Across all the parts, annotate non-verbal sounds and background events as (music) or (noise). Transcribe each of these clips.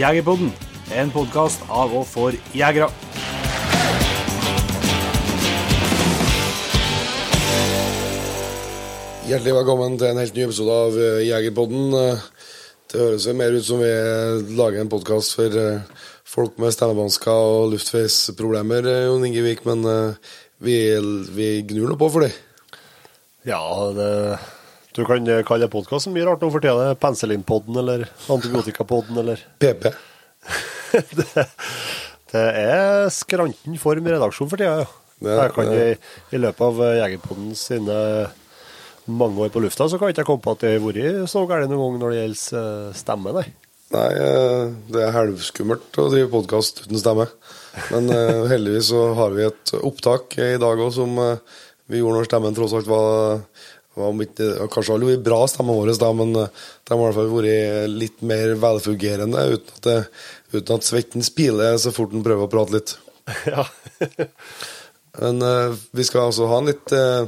Jegerpodden, en podkast av og for jegere. Hjertelig velkommen til en helt ny episode av eh, Jegerpodden. Eh, Det høres mer ut som vi lager en podkast for eh, folk med stemmevansker og luftveisproblemer, Jon Ingevik, men vi, vi gnur nå på for det. Ja, det, du kan kalle det podkasten mye rart nå for tida. Penicillinpodden eller Antibiotikapodden eller (laughs) PP. det, det er skranten form redaksjon for tida, ja. Det- jeg kan i, I løpet av Jegerpodden sine mange år på lufta, så kan jeg ikke komme på at det har vært så galt noen gang når det gjelder eh, stemme, nei. Nei, eh, det er halvskummelt å drive podkast uten stemme. Men eh, heldigvis så har vi et opptak i dag òg som eh, vi gjorde når stemmen tross alt var, var har det Kanskje vært bra, stemmen vår, da, men eh, de har i hvert fall vært litt mer velfungerende uten at, det, uten at svetten spiler så fort en prøver å prate litt. (laughs) ja. Men uh, vi skal altså ha en litt, uh,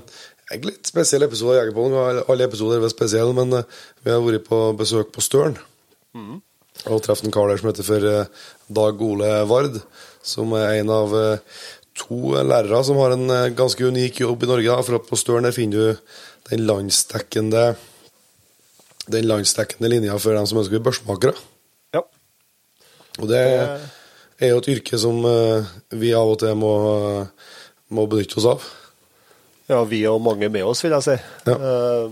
en litt spesiell episode av Jegerpollen. Alle- episoder er vel spesielle, men uh, vi har vært på besøk på Støren. Og truffet en kar der som heter for uh, Dag Ole Vard, som er en av to lærere som har en ganske unik jobb i Norge. Da, for at på Støren der finner du den landsdekkende den landsdekkende linja for dem som ønsker å bli børsmakere. ja. Og det er jo et yrke som eh, vi av og til må, må benytte oss av. Ja, vi og mange med oss, vil jeg si. Ja. Eh,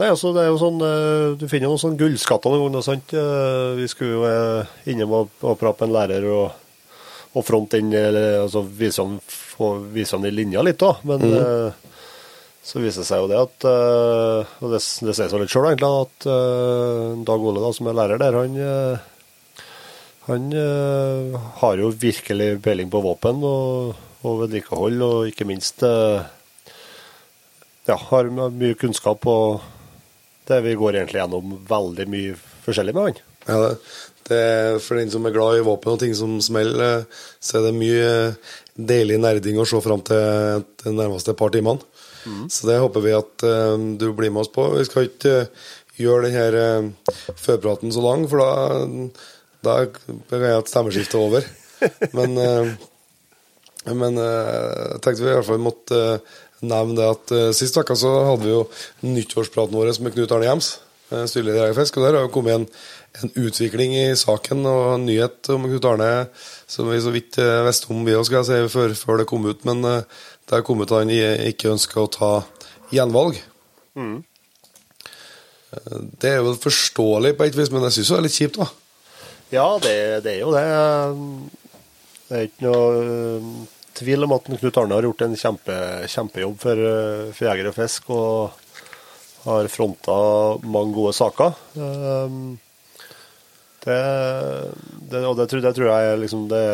nei, altså, det er jo sånn eh, Du finner jo noen sånne gullskatter noen ganger, sant? Eh, vi skulle jo innom og, og prate med en lærer og, og fronte inn, eller altså vise han, få- vise han i linja litt, da. Men eh, så viser det seg jo det at eh, Og det, det sier seg litt sjøl, egentlig, at eh, Dag Ole, da, som er lærer der, han eh, han har jo virkelig peiling på våpen og, og vedlikehold, og ikke minst ja, har mye kunnskap og det vi går egentlig gjennom veldig mye forskjellig med han. Ja, det, det For den som er glad i våpen og ting som smeller, så er det mye deilig nerding å se fram til de nærmeste par timene. Så det håper vi at uh, du blir med oss på. Vi skal ikke uh, gjøre denne uh, førpraten så lang, for da, da jeg at stemmeskiftet er over. (laughs) Men, eh, men eh, jeg tenkte vi i hvert fall måtte eh, nevne det at sist uke så hadde vi jo nyttårspraten vår med Knut Arne Hjems, styreleder i Jegerfisk, og der har jo kommet en, en utvikling i saken og en nyhet om Knut Arne som vi så vidt visste om vi òg, si, før, før det kom ut, men uh, at han ikke ønsker å ta gjenvalg. Mm. Det er jo forståelig på et vis, men jeg syns det er litt kjipt, da. Ja, det, det er jo det. Det er ikke noe eh, tvil om at Knut Arne har gjort en kjempe, kjempejobb for, eh, for Jeger og Fisk, og har fronta mange gode saker. Eh, Det, det, og det, tror- det tror jeg liksom det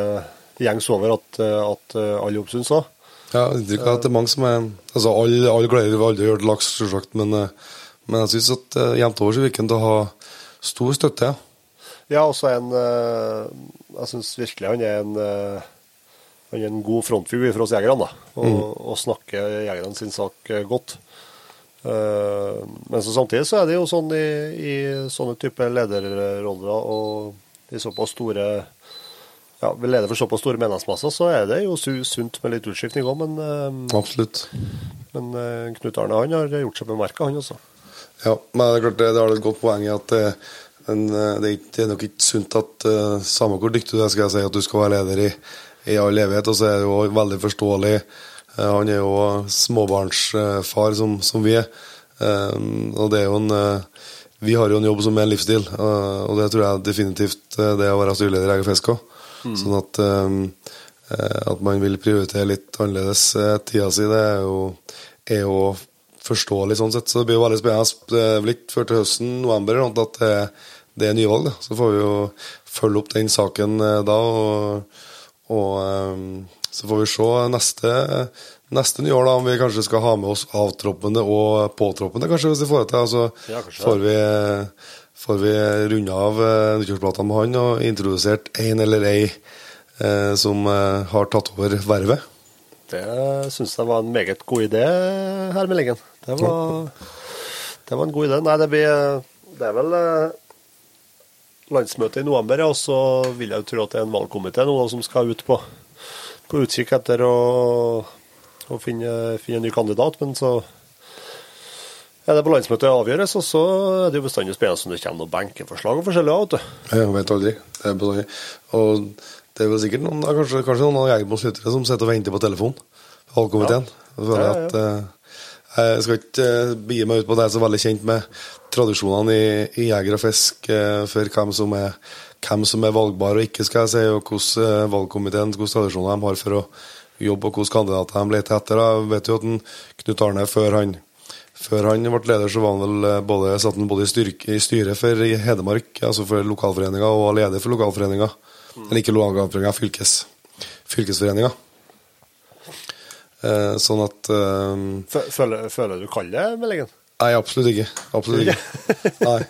gjengs over at, at alle oppsyns syns òg. Ja, inntrykk av at det er mange som er Altså, alle, alle gleder vi aldri gjort laks, selvsagt, men, eh, men jeg syns at uh, jevnt over så virker til å ha stor støtte, ja. Også en eh, Jeg syns virkelig han er en Han er en god frontfigur for oss jegerne, da. Og, og snakker jegerne sin sak godt. Men så samtidig så er det jo sånn i, i sånne type lederroller og i såpass store ja, vi leder for såpass store medlemsmasser, så er det jo sunt med litt utskiftning òg. Men, eh, Absolutt. men eh, Knut Arne han har gjort seg bemerka, han også. Ja, men det er klart det, det har et godt poeng i at det, men, eh, det, er ikke, det er nok ikke sunt at uh, samme hvor dyktig du er, skal jeg si, at du skal være leder i, i all evighet. Og så er det jo veldig forståelig. Eh, han er jo småbarnsfar, som, som vi er. Eh, og det er jo en eh, Vi har jo en jobb som er en livsstil, eh, og det tror jeg definitivt eh, det å være styreleder i Jeger Fisk òg. Sånn at eh, at man vil prioritere litt annerledes eh, tida si, det er jo, er jo forståelig sånn sett. Så det blir jo veldig spennende. Det er vel ikke før til høsten, november, at det, det er nyvalg. Da. Så får vi jo følge opp den saken eh, da. Og, og så får vi se neste, neste nyår da, om vi kanskje skal ha med oss avtroppende og påtroppende, kanskje, hvis vi får det til. Altså, Ja, får vi får vi runde av nyttårsplata med han og introdusert en eller ei eh, som eh, har tatt over vervet. Det syns jeg var en meget god idé, herr Meldingen. Det var, det var en god idé. Nei, det blir Det er vel eh, landsmøte i november, og så vil jeg jo tro at det er en valgkomité nå som skal ut på, på utkikk etter å, å finne, finne, en ny kandidat. Men så er det på landsmøtet avgjøres, og så er det jo bestandig spennende om det kommer noen benkeforslag og forskjellig. vet du. Jeg vet aldri. Det er bestandig. Og det er vel sikkert noen, kanskje, kanskje noen av Jegermos lyttere som sitter og venter på telefon. Valgkomiteen. Ja. Ja, ja, ja. Jeg skal ikke uh, begi meg ut på det, jeg er så veldig kjent med tradisjonene i, i jeger og fisk uh, for hvem som, er, hvem som er valgbar og ikke, skal jeg si, og hvordan valgkomiteen hvilke tradisjoner de har for å jobbe, og hvilke kandidater de leter etter. Jeg vet jo at Knut Arne, før han, før han ble leder, så var han vel både, satt han både i, styrke, i styret for Hedmark, altså for lokalforeninga, og var leder for lokalforeninga. Mm. Eller ikke lokalforeninga, fylkes, fylkesforeninga. Eh, sånn at eh, føler, føler, du kald det? Nei, absolutt ikke. Absolutt ikke. (laughs) Nei.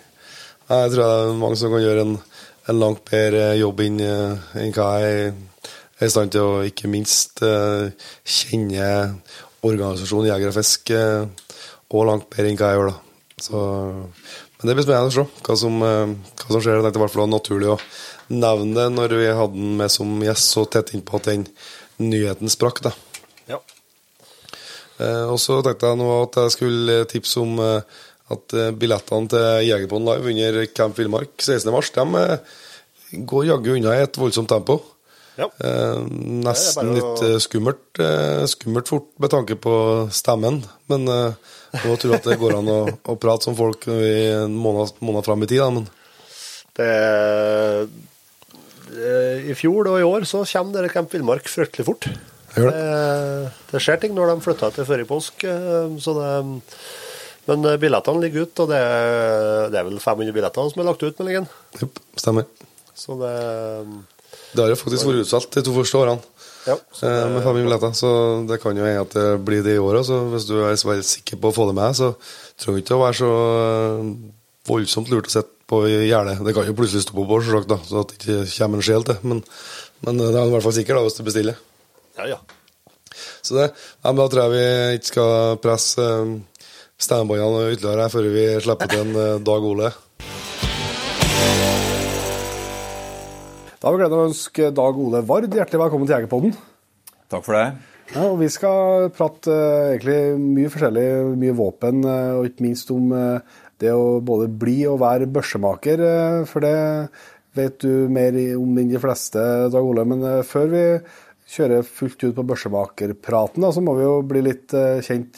Nei. Jeg tror det er mange som kan gjøre en, en langt bedre jobb enn en hva jeg er i stand til, å ikke minst eh, kjenne organisasjonen Jeger og Fisk uh, og langt bedre enn hva jeg gjør. da. Så, men det blir spennende å se hva som, uh, hva som skjer. Jeg tenkte i hvert fall det var naturlig å nevne det når vi hadde den med som gjest så tett innpå at den nyheten sprakk. da. Eh, og så tenkte jeg nå at jeg skulle tipse om eh, at eh, billettene til Jegerpodden Live under Camp Villmark 16.3 de går jaggu unna i et voldsomt tempo. Ja. nesten litt skummelt, skummelt fort med tanke på stemmen. Men nå tror jeg at det går an å, å prate som folk i en måned, måned fram i tid. Da, men. Det, I fjor og i år så kommer dere Camp Villmark fryktelig fort. Det. det, det. skjer ting når de flytter til før i påsk. Eh, så det, men eh, billettene ligger ute, og det, det, er vel 500 billetter som er lagt ut? Yep, stemmer. Så det Det har jo faktisk vært utsolgt de to første årene. Ja, det, med 500 billetter, så det kan jo hende at det blir det i år òg. Hvis du er sikker på å få det med, så trenger jeg ikke å være så voldsomt lurt å sitte på gjerdet. Det kan jo plutselig stoppe på, selvsagt, da, så at det ikke kommer en sjel til. Men, men det er i hvert fall sikkert da, hvis du bestiller. Ja, ja. Så det, ja, men da tror jeg vi ikke skal presse stemmebåndene ytterligere før vi slipper til en Dag Ole. Da har vi gleden av å ønske Dag Ole Vard hjertelig velkommen til Jegerpodden. Takk for det. Ja, og Vi skal prate uh, egentlig mye forskjellig, mye våpen, uh, og ikke minst om uh, det å både bli og være børsemaker. For det vet du mer om enn de fleste, Dag Ole. Men før vi kjører fullt ut på børsemakerpraten, så må vi jo bli litt kjent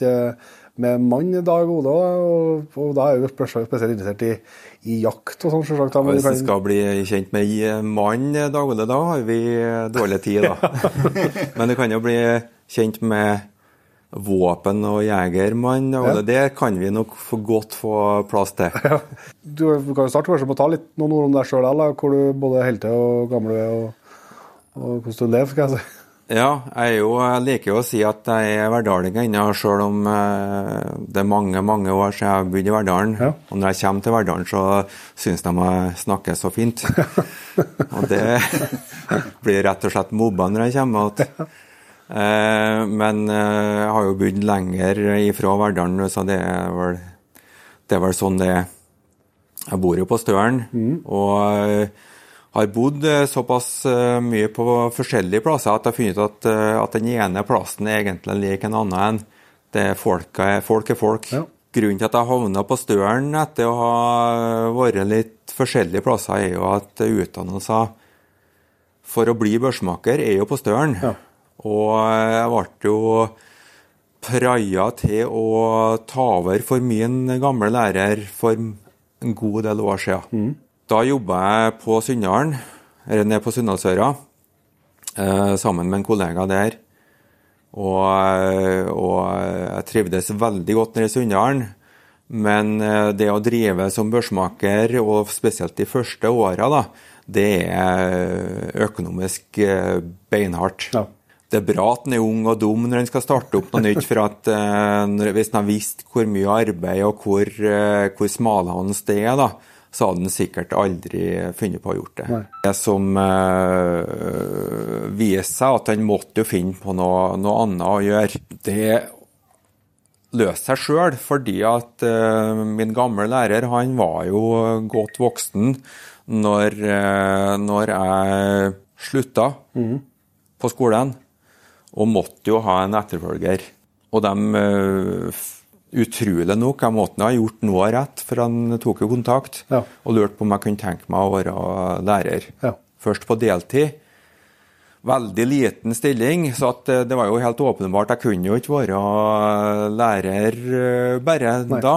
med mann Dag Ole. Og, da er jo spesielt interessert i, i jakt og sånn, selvsagt. Hvis vi skal bli kjent med mann daglig, da har vi dårlig tid, da. (laughs) Men du kan jo bli kjent med våpen- og jegermann. Og ja. Det kan vi nok for godt få plass til. (laughs) Ja. Du, kan jo starte kanskje med å ta litt noen ord om deg sjøl, hvor du både er til og gammel er, og, og hvordan du lever. skal jeg si. Ja, jeg, jo, jeg liker jo å si at jeg er verdalling ennå, sjøl om eh, det er mange mange år siden jeg bodde i Verdalen. Ja. Og når jeg kommer til Verdalen, så syns de jeg snakker så fint. (laughs) og det (laughs) blir rett og slett mobba når jeg kommer igjen. Eh, men eh, jeg har jo bodd lenger ifra Verdalen, så det er vel, det er vel sånn det er. Jeg bor jo på Støren. Mm. og har bodd eh, såpass eh, mye på forskjellige plasser at jeg har funnet ut at, eh, at den ene plassen er egentlig lik en annen. Det er folk folk. Er folk. Ja. Grunnen til at jeg havna på Støren etter å ha vært litt forskjellige plasser, er jo at utdannelser for å bli børsmaker er jo på Støren. Ja. Og jeg ble jo praia til å ta over for min gamle lærer for en god del år siden. Mm. Da jobba jeg på Sunndalen, eller nede på Sunndalsøra, eh, sammen med en kollega der. Og, og, jeg trivdes veldig godt nede i Sunndalen. Men eh, det å drive som børsmaker, og spesielt de første åra, da, det er økonomisk eh, beinhardt. Ja. Det er bra at en er ung og dum når en skal starte opp noe nytt. for at Hvis en har visst hvor mye arbeid og hvor, hvor smalhans det er, da, så hadde han sikkert aldri funnet på å gjort det. Nei. Det som øh, viste seg, at han måtte jo finne på noe, noe annet å gjøre. Det løste seg sjøl, fordi at øh, min gamle lærer han var jo godt voksen når, øh, når jeg slutta på skolen, og måtte jo ha en etterfølger. Og de eh, Utrolig nok, jeg måtte ha gjort noe rett, for han tok jo kontakt Ja. og lurte på om jeg kunne tenke meg å være lærer. Ja. Først på deltid. Veldig liten stilling, så at eh, det var jo helt åpenbart. Jeg kunne jo ikke være lærer bare bare da.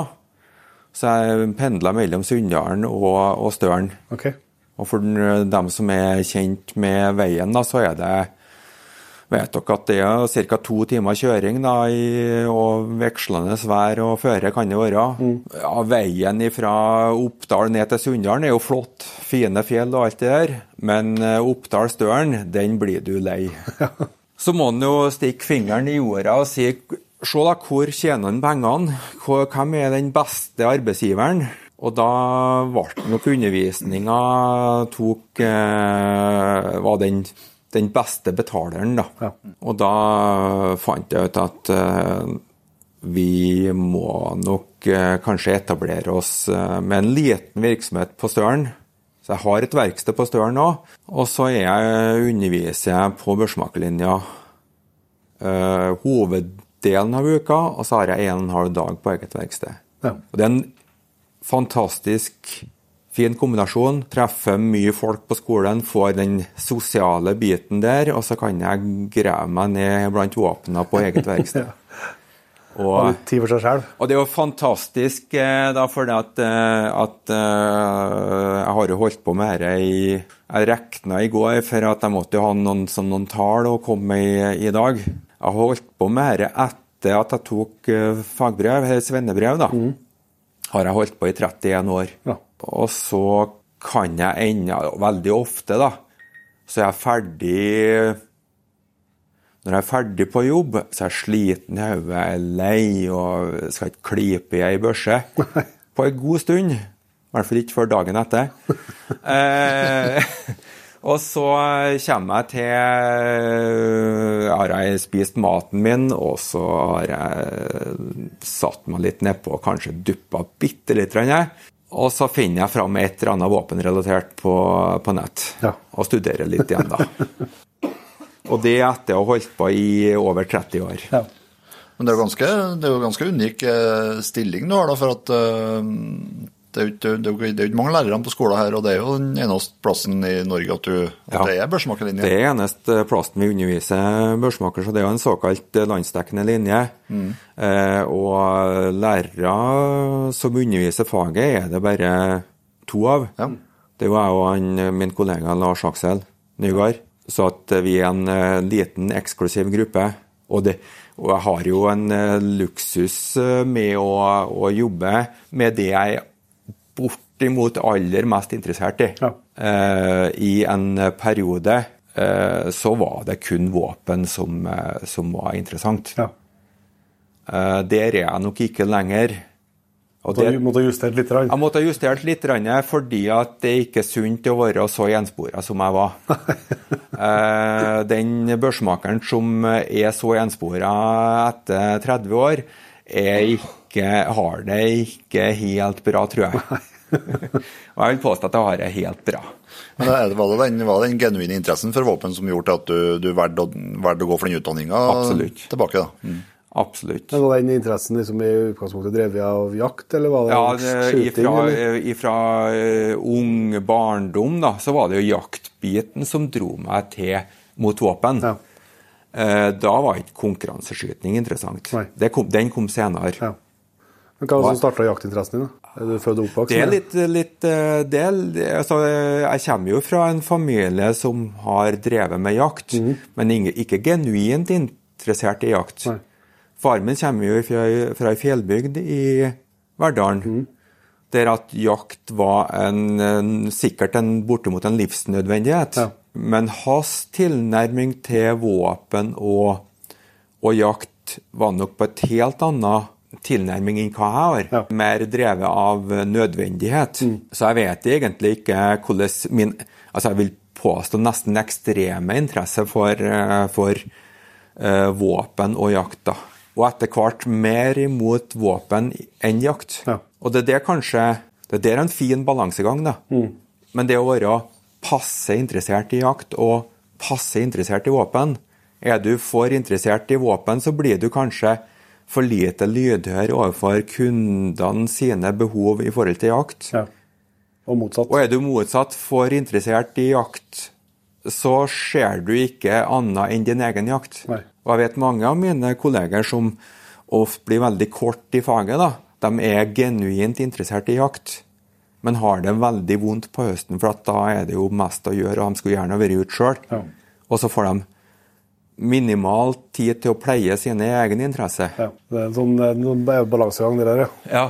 Så jeg pendla mellom Sunndalen og, og Støren. Okay. Og for dem som er kjent med veien, da, så er det Vet dere at det er ca. to timer kjøring da, i, og vekslende vær og føre kan det være. Ja, veien fra Oppdal ned til Sunndalen er jo flott, fine fjell og alt det der. Men eh, Oppdal-Støren, den blir du lei. Så må en jo stikke fingeren i jorda og si Se da, hvor tjener han pengene? Hvem er den beste arbeidsgiveren? Og da ble nok undervisninga tok eh, var den, den beste betaleren, da. Ja. Og da fant jeg ut at uh, vi må nok uh, kanskje etablere oss uh, med en liten virksomhet på Støren. Så jeg har et verksted på Støren nå, og så er jeg, underviser jeg på børsmakerlinja hoveddelen av uka, og så har jeg en og en halv dag på eget verksted. Ja. Og det er en fantastisk fin kombinasjon. Treffer mye folk på skolen, får den sosiale biten der, og så kan jeg grave meg ned blant våpnene på eget verksted. (laughs) Og, tid for seg selv. og det er jo fantastisk, da, for det at, eh, at eh, jeg har jo holdt på med dette i Jeg regna i går, for at jeg måtte jo ha noen, som noen tall å komme med i, i dag. Jeg har holdt på med dette etter at jeg tok eh, fagbrev, svennebrev, da. Har jeg holdt på i 31 år. Ja. Og så kan jeg ennå, veldig ofte, da, så jeg er jeg ferdig når jeg er ferdig på jobb, så er jeg sliten i hodet, jeg er lei og skal ikke klype i ei børse på en god stund. I hvert fall ikke før dagen etter. (laughs) eh, og så kommer jeg til Har jeg spist maten min, og så har jeg satt meg litt nedpå og kanskje duppa bitte grann, Og så finner jeg fram et eller annet våpenrelatert på, på nett. Ja. Og studerer litt igjen, da. (laughs) Og det etter å ha holdt på i over 30 år. Ja. Men det er jo ganske, det er jo ganske unik eh, stilling du har, da, for at eh, det er jo ikke, mange lærere på skolen her, og det er jo den eneste plassen i Norge at, du, at Ja. det er børsmakerlinje. Det er eneste plassen vi underviser børsmaker, så det er jo en såkalt landsdekkende linje. Eh, og lærere som underviser faget, er det bare to av. Ja. Det er jo jeg og han, min kollega Lars Aksel Nygaard. Så at vi er en eh, liten, eksklusiv gruppe. Og, det, og jeg har jo en eh, luksus eh, med å, å jobbe med det jeg bortimot aller mest interessert i. Ja. Eh, I en periode eh, så var det kun våpen som, eh, som var interessant. Ja. Eh, der er jeg nok ikke lenger. Og det- du måtte justert litt? grann. jeg måtte justert litt grann, fordi at det er ikke sunt å være så gjenspora som jeg var. (laughs) Den børsmakeren som er så gjenspora etter 30 år, er ikke, har det ikke helt bra, tror jeg. Og jeg vil påstå at jeg har det helt bra. Men det var det den, var det den genuine interessen for våpen som gjorde at du, du valgte å, å gå for den utdanninga tilbake? da? Mm. Absolutt. Men Var den interessen liksom i utgangspunktet drevet av jakt, eller var det Ja, det, skyting? ifra, ifra eh, ung barndom da, så var det jo jaktbiten som dro meg til mot våpen. Ja. Eh, Da var ikke konkurranseskyting interessant. Nei. Det kom, den kom senere. Ja. Men Hva var det som starta jaktinteressen din? da? Er du født og oppvokst? Det er litt, litt eh, det, altså, Jeg kommer jo fra en familie som har drevet med jakt, men ikke genuint interessert i jakt. Nei. Faren min kommer jo fra, fra ei fjellbygd i Verdalen, Mm. der at jakt var en, en, sikkert en, bortimot en livsnødvendighet. Ja. Men hans tilnærming til våpen og, og jakt var nok på et helt annet tilnærming enn hva jeg har. Ja. Mm. Mer drevet av nødvendighet. Så jeg vet egentlig ikke hvordan min Altså, jeg vil påstå nesten ekstreme interesse for, eh, for uh, våpen og jakt. da. Og etter hvert mer imot våpen enn jakt. Ja. Og det er det kanskje Det er der en fin balansegang, da. Men det å være passe interessert i jakt og passe interessert i våpen Er du for interessert i våpen, så blir du kanskje for lite lydhør overfor kundene sine behov i forhold til jakt. Ja. Og motsatt. Og er du motsatt for interessert i jakt, så ser du ikke annet enn din egen jakt. Nei. Og jeg vet mange av mine kolleger som ofte blir veldig kort i faget. da. De er genuint interessert i jakt, men har det veldig vondt på høsten, for at da er det jo mest å gjøre, og de skulle gjerne vært ute sjøl. Ja. Og så får de minimal tid til å pleie sine egne interesser. Ja. Det er en sånn en balansegang, det der, ja. Ja,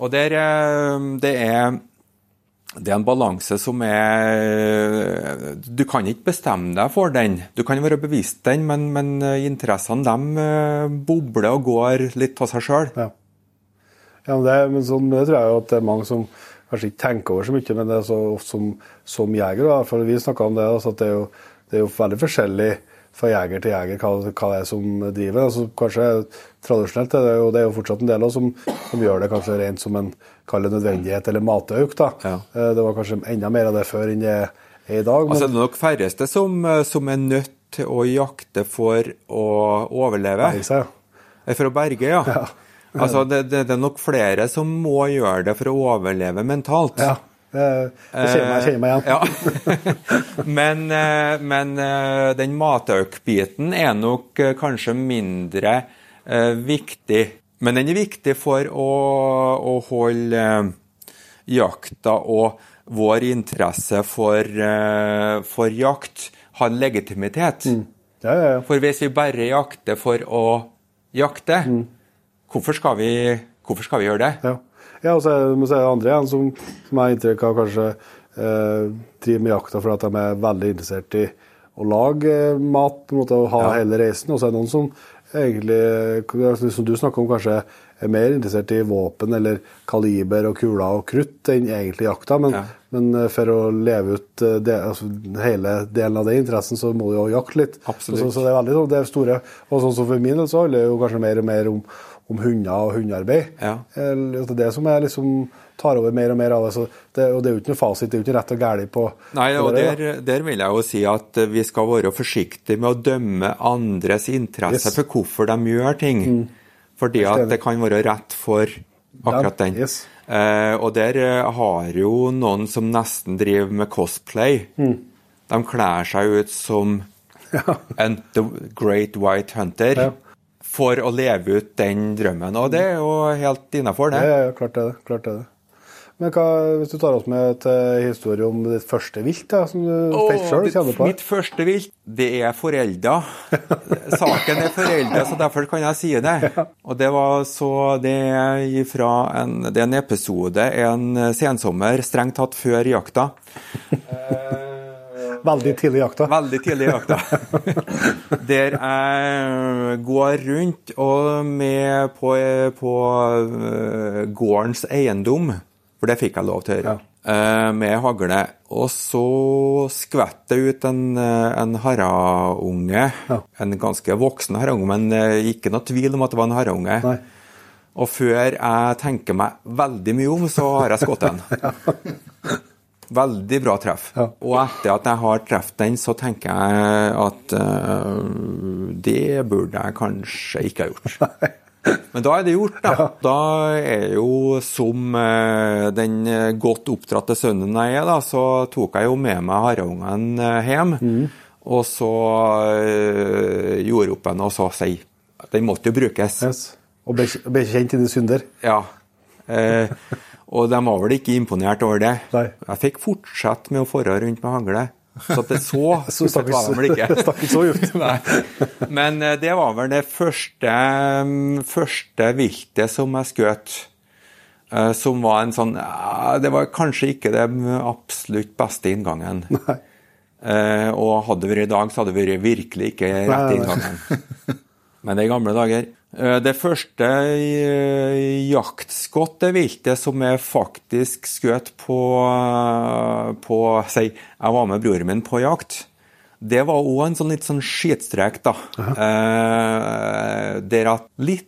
og der, eh, det er det er en balanse som er Du kan ikke bestemme deg for den. Du kan være bevisst den, men, men interessene de eh, bobler og går litt av seg sjøl. Ja. Ja, men det, men sånn, det tror jeg jo at det er mange som kanskje ikke tenker over så mye, men det er så ofte som, som jeger. Da, for Vi snakka om det, altså at det er, jo, det er jo veldig forskjellig fra jeger til jeger hva, hva det er som driver. Altså, kanskje Tradisjonelt er det jo, det er jo fortsatt en del også, som, som gjør det kanskje rent som en kall nødvendighet eller matauk. da. Ja. Eh, Det var kanskje enda mer av det før enn det er i dag. Men, Altså, det er nok færreste som, som er nødt til å jakte for å overleve. Berge seg, ja. Eh, For å berge, ja. Altså, det, det, det er nok flere som må gjøre det for å overleve mentalt. ja. Meg, jeg kjenner meg igjen. Ja. (laughs) men eh, men eh, den matauk-biten er nok eh, kanskje mindre eh, viktig. Men den er viktig for å, å holde eh, jakta og vår interesse for, eh, for jakt har legitimitet. Ja, ja, ja. For hvis vi bare jakter for å jakte, hvorfor, skal vi, hvorfor skal vi gjøre det? Ja, og så er, så er det andre igjen som, som har inntrykk av kanskje eh, driver med jakta fordi at de er veldig interessert i å lage eh, mat på en måte, og ha Ja. hele reisen. Og så er det noen som egentlig, eh, som du snakker om, kanskje er mer interessert i våpen eller kaliber og kuler og krutt enn egentlig jakta. Men, Ja. men eh, for å leve ut de, altså, hele delen av den interessen, så må du jo jakte litt. Absolutt. Så, så det er veldig sånn, det er store. Og sånn som for min del så handler det jo kanskje mer og mer om, om hunder og hundearbeid. Ja. Det er det som jeg liksom tar over mer og mer av det. Så det og det er jo ikke noe fasit, det er jo ikke rett og galt på Nei, og der, der vil jeg jo si at vi skal være forsiktige med å dømme andres interesse Yes. for hvorfor de gjør ting. Fordi at det kan være rett for akkurat Ja, den. yes. Eh, og der eh, har jo noen som nesten driver med cosplay. Mm. De kler seg ut som (laughs) en The Great White Hunter Ja. For å leve ut den drømmen. Og det er jo helt innafor, det. ja, ja, klart det. Klart det. Men hva, hvis du tar oss med til historie om ditt første vilt, da, som du sjøl, mitt, kjenner på? mitt første vilt, det er forelda. (laughs) Saken er forelda, så derfor kan jeg si det. Og det var så Det er en, det er en episode en sensommer, strengt tatt før jakta. (laughs) Veldig tidlig i jakta. Veldig tidlig i jakta. (laughs) Der jeg går rundt og med på, på eh, gårdens eiendom, for det fikk jeg lov til å gjøre, ja. med hagle. Og så skvetter det ut en, eh, en haraunge, en ganske voksen haraunge, men eh, ikke noe tvil om at det var en haraunge. Nei. Og før jeg tenker meg veldig mye om, så har jeg skutt den. (laughs) Veldig bra treff. Ja. Og etter at jeg har truffet den, så tenker jeg at uh, det burde jeg kanskje ikke ha gjort. (laughs) Men da er det gjort, da. Da er jo som uh, den godt oppdratte sønnen jeg er, da, så tok jeg jo med meg haraungen eh, hjem. Mm. Og så uh, gjorde opp en og så si Den måtte jo brukes. Yes. Og ble kjent i det synder. Ja. Eh, og de var vel ikke imponert over det. Nei. Jeg fikk fortsette med å fare rundt med hagle. Så det så (laughs) Så stakk var de vel ikke. (laughs) stakk ikke så djupt. (laughs) Men eh, det var vel det første, mm, første viltet som jeg skjøt. eh, Som var en sånn Det var kanskje ikke den absolutt beste inngangen. Nei. og hadde det vært i dag, så hadde det vært virkelig ikke rett inngangen. Men det er gamle dager. Eh, Det første jaktskottet jaktskudd, viltet som jeg faktisk skjøt på, eh, på Si, jeg var med broren min på jakt. Det var òg en sånn litt sånn skitstrek, da. Eh, der at litt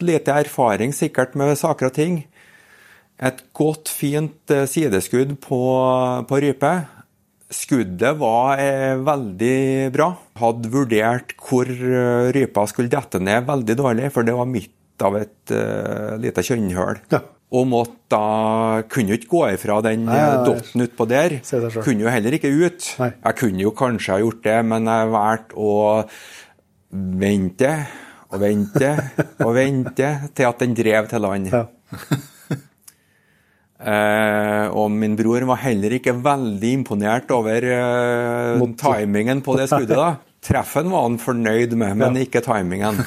lite erfaring sikkert med saker og ting. Et godt, fint eh, sideskudd på, på rype. Skuddet var eh, veldig bra. Hadde vurdert hvor eh, rypa skulle dette ned veldig dårlig, for det var midt av et uh, lite kjønnhull. Ja. Og måtte da Kunne jo ikke gå ifra den Nei, nei, nei. dotten utpå der. Kunne jo heller ikke ut. Jeg kunne jo kanskje ha gjort det, men jeg valgte å vente og vente og vente (laughs) til at den drev til land. Ja. Eh, og min bror var heller ikke veldig imponert over eh, timingen på det skuddet. da. (laughs) Treffen var han fornøyd med, men Ja. ikke timingen.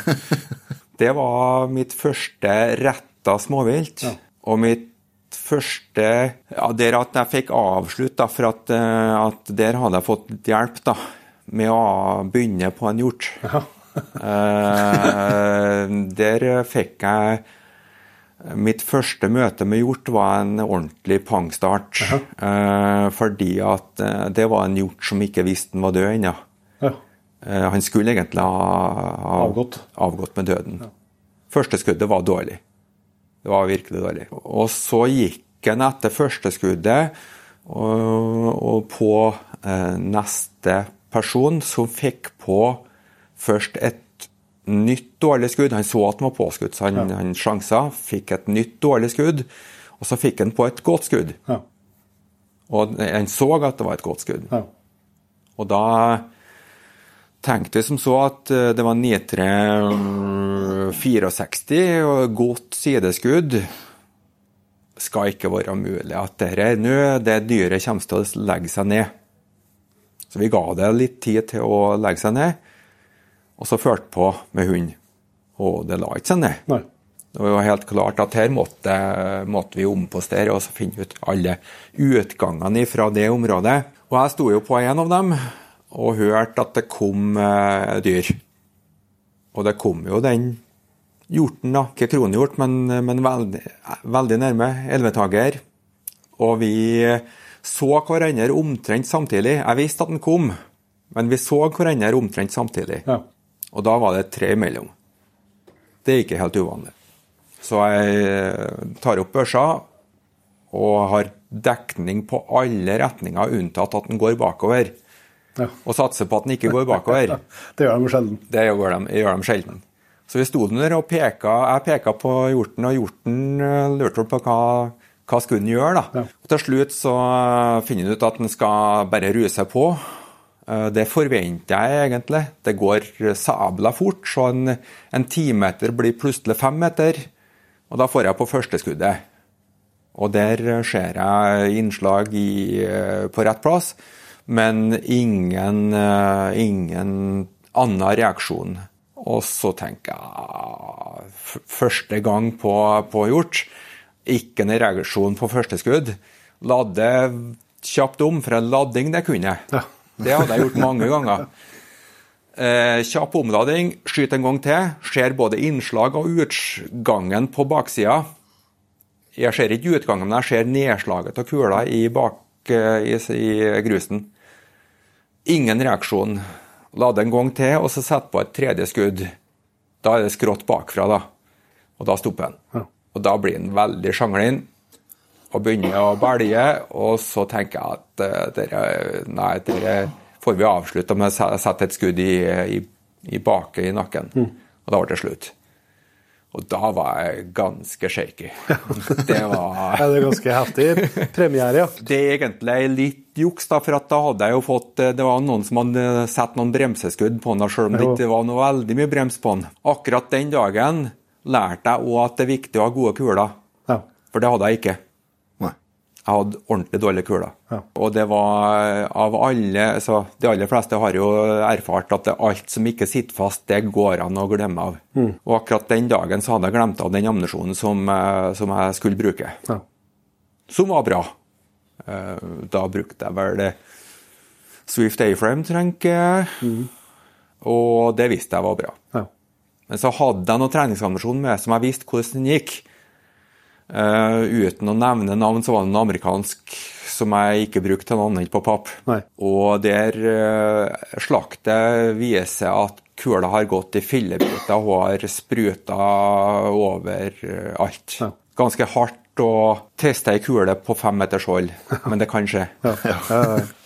(laughs) Det var mitt første retta småvilt. Og mitt første Ja, der at jeg fikk avslutt, da, for at, eh, at der hadde jeg fått hjelp da, med å begynne på en hjort. Eh, der fikk jeg Mitt første møte med hjort var en ordentlig pangstart. Eh, fordi at eh, det var en hjort som ikke visste han var død ennå. Ja. Eh, han skulle egentlig ha, ha Avgått. avgått med døden. Første skuddet var dårlig. Det var virkelig dårlig. Og så gikk han etter første skuddet og, og på eh, neste person, som fikk på først et nytt dårlig skudd. Han så at han var påskutt, så han, han sjansa. Fikk et nytt dårlig skudd, og så fikk han på et godt skudd. Ja. Og han så at det var et godt skudd. Ja. Og da tenkte jeg som så at eh, det var 9364 og godt sideskudd. Skal ikke være mulig at dette nå, det dyret kommer til å legge seg ned. Så vi ga det litt tid til å legge seg ned, og så førte på med hund. Og det la ikke seg ned. Nei. Det var helt klart at her måtte, måtte vi ompostere og så finne ut alle utgangene fra det området. Og jeg sto jo på en av dem og hørte at det kom eh, dyr. Og det kom jo den hjorten, da. Ikke kronhjort, men, men veldig, veldig nærme. Elvetager. Og vi så hverandre omtrent samtidig. Jeg visste at den kom, men vi så hverandre omtrent samtidig. Ja. Og da var det tre imellom. Det er ikke helt uvanlig. Så jeg tar opp børsa og har dekning på alle retninger, unntatt at den går bakover. Ja. Og satser på at den ikke går bakover. (laughs) Det gjør de sjelden. Det gjør de, gjør de sjelden. Så vi sto der og peka, jeg peka på hjorten, og hjorten eh, lurte på hva, hva skulle den gjøre. da. Ja. Og Til slutt så eh, finner han ut at den skal bare ruse på. Eh, Det forventer jeg egentlig. Det går sabla fort, så en, en timeter blir plutselig fem meter. Og da får jeg på første skuddet. Og der ser jeg innslag i, eh, på rett plass, men ingen, eh, ingen annen reaksjon. Og så tenker jeg Første gang på, på hjort, ikke en reaksjon på første skudd. Ladde kjapt om, for en ladding det kunne jeg. Ja. Det hadde jeg gjort mange ganger. Eh, kjapp omlading, skyt en gang til. Ser både innslag og utgangen på baksida. Jeg ser ikke utgangen, men jeg ser nedslaget av kula i, bak, eh, i, i grusen. Ingen reaksjon. Lade en gang til, og så sette på et tredje skudd. Da er det skrått bakfra, da. Og da stopper han. Ja. Og da blir han veldig sjanglin og begynner å belge. Og så tenker jeg at eh, dere, nei, dere får vi avslutte med å sette et skudd i, i, i baket i nakken. Og da ble det slutt. Og da var jeg ganske shaky. (laughs) Det var Ja, det er ganske heftig premiere, ja. det er egentlig litt juks, da, for at da hadde jeg jo fått eh, Det var noen som hadde satt noen bremseskudd på den, selv om det ikke var noe veldig mye brems på den. Akkurat den dagen lærte jeg òg at det er viktig å ha gode kuler, Ja. for det hadde jeg ikke. Jeg hadde ordentlig dårlige kuler. Ja. Og det var av alle så De aller fleste har jo erfart at det alt som ikke sitter fast, det går an å glemme av. Mm. Og akkurat den dagen så hadde jeg glemt av den ammunisjonen som, eh, som jeg skulle bruke Ja. som var bra. Eh, Da brukte jeg vel Swift A-frame, tenker jeg. Og det visste jeg var bra. Ja. Men så hadde jeg noe treningsammunisjon med som jeg visste hvordan den gikk. Eh, uten å nevne navn, så var det en amerikansk som jeg ikke brukte til noe annet på papp. Nei. Og der uh, slaktet viser at kula har gått i fillebiter og har spruta over eh, alt. Ja. Ganske hardt å teste ei kule på fem meters hold, (laughs) men det kan skje. Ja. Ja. (laughs)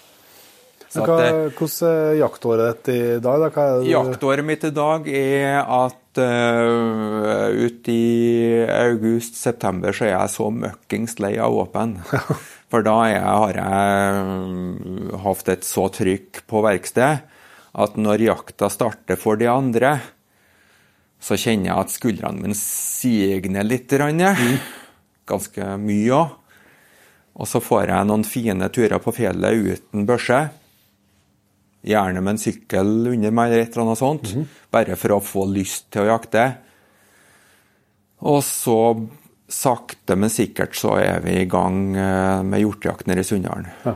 Hva, hvordan er jaktåret ditt i dag? Da? Jaktåret mitt i dag er at uh, ut i august-september så er jeg så møkkings lei av våpen. For da jeg, har jeg mm, hatt et så trykk på verksted at når jakta starter for de andre, så kjenner jeg at skuldrene mine signer litt. Ganske mye òg. Og så får jeg noen fine turer på fjellet uten børse. Gjerne med en sykkel under meg eller et eller annet sånt. Bare for å få lyst til å jakte. Og så sakte, men sikkert så er vi i gang eh, med hjortejakt nede i Sunndalen. Ja.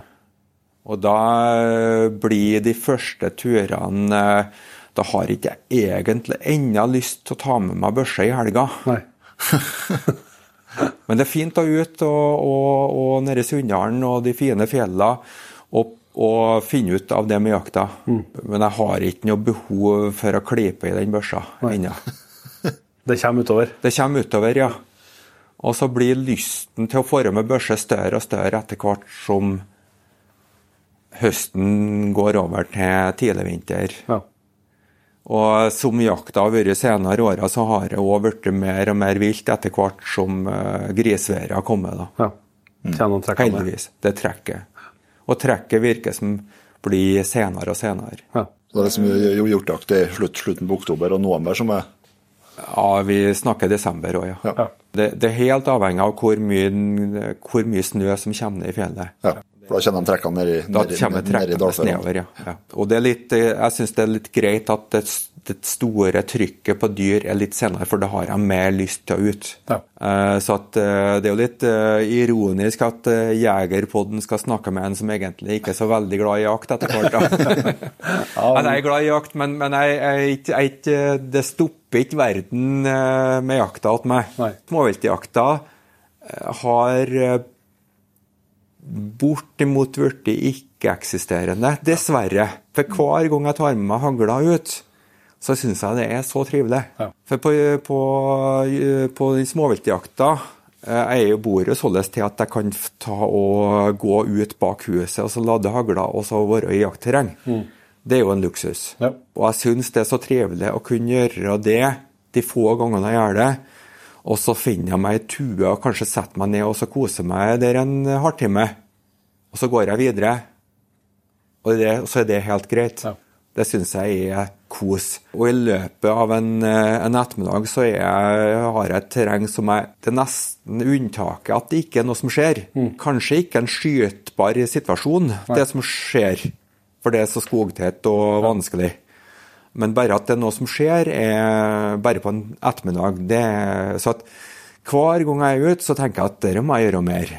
Og da eh, blir de første turene eh, Da har ikke jeg egentlig ennå lyst til å ta med meg børse i helga. Nei. (laughs) Men det er fint å ut og, og, og nede i Sunndalen og de fine fjellene og, og finne ut av det med jakta. Men jeg har ikke noe behov for å klype i den børsa ennå. (laughs) Det kommer utover. Det kommer utover, ja. Og så blir lysten til å med børse større og større etter hvert som høsten går over til tidligvinter. Ja. Og som jakta har vært senere åra, så har det òg blitt mer og mer vilt etter hvert som uh, grisværet har kommet. da. ja. Trekker. Heldigvis. Det trekket. Og trekket virker som blir senere og senere. Ja. Så det er liksom jo- hjortejakt i slutt, slutten på oktober og november som er Ja, vi snakker desember òg, ja. Ja. Det, det er helt avhengig av hvor mye, hvor mye snø som kommer ned i fjellet. Ja. For da kommer de trekkene nedi, Da kommer trekkene nedover, ja. ja. Og det er litt, eh, jeg syns det er litt greit at det, det store trykket på dyr er litt senere, for da har de mer lyst til å ut. Ja. Eh, Så at eh, det er jo litt ironisk at Jegerpodden skal snakke med en som egentlig ikke er så veldig glad i jakt etter hvert. (laughs) jeg er glad i jakt, men, men jeg, jeg, jeg, jeg, det stopper ikke verden med jakta hos meg. Småviltjakta har bortimot blitt ikke-eksisterende, dessverre. For hver gang jeg tar med meg hagla ut, så syns jeg det er så trivelig. Ja. For på, på, på småviltjakta eh, jeg bor jo således til at jeg kan ta og gå ut bak huset og så lade hagla og så være i jaktterreng. Det er jo en luksus. Mm. Ja. Og jeg syns det er så trivelig å kunne gjøre det de få gangene jeg gjør det. Og så finner jeg meg ei tue og kanskje setter meg ned og så koser meg der en halvtime. Og så går jeg videre. Og det, så er det helt greit. Ja. Det syns jeg er kos. Og i løpet av en, eh, en ettermiddag så er jeg, har jeg et terreng som er Det nesten unntaket at det ikke er noe som skjer. Kanskje ikke en skytbar situasjon, det som skjer. For det er så skogtett og vanskelig. Men bare at det er noe som skjer, er bare på en ettermiddag. Det så at hver gang jeg er ute, så tenker jeg at dette må jeg gjøre mer.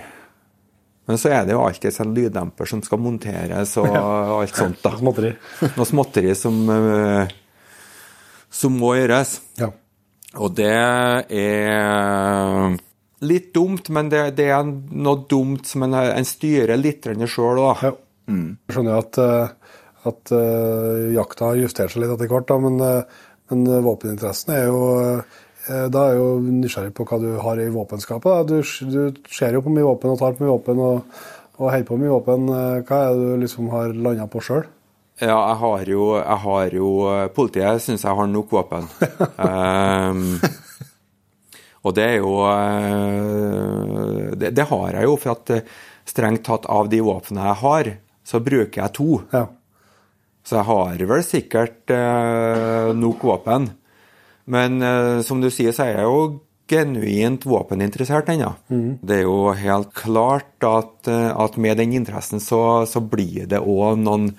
Men så er det jo alltid en lyddemper som skal monteres og (laughs) alt sånt. da. (laughs) Småtteri. (laughs) Noe småtteri som, eh, som må gjøres. Ja. Og det er litt dumt, men det, det er noe dumt som en, en styrer litt sjøl òg. Ja. Jeg skjønner jo at, eh, at eh, jakta har justert seg litt etter hvert, da, men, eh, men våpeninteressen er jo eh, Da er jeg jo nysgjerrig på hva du har i våpenskapet. Du, du ser jo på mye våpen og tar på mye våpen og, og holder på mye våpen. Hva er det du liksom har landa på sjøl? Ja, jeg har jo, jeg har jo Politiet syns jeg har nok våpen. um, (laughs) og det er jo det, det har jeg jo, for at strengt tatt av de våpnene jeg har, så bruker jeg to. Ja. Så jeg har vel sikkert eh, nok våpen. Men eh, som du sier, så er jeg jo genuint våpeninteressert ennå. Det er jo helt klart at, eh, at med den interessen så, så blir det òg noen,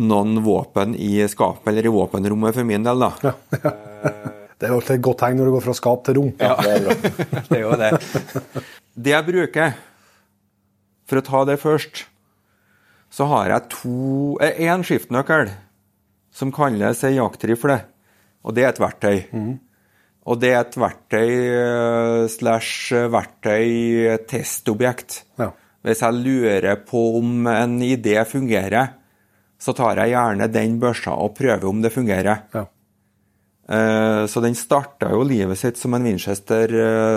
noen våpen i skapet, eller i våpenrommet for min del, da. (laughs) Det er jo alltid et godt tegn når du går fra skap til rom. Ja, det er. (laughs) Det er jo det. (laughs) Det jeg bruker, for å ta det først, så har jeg to Én skiftnøkkel som kalles ei jaktrifle, og det er et verktøy. Og det er et verktøy eh, slash verktøy testobjekt. Ja. Hvis jeg lurer på om en idé fungerer, så tar jeg gjerne den børsa og prøver om det fungerer. Ja. Eh, så den starta jo livet sitt som en Winchester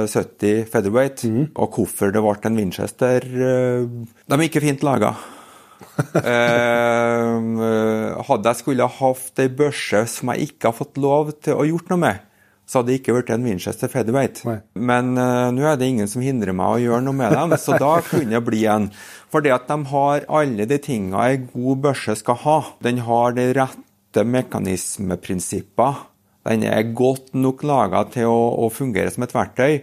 70 featherweight. Og hvorfor det ble en Winchester De er ikke fint laga. Hadde jeg skulle hatt ei børse som jeg ikke har fått lov til å gjort noe med, så hadde det ikke blitt en Winchester featherweight. Nei. Men eh, nå er det ingen som hindrer meg å gjøre noe med dem, så da kunne det bli en. For det at de har alle de tingene ei god børse skal ha. Den har de rette mekanismeprinsipper. Den er godt nok laga til å, å, fungere som et verktøy.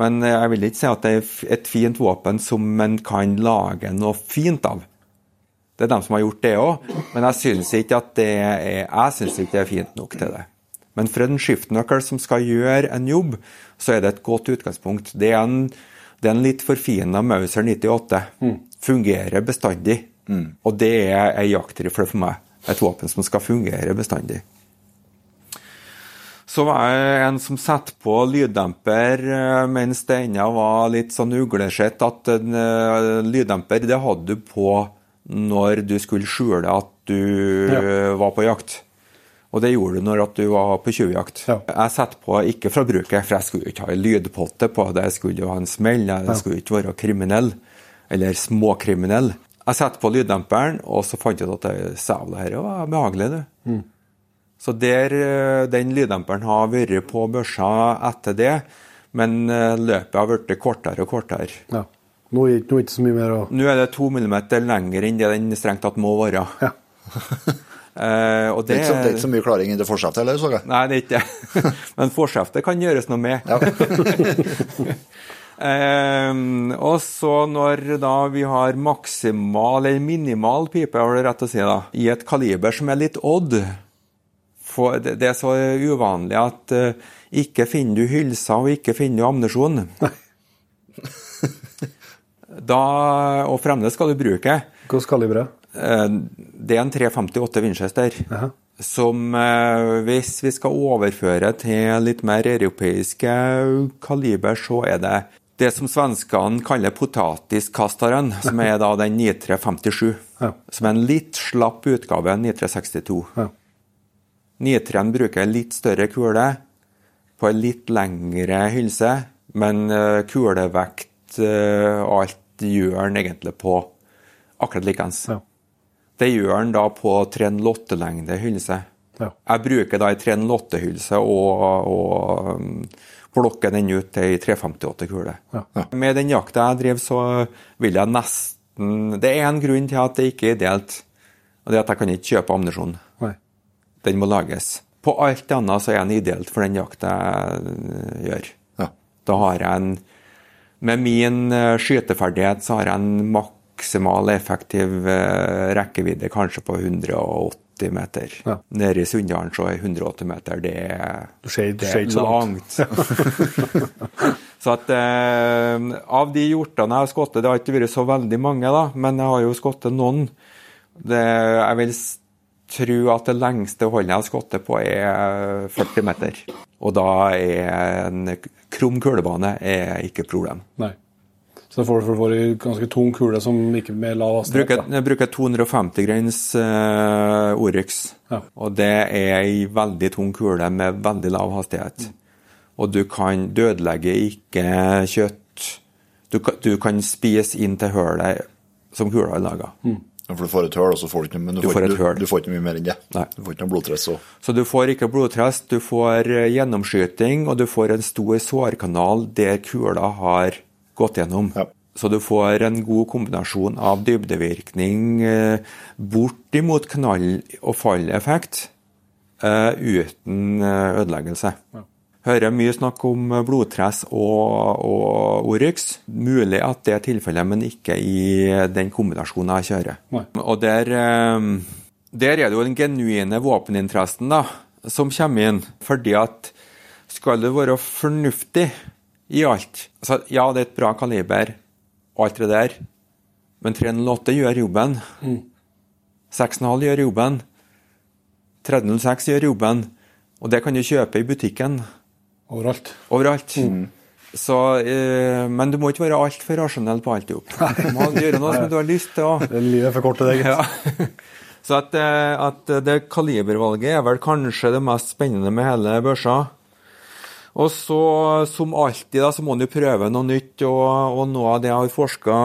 Men jeg vil ikke si at det er et fint våpen som en kan lage noe fint av. Det er dem som har gjort det òg, men jeg syns ikke at det er, jeg synes ikke det er fint nok til det. Men for en skiftenøkkel som skal gjøre en jobb, så er det et godt utgangspunkt. Det er en, det er en litt forfina Mauser 98. Mm. Fungerer bestandig. Mm. Og det er ei jaktrifle for meg. Et våpen som skal fungere bestandig. Så var jeg en som satte på lyddemper eh, mens det ennå var litt sånn uglesett at en uh, lyddemper det hadde du på når du skulle skjule at du ja. var på jakt. Og det gjorde du når du var på tjuvjakt. Ja. Jeg setter på ikke fra bruket, for jeg skulle ikke ha en lydpotte på det. Jeg skulle jo ha en smell. Jeg ja. skulle ikke være kriminell. Eller småkriminell. Jeg setter på lyddemperen, og så fant jeg ut at det sævla her var behagelig. det. Mm. Så der, eh, den lyddemperen har vært på børsa etter det, men eh, løpet har blitt kortere og kortere. Ja. Nå er det ikke så mye mer å Nå er det to millimeter lenger enn det den strengt tatt må være. Ja. (laughs) Uh, det, det, er ikke, det, er ikke, så mye klaring i det forskjeftet heller, så jeg. Nei, det er ikke det. (laughs) Men forskjeftet kan gjøres noe med. Ja. (laughs) uh, og så når da vi har maksimal eller minimal pipe, har du rett å si, da, i et kaliber som er litt odd for det, det er så uvanlig at uh, ikke finner du hylser og ikke finner du ammunisjon. Da, og fremdeles skal du bruke. Hvilket kaliber? er det er en 358 Winchester. Aha. Som eh, hvis vi skal overføre til litt mer europeiske kaliber, så er det det som svenskene kaller potatiskasteren, som er da den 9357. Ja. Som er en litt slapp utgave av 9362. Ja. 93 bruker litt større kule på en litt lengre hylse, men kulevekt og alt gjør den egentlig på akkurat likeens. Ja. Det gjør den da på 308-lengde hylse. Ja. Jeg bruker da ei 308-hylse og, og um, plukker den ut til ei 358-kule. Ja. Ja. Med den jakta jeg driver, så vil jeg nesten Det er en grunn til at det ikke er ideelt. Og det er at jeg kan ikke kjøpe ammunisjon. Den må lages. På alt annet så er den ideelt for den jakta jeg uh, gjør. Da har jeg en Med min uh, skyteferdighet så har jeg en maksimal effektiv eh, rekkevidde kanskje på 180 meter. Ja. Nede i Sunndalen så er 180 meter det er, skjer, det er langt. (laughs) så at eh, Av de hjortene jeg har skutt, det har ikke vært så veldig mange, da, men jeg har jo skutt noen. Det, jeg vil tro at det lengste holdet jeg har skutt på, er 40 meter. Og da er en krum kulebane er ikke et problem. Nei. Så får du en ganske tung kule som ikke med lav hastighet. Bruker, jeg bruker 250 grens uh, Oryx, ja. og det er ei veldig tung kule med veldig lav hastighet. Mm. Og du kan dødelegge ikke kjøtt. Du, du kan spise inn til hølet som kula er laga. Mm. For du får et høl, og så får du ikke, men du, du, får, du, du, får, ikke mye mer enn det. Nei. Du får ikke noe blodtress. Så. så du får ikke blodtress, du får eh, gjennomskyting, og du får en stor sårkanal der kula har gått gjennom. Ja. Så du får en god kombinasjon av dybdevirkning eh, bortimot knall- og falleffekt eh, uten eh, ødeleggelse. Ja. Hører mye snakk om blodtress og, og Oryx. Mulig at det er tilfellet, men ikke i den kombinasjonen jeg kjører. Nei. Og der, der, er det jo den genuine våpeninteressen da, som kommer inn. Fordi at skal du være fornuftig i alt. Altså, ja, det er et bra kaliber, og alt det der, men 308 gjør jobben. Mm. 6,5 gjør jobben. 306 gjør jobben. Og det kan du kjøpe i butikken. Overalt. Overalt. Mm. Så, eh, men du må ikke være altfor rasjonell på alt i hop. Du må gjøre noe som du har lyst til. Livet er for kort til det, gitt. Ja. (laughs) Så at, eh, at det kalibervalget er vel kanskje det mest spennende med hele børsa. Og så, som alltid, da, så må en jo prøve noe nytt, og, og noe av det jeg har forska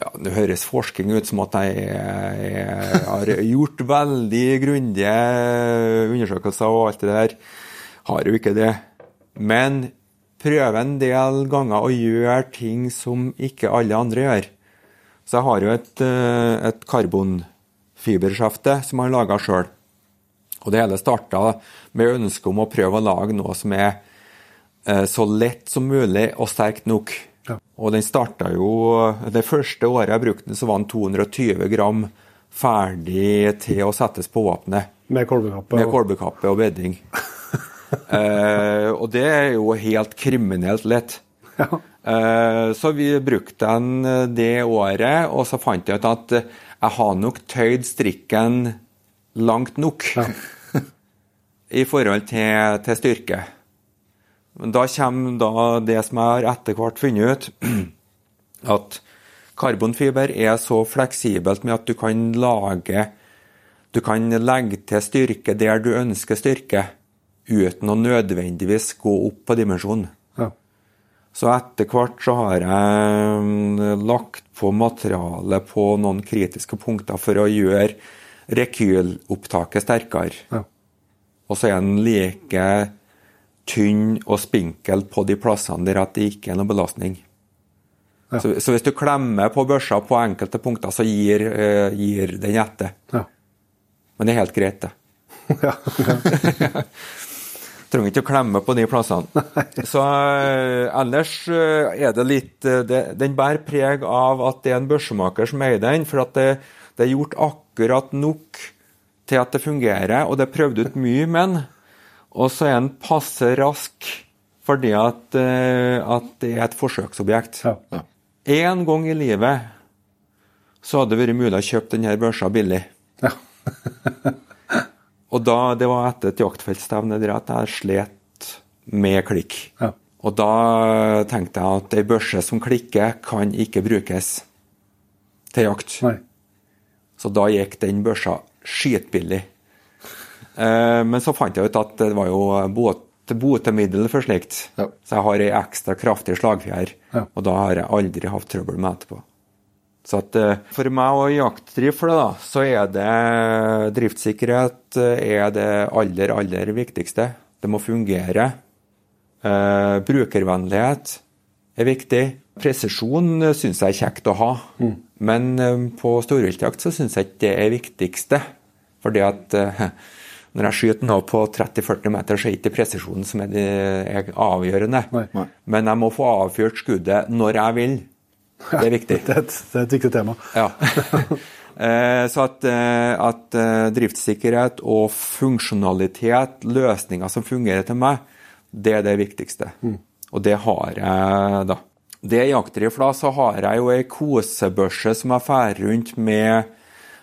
ja, Det høres forskning ut som at jeg, jeg har gjort veldig grundige undersøkelser og alt det der. Har jo ikke det. Men prøve en del ganger å gjøre ting som ikke alle andre gjør. Så jeg har jo et, eh, et karbonfiberskjefte som jeg har laga sjøl. Og det hele starta med ønsket om å prøve å lage noe som er eh, så lett som mulig og sterkt nok. Ja. Og den starta jo Det første året jeg brukte den, så var den 220 gram ferdig til å settes på våpenet. Med kolbekappe? Med kolbekappe og bedding. (laughs) eh, og det er jo helt kriminelt lett. Ja. Eh, så vi brukte den eh, det året, og så fant jeg ut at jeg har nok tøyd strikken langt nok ja. (laughs) i forhold til, til, styrke. Men da kommer da det som jeg har etter hvert funnet ut, (clears throat) at karbonfiber er så fleksibelt med at du kan lage Du kan legge til styrke der du ønsker styrke, uten å nødvendigvis gå opp på dimensjonen. Ja. Så etter hvert så har jeg mm, lagt på materiale på noen kritiske punkter for å gjøre rekylopptaket sterkere. Ja. Og så er den like tynn og spinkel på de plassene der at det ikke er noen belastning. Ja. Så, så, hvis du klemmer på børsa på enkelte punkter, så gir, uh, gir den etter. Ja. Men det er helt greit, det. (laughs) ja. (laughs) Trenger ikke å klemme på de plassene. (laughs) Så uh, ellers uh, er det litt det, Den bærer preg av at det er en børsemaker som eier den. For at det, det er gjort akkurat nok til at det fungerer, og det er prøvd ut mye med den. Og så er den passe rask fordi at, at det er et forsøksobjekt. Ja. En gang i livet så hadde det vært mulig å kjøpe denne børsa billig. Ja. (laughs) og da, det var etter et jaktfeltstevne der at jeg slet med klikk. Ja. Og da tenkte jeg at ei børse som klikker, kan ikke brukes til jakt. Nei. Så da gikk den børsa skitbillig. Eh, men så fant jeg ut at det var jo bot, botemiddel for slikt. Ja. Så jeg har ei ekstra kraftig slagfjær, ja. og da har jeg aldri hatt trøbbel med etterpå. Så at eh, For meg og jaktrifle, da, så er det driftssikkerhet eh, er det aller, aller viktigste. Det må fungere. Eh, brukervennlighet er viktig. Presisjon syns jeg er kjekt å ha. Mm. Men eh, på storviltjakt så syns jeg ikke det er viktigste. Fordi at eh, (laughs) når jeg skyter nå på 30-40 meter, så er ikke presisjonen som er, det, er avgjørende. Nei, nei. Men jeg må få avfyrt skuddet når jeg vil. Det er viktig. det, er et, det er et viktig tema. Ja. (laughs) Eh, så at, at, driftssikkerhet og funksjonalitet, løsninger som fungerer til meg, det er det viktigste. Mm. Og det har jeg da. Det jeg jakter jaktrifla så har jeg jo ei kosebørse som jeg drar rundt med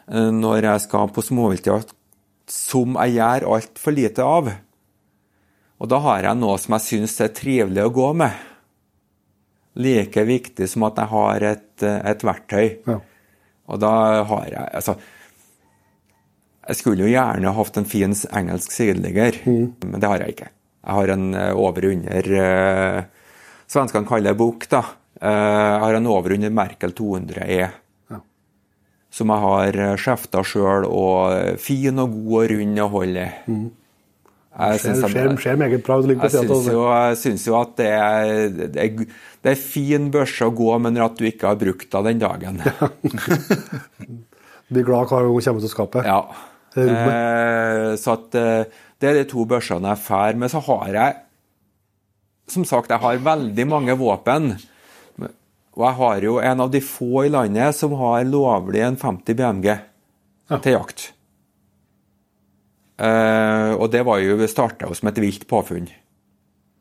eh, når jeg skal på småviltjakt, som jeg gjør altfor lite av. Og da har jeg noe som jeg syns er trivelig å gå med. Like viktig som at jeg har et, eh, et verktøy. Ja. Og da har jeg Altså Jeg skulle jo gjerne hatt en fin engelsk sideligger, mm. men det har jeg ikke. Jeg har en eh, over-under Svenskene kaller det bok, da. Eh, jeg har en over under Merkel 200E. Ja. Som jeg har eh, skjefta sjøl, og fin og god og rund å holde i. Mm. Jeg ser meget bra. Jeg syns jo, jo, at det er, det er, det er fin børse å gå, men at du ikke har brukt av den dagen. Ja. Blir glad hver gang hun kommer til skapet. Ja. Eh, så at, eh, det er de to børsene jeg får. Men så har jeg som sagt, jeg har veldig mange våpen. Og jeg har jo en av de få i landet som har lovlig en 50 BMG ja. til jakt. Uh, og det var jo starta som et vilt påfunn.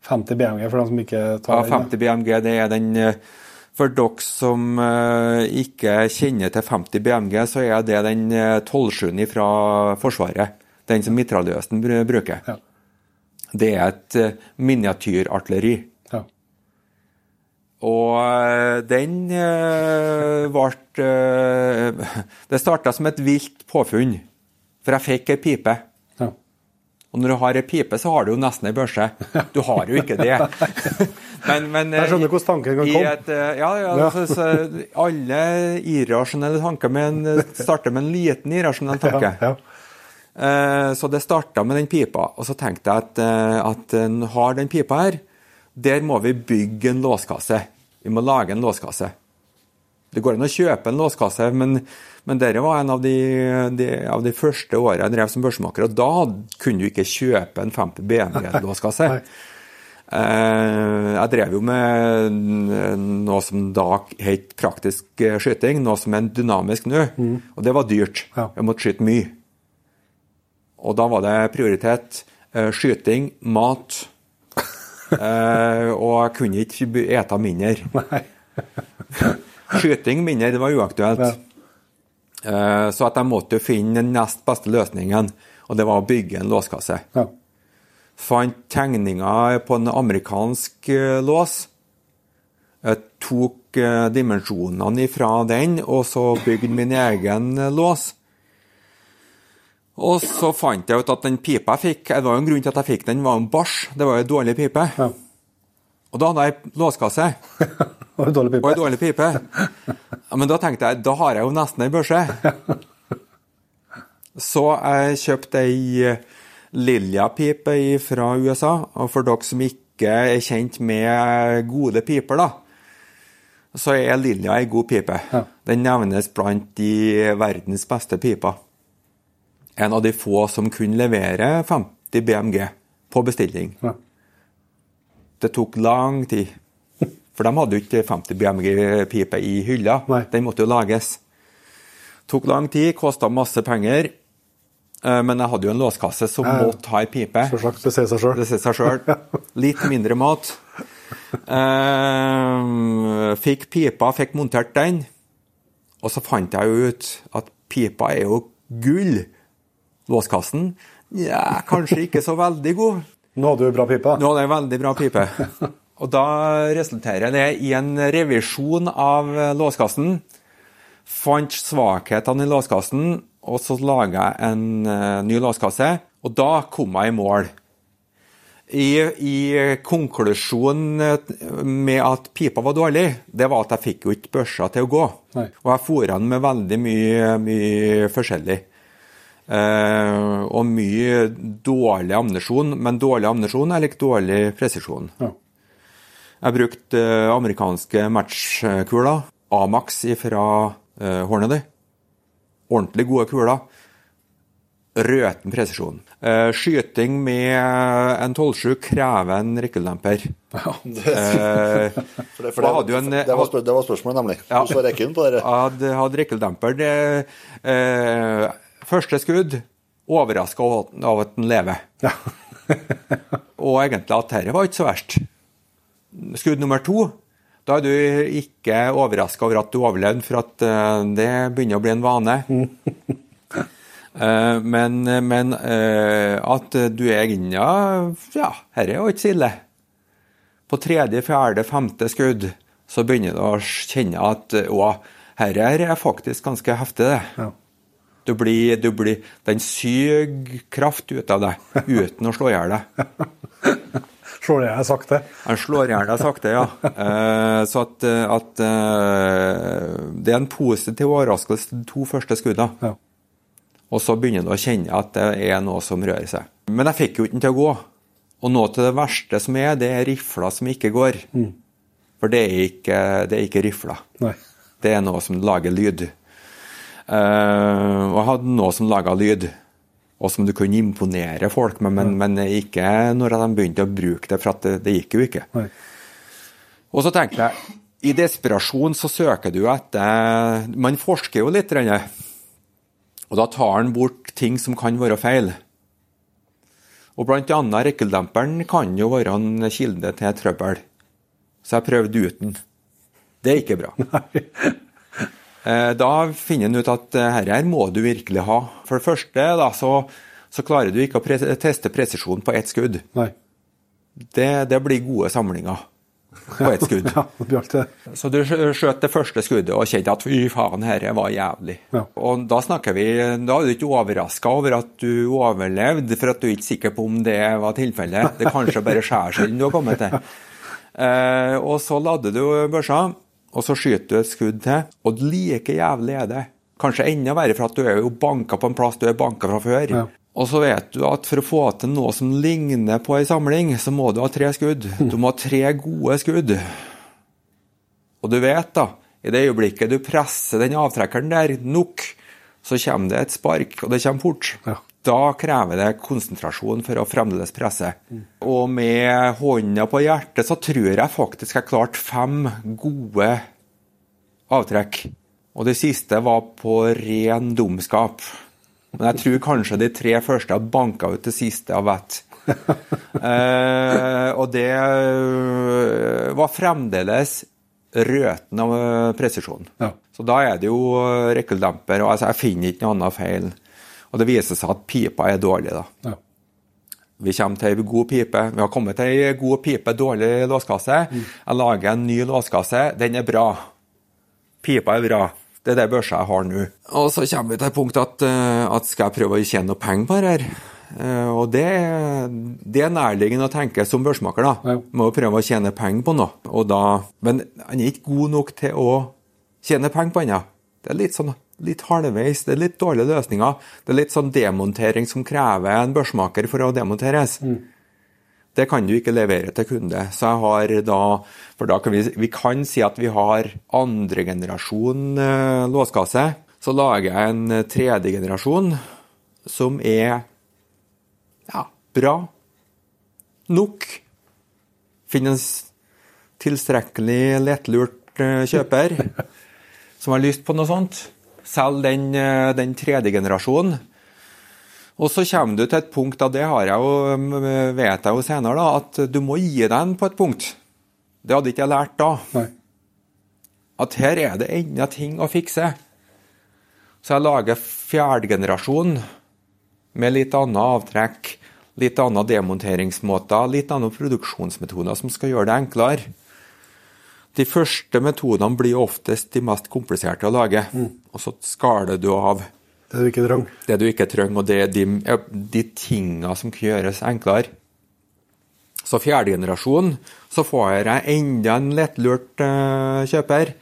50 BMG for dem som ikke tar Ja, 50 BMG det er den eh, For dere som uh, ikke kjenner til 50 BMG, så er det den 12-7 fra Forsvaret. Den som mitraljøsen bruker. Ja. Det er et miniatyrartilleri. Ja. Og eh, den eh, ble eh, (laughs) Det starta som et vilt påfunn, for jeg fikk ei pipe. Og når du har ei pipe, så har du jo nesten ei børse. Du har jo ikke det. (laughs) Men, men Jeg skjønner hvordan tanken kan komme. et, eh, ja, ja, Ja. Så, så alle irrasjonelle tanker med en, starter med en liten irrasjonell tanke. Ja. Eh, Så det starta med den pipa, og så tenkte jeg at, eh, at en har den pipa her, der må vi bygge en låskasse. Vi må lage en låskasse. Det går an å kjøpe en låskasse, men, men dette var en av de, de, av de første årene jeg drev som børsmaker, og da kunne du ikke kjøpe en 50 BMW-låskasse. Eh, Jeg drev jo med noe som da het praktisk eh, skyting, noe som er dynamisk nå, og det var dyrt. Jeg måtte skyte mye. Og da var det prioritet eh, skyting, mat, (laughs) og jeg kunne ikke ete mindre. (laughs) Skyting mindre, det var uaktuelt. Eh, Så at jeg måtte finne den nest beste løsningen, og det var å bygge en låskasse. Ja. Fant tegninger på en amerikansk eh, lås. Jeg tok eh, dimensjonene ifra den, og så bygde min egen lås. Og så fant jeg ut at den pipa jeg fikk, det var jo en grunn til at jeg fikk den, var en bars. Det var jo en dårlig pipe. Ja. Og da hadde jeg ei låskasse (laughs) Og en dårlig og ei pipe. dårlig pipe. Ja, men da tenkte jeg, da har jeg jo nesten ei børse. (laughs) Så jeg kjøpte ei Lilja-pipe fra USA. Og for dere som ikke er kjent med gode piper, da, så er Lilja ei god pipe. Ja. Den nevnes blant de verdens beste piper. En av de få som kunne levere 50 BMG på bestilling. Ja. Det tok lang tid. For de hadde jo ikke 50 BMG-pipe i hylla. Nei. Den måtte jo lages. Tok lang tid, kosta masse penger. Eh, Men jeg hadde jo en låskasse som ja. måtte ha ei pipe. Selvsagt. Det sier seg sjøl. Det sier seg sjøl. (laughs) Litt mindre mat. Eh, fikk pipa, fikk montert den. Og så fant jeg jo ut at pipa er jo gull. Låskassen ja, kanskje ikke så veldig god. Nå hadde du bra pipe. Nå hadde jeg veldig bra pipe. (laughs) Og da resulterer det i en revisjon av låskassen. Fant svakhetene i låskassen, og så laga jeg en eh, ny låskasse. Og da kom jeg i mål. I, i konklusjonen eh, med at pipa var dårlig, det var at jeg fikk jo ikke børsa til å gå. Nei. Og jeg fôra den med veldig mye, mye forskjellig. Eh, og mye dårlig ammunisjon, men dårlig ammunisjon er lik dårlig presisjon. Ja. Jeg brukte eh, amerikanske matchkuler, Amax fra uh, Hornady. Ordentlig gode kuler. Røten presisjon. Eh, skyting med en 12-7 krever en rikkeldemper. Eh, (laughs) For det, for det, en, det, det, var, spør, det var spørsmålet, nemlig. Ja. Hvordan var rekken på dere? hadde, hadde rikkeldemper. Det, eh, første skudd overraska av at den lever. Ja. (laughs) Og egentlig at dette var ikke så verst. Skudd nummer to, da er du ikke overraska over at du overlevde, for at eh, det begynner å bli en vane. (laughs) Eh, men men eh, at du er inne Ja, dette er jo ikke så ille. På tredje, fjerde, femte skudd så begynner du å kjenne at å, dette er faktisk ganske heftig, det. Ja. Du blir, du blir, den syr kraft ut av deg uten å slå i hjel deg. (laughs) Slår i hjel sagt det. Han slår i hjel deg sakte, ja. Eh, så at, at eh, det er en positiv overraskelse de to første skuddene. Ja. Og så begynner du å kjenne at det er noe som rører seg. Men jeg fikk jo ikke den til å gå. Og noe til det verste som er, det er rifler som ikke går. For det er ikke, det er ikke rifler. Nei. Det er noe som lager lyd. Eh, og jeg hadde noe som laga lyd, og som du kunne imponere folk med, men, men ikke når de begynte å bruke det, for det, det gikk jo ikke. Nei. Og så tenkte jeg, i desperasjon så søker du etter Man forsker jo litt, og da tar han bort ting som kan være feil. Og blant annet rekkeldemperen kan jo være en kilde til trøbbel. Så jeg prøvde uten. Det er ikke bra. Eh, Da finner en ut at herre her, må du virkelig ha. For det første da, så, så klarer du ikke å pre teste presisjon på ett skudd. Nei. Det, det blir gode samlinger. på ett skudd. (laughs) Ja, det blir alltid. Så du skjøt det første skuddet og kjente at fy faen, dette var jævlig. Ja. Og da snakker vi, da er du ikke overraska over at du overlevde, for at du er ikke sikker på om det var tilfellet. Det er kanskje bare skjærsilden du har kommet til. (laughs) Eh, og så lader du børsa, og så skyter du et skudd til, og like jævlig er det. Kanskje enda verre, for at du er jo banka på en plass du er banka fra før. Ja. Og så vet du at for å få til noe som ligner på ei samling, så må du ha tre skudd. (laughs) Du må ha tre gode skudd. Og du vet, da, i det øyeblikket du presser den avtrekkeren der nok, så kommer det et spark, og det kommer fort. Ja. Da krever det konsentrasjon for å fremdeles presse. Og med hånda på hjertet så tror jeg faktisk jeg klarte fem gode avtrekk. Og det siste var på ren dumskap. Men jeg tror kanskje de tre første har banka ut det siste av vett. (laughs) eh, og det øh, var fremdeles røten av øh, presisjon. Ja. Så da er det jo øh, rekkeldemper, og altså, jeg finner ikke noe annet feil. Og det viser seg at pipa er dårlig, da. Ja. Vi kommer til ei god pipe. Vi har kommet til ei god pipe, dårlig låskasse. Jeg lager en ny låskasse. Den er bra. Pipa er bra. Det er det børsa jeg har nå. Og så kommer vi til et punkt at, eh, at skal jeg prøve å tjene noe penger på det her? Eh, Og det, det er nærliggende å tenke som børsmaker, da. Ja. Må prøve å tjene penger på noe. Og da, men han er ikke god nok til å tjene penger på ennå. Det er litt sånn litt halvveis. Det er litt dårlige løsninger. Det er litt sånn demontering som krever en børsmaker for å demonteres. Det kan du ikke levere til kunde. Så jeg har da For da kan vi, vi kan si at vi har andre generasjon eh, låskasse. Så lager jeg en tredje generasjon som er ja, bra nok. Finnes en tilstrekkelig lettlurt eh, kjøper (laughs) som har lyst på noe sånt. Selg den, eh, den tredje generasjonen. Og så kommer du til et punkt, og det har jeg jo, eh, vet jeg jo senere, da, at du må gi den på et punkt. Det hadde ikke jeg lært da. Nei. At her er det enda ting å fikse. Så jeg lager fjerde generasjon med litt annet avtrekk, litt andre demonteringsmåter, litt andre produksjonsmetoder som skal gjøre det enklere. De første metodene blir oftest de mest kompliserte å lage, og så skaler du av Det du ikke trenger. det du ikke trenger, og det er de, de tinga som kan gjøres enklere. Så fjerde generasjon, så får jeg enda en lettlurt uh, kjøper.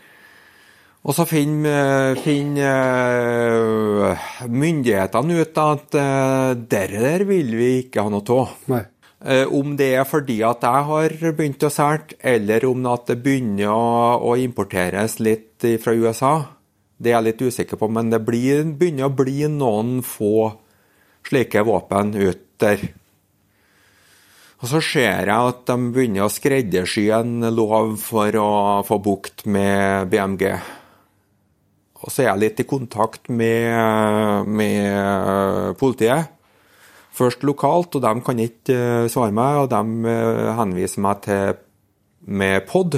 Og så finner fin, eh, myndighetene ut at uh, dere der vil vi ikke ha noe av. Eh, om det er fordi at jeg har begynt å selge, eller om det begynner å, importeres litt fra USA, det er jeg litt usikker på. Men det blir, begynner å bli noen få slike våpen ut der. Og så ser jeg at de begynner å skreddersy en lov for å få bukt med BMG. Og så er jeg litt i kontakt med, med politiet. Først lokalt, og de kan ikke eh, svare meg, og de eh, henviser meg til med POD.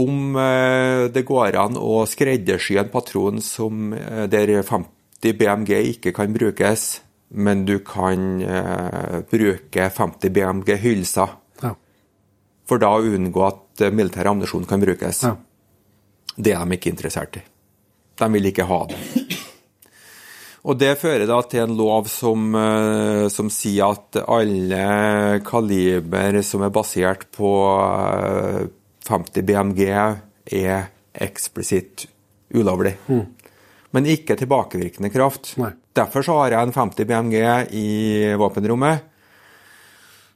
Om eh, det går an å skreddersy en patron som, der 50 BMG ikke kan brukes, men du kan bruke 50 BMG hylser. Ja. For da å unngå at militær ammunisjon kan brukes. Ja. Det er de ikke interessert i. De vil ikke ha det. Og Det fører da til en lov som, eh, som sier at alle kaliber som er basert på eh, 50 BMG, er eksplisitt ulovlig. Men ikke tilbakevirkende kraft. Nei. Derfor så har jeg en 50 BMG i våpenrommet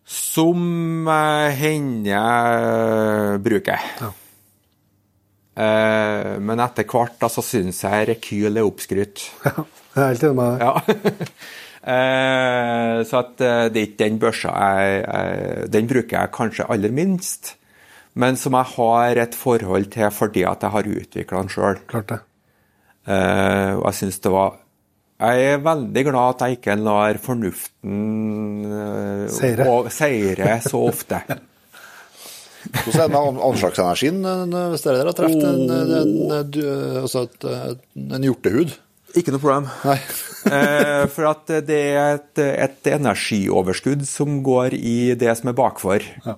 som henne hender bruker. Ja. Eh, men etter hvert så syns jeg rekyl er oppskrytt. Ja, jeg er helt enig med deg. Ja. Eh, så at eh, det er ikke den børsa jeg, jeg Den bruker jeg kanskje aller minst, men som jeg har et forhold til fordi at jeg har utvikla den sjøl. Klart og jeg syns det var Jeg er veldig glad at jeg ikke lar fornuften eh, Seire. seire så ofte. (laughs) Hvordan er det med anslagsenergien eh, hvis dere har truffet en, en, en, et, en hjortehud? Ikke noe problem. Nei. (laughs) Eh, for at det er et, et energioverskudd som går i det som er bakfor. Ja.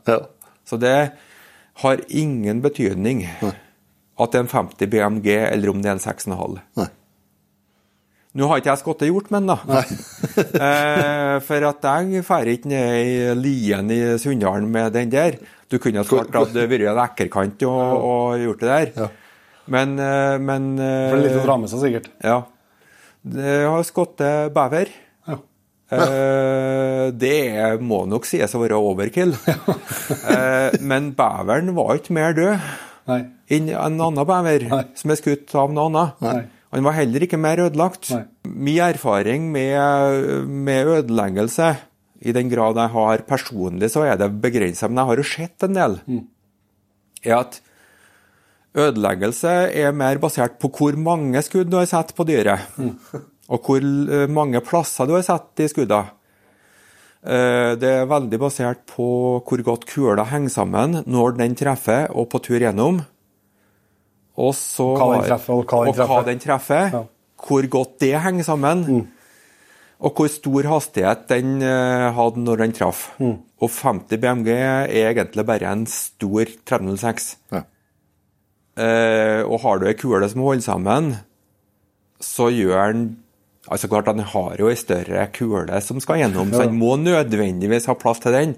Så det har ingen betydning at det er en 50 BMG eller om det er en 6,5. Nå har ikke jeg skottet gjort men da. (laughs) eh, for at jeg drar ikke ned i lien i Sunndalen med den der. Du kunne svart at det vært en ekkerkant og, og gjort det der. Ja. Men, eh, men eh, For det er litt å dra med seg, sikkert. Ja. Det har skutt bever. Ja. Eh, det må nok sies å være overkill. (laughs) eh, men beveren var ikke mer død Nei. enn en annen bever Nei. som er skutt av noen annen. Nei. Han var heller ikke mer ødelagt. Min erfaring med, med ødeleggelse, i den grad jeg har personlig, så er det begrensa, men jeg har jo sett en del, er at ødeleggelse er mer basert på hvor mange skudd du har satt på dyret, og hvor eh, mange plasser du har satt i skudda. Eh, Det er veldig basert på hvor godt kula henger sammen når den treffer, og på tur gjennom. Og så Hva den treffer, og hva den og hva den treffer. Ja. Hvor godt det henger sammen. Og hvor stor hastighet den eh, hadde når den traff. Og 50 BMG er egentlig bare en stor 306. Ja. Eh, og har du ei kule som holder sammen, så gjør han Altså klart, han har jo ei større kule som skal gjennom, så han må nødvendigvis ha plass til den.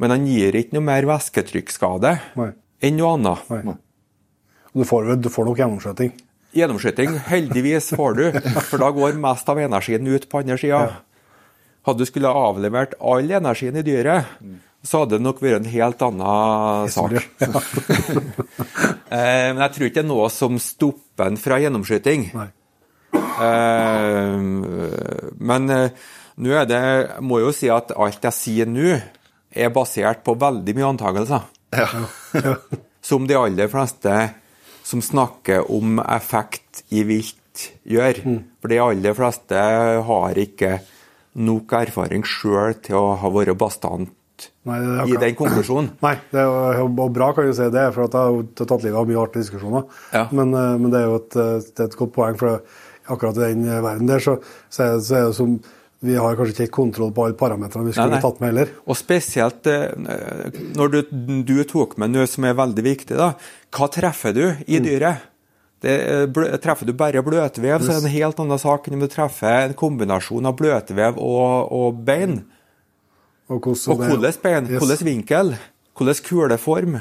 Men han gir ikke noe mer væsketrykkskade enn noe annet. Nei. Og Du får, du får nok gjennomskjøting. Gjennomskyting, heldigvis får du, for da går mest av energien ut på andre sida. Hadde du skulle avlevert all energien i dyret, så hadde det nok vært en helt annen sak. (laughs) Eh, Men jeg tror ikke det er noe som stopper en fra gjennomskyting. Nei. Eh, Men eh, nå er det Jeg må jo si at alt jeg sier nå, er basert på veldig mye antakelser. (laughs) Som de aller fleste som snakker om effekt i vilt, gjør. For de aller fleste har ikke nok erfaring sjøl til å ha vært bastant Nei, det i den konklusjonen. (clears throat) Nei, det er og bra kan du si det, for at jeg har tatt livet av mye artige diskusjoner. Ja. Men, eh, men det er jo et, eh, det er et godt poeng, for akkurat i den eh, verden der, så, så, er, det jo som Vi har kanskje ikke helt kontroll på alle parametrene vi skulle Nei, nei. tatt med heller. Og spesielt når du, du tok med noe som er veldig viktig, da. Hva treffer du Mm. i dyret? Det, blø, treffer du bare bløtvev, så er det en helt annen sak enn om du treffer en kombinasjon av bløtvev og, og bein. Og hvordan, bein, Yes. Mm. hvordan vinkel, hvordan kuleform.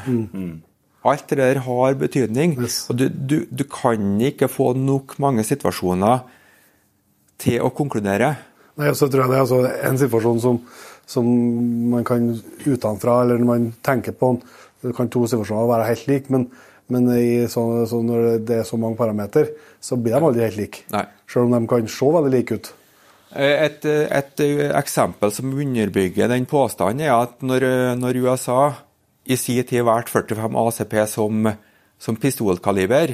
Alt det der har betydning. Yes. Og du, du, du kan ikke få nok mange situasjoner til å konkludere. Nei, så tror jeg det er altså en situasjon som, som man kan utenfra, eller når man tenker på den, det kan to situasjoner være helt like, men, men i så, så når det er så mange parameter, så blir de aldri helt like. Selv om de kan se veldig like ut. Eh, Et, et eksempel som underbygger den påstanden, er at når, når USA i sin tid valgte 45 ACP som, som pistolkaliber,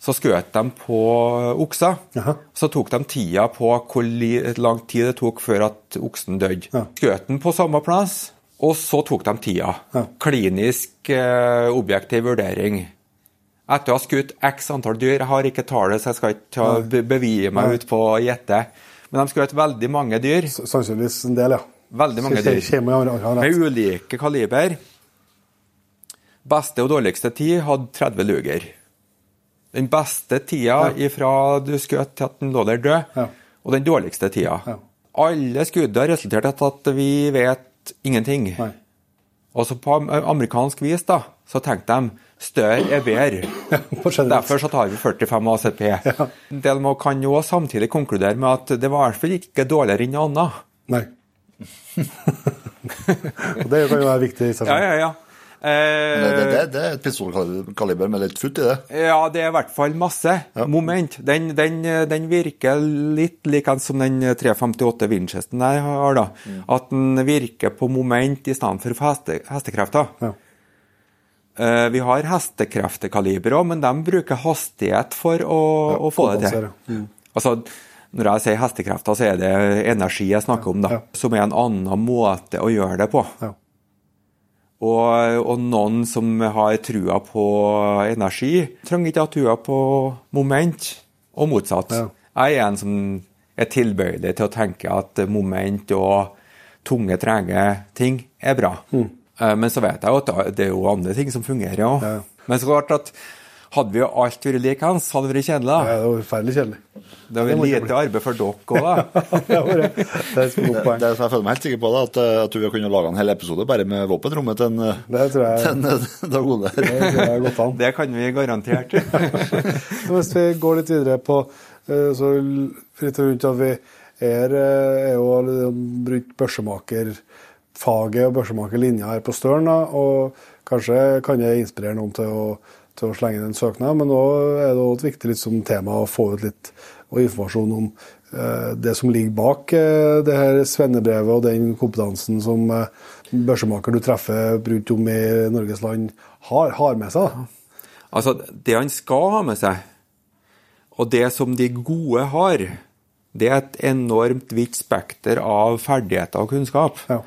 så skjøt de på okser. Så tok de tida på hvor lang tid det tok før at oksen døde. Ja. Skjøt den på samme plass, og så tok de tida. Ja. Klinisk eh, objektiv vurdering. Etter å ha skutt x antall dyr, jeg har ikke tallet, så jeg skal ikke bevie meg Nei. ut på å gjette, men de skjøt veldig mange dyr. Sannsynligvis en del, ja. Veldig mange dyr. Med ulike kaliber. Beste og dårligste tid hadde 30 luger. Den beste tida ifra du skjøt til at den lå der død, Ja. og den dårligste tida. Ja. Alle skuddene resulterte i at vi vet ingenting. Nei. Og så på amerikansk vis da, så tenkte de større er bedre. Derfor så tar vi 45 ACP. Ja. del må- kan jo samtidig konkludere med at det var i hvert fall ikke dårligere enn noe annet. Nei. (laughs) Og det kan jo være viktig i seg Ja, selv. ja, ja. Det, det, Eh, det, det er et pistolkaliber med litt futt i det. ja, det er i hvert fall masse moment. Den, den, den virker litt likeens som den 358 Winchesten jeg har, da. At den virker på moment i stedet for heste, hestekrefter. Ja. Eh, vi har hestekreftekaliber òg, men de bruker hastighet for å, å få det til. Mm. Altså, når jeg sier hestekrefter, så er det energi jeg snakker om, da. Ja. Som er en annen måte å gjøre det på. Ja. Og, og noen som har trua på energi, trenger ikke ha trua på moment, og motsatt. Ja. Jeg er en som er tilbøyelig til å tenke at moment og tunge, trege ting er bra. Mm. Eh, Men så vet jeg jo at det er jo andre ting som fungerer òg. Ja. Men så klart at hadde vi jo alt vært hans, hadde det vært kjedelig. Ja, det var forferdelig kjedelig. Det var lite arbeid for dere òg, da. (laughs) Det det. Det er et godt poeng. det det jeg føler meg helt sikker på, da, at, eh, at du vil kunne lage en hel episode bare med våpenrommet til en, eh, Det tror jeg, til en eh, (laughs) Dag Ole. det kan vi garantert. (laughs) Hvis vi går litt videre på eh, så litt rundt at vi er, eh, er jo liksom brukt børsemakerfaget og børsemakerlinja her på Støren, da, og kanskje kan det inspirere noen til å, til å slenge inn en søknad, men nå er det også et viktig litt som tema å få ut litt og informasjon om eh, det som ligger bak eh, det her svennebrevet og den kompetansen som eh, børsemaker du treffer rundt om i Norges land, har, har med seg. Da. Altså, det han skal ha med seg, og det som de gode har, det er et enormt vidt spekter av ferdigheter og kunnskap. Ja.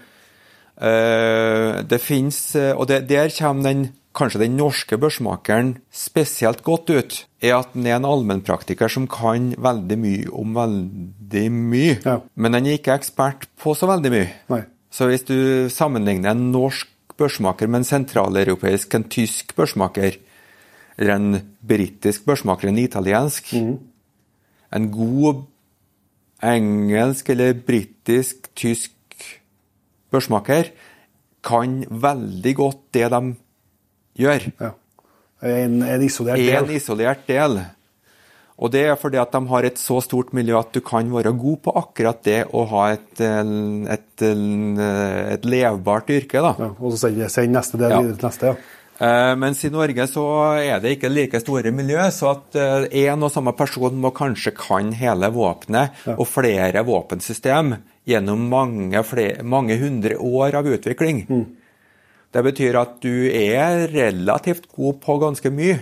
Eh, det finnes, eh, og det, der kommer den, kanskje den norske børsmakeren spesielt godt ut, er at han er en allmennpraktiker som kan veldig mye om veldig mye, Ja. men han er ikke ekspert på så veldig mye. Nei. Så hvis du sammenligner en norsk børsmaker med en sentraleuropeisk, en tysk børsmaker, eller en britisk børsmaker, en italiensk, en god engelsk eller britisk, tysk børsmaker kan veldig godt det de gjør. Ja. En, en isolert En del. isolert del. Og det er fordi at de har et så stort miljø at du kan være god på akkurat det å ha et, eh, et, eh, et levbart yrke. da. Ja, og så send neste del Ja. videre til neste. ja. Eh, Mens i Norge så er det ikke like store miljø, så at én og samme person må kanskje kan hele våpenet og flere våpensystem gjennom mange, flere, mange hundre år av utvikling. Det betyr at du er relativt god på ganske mye.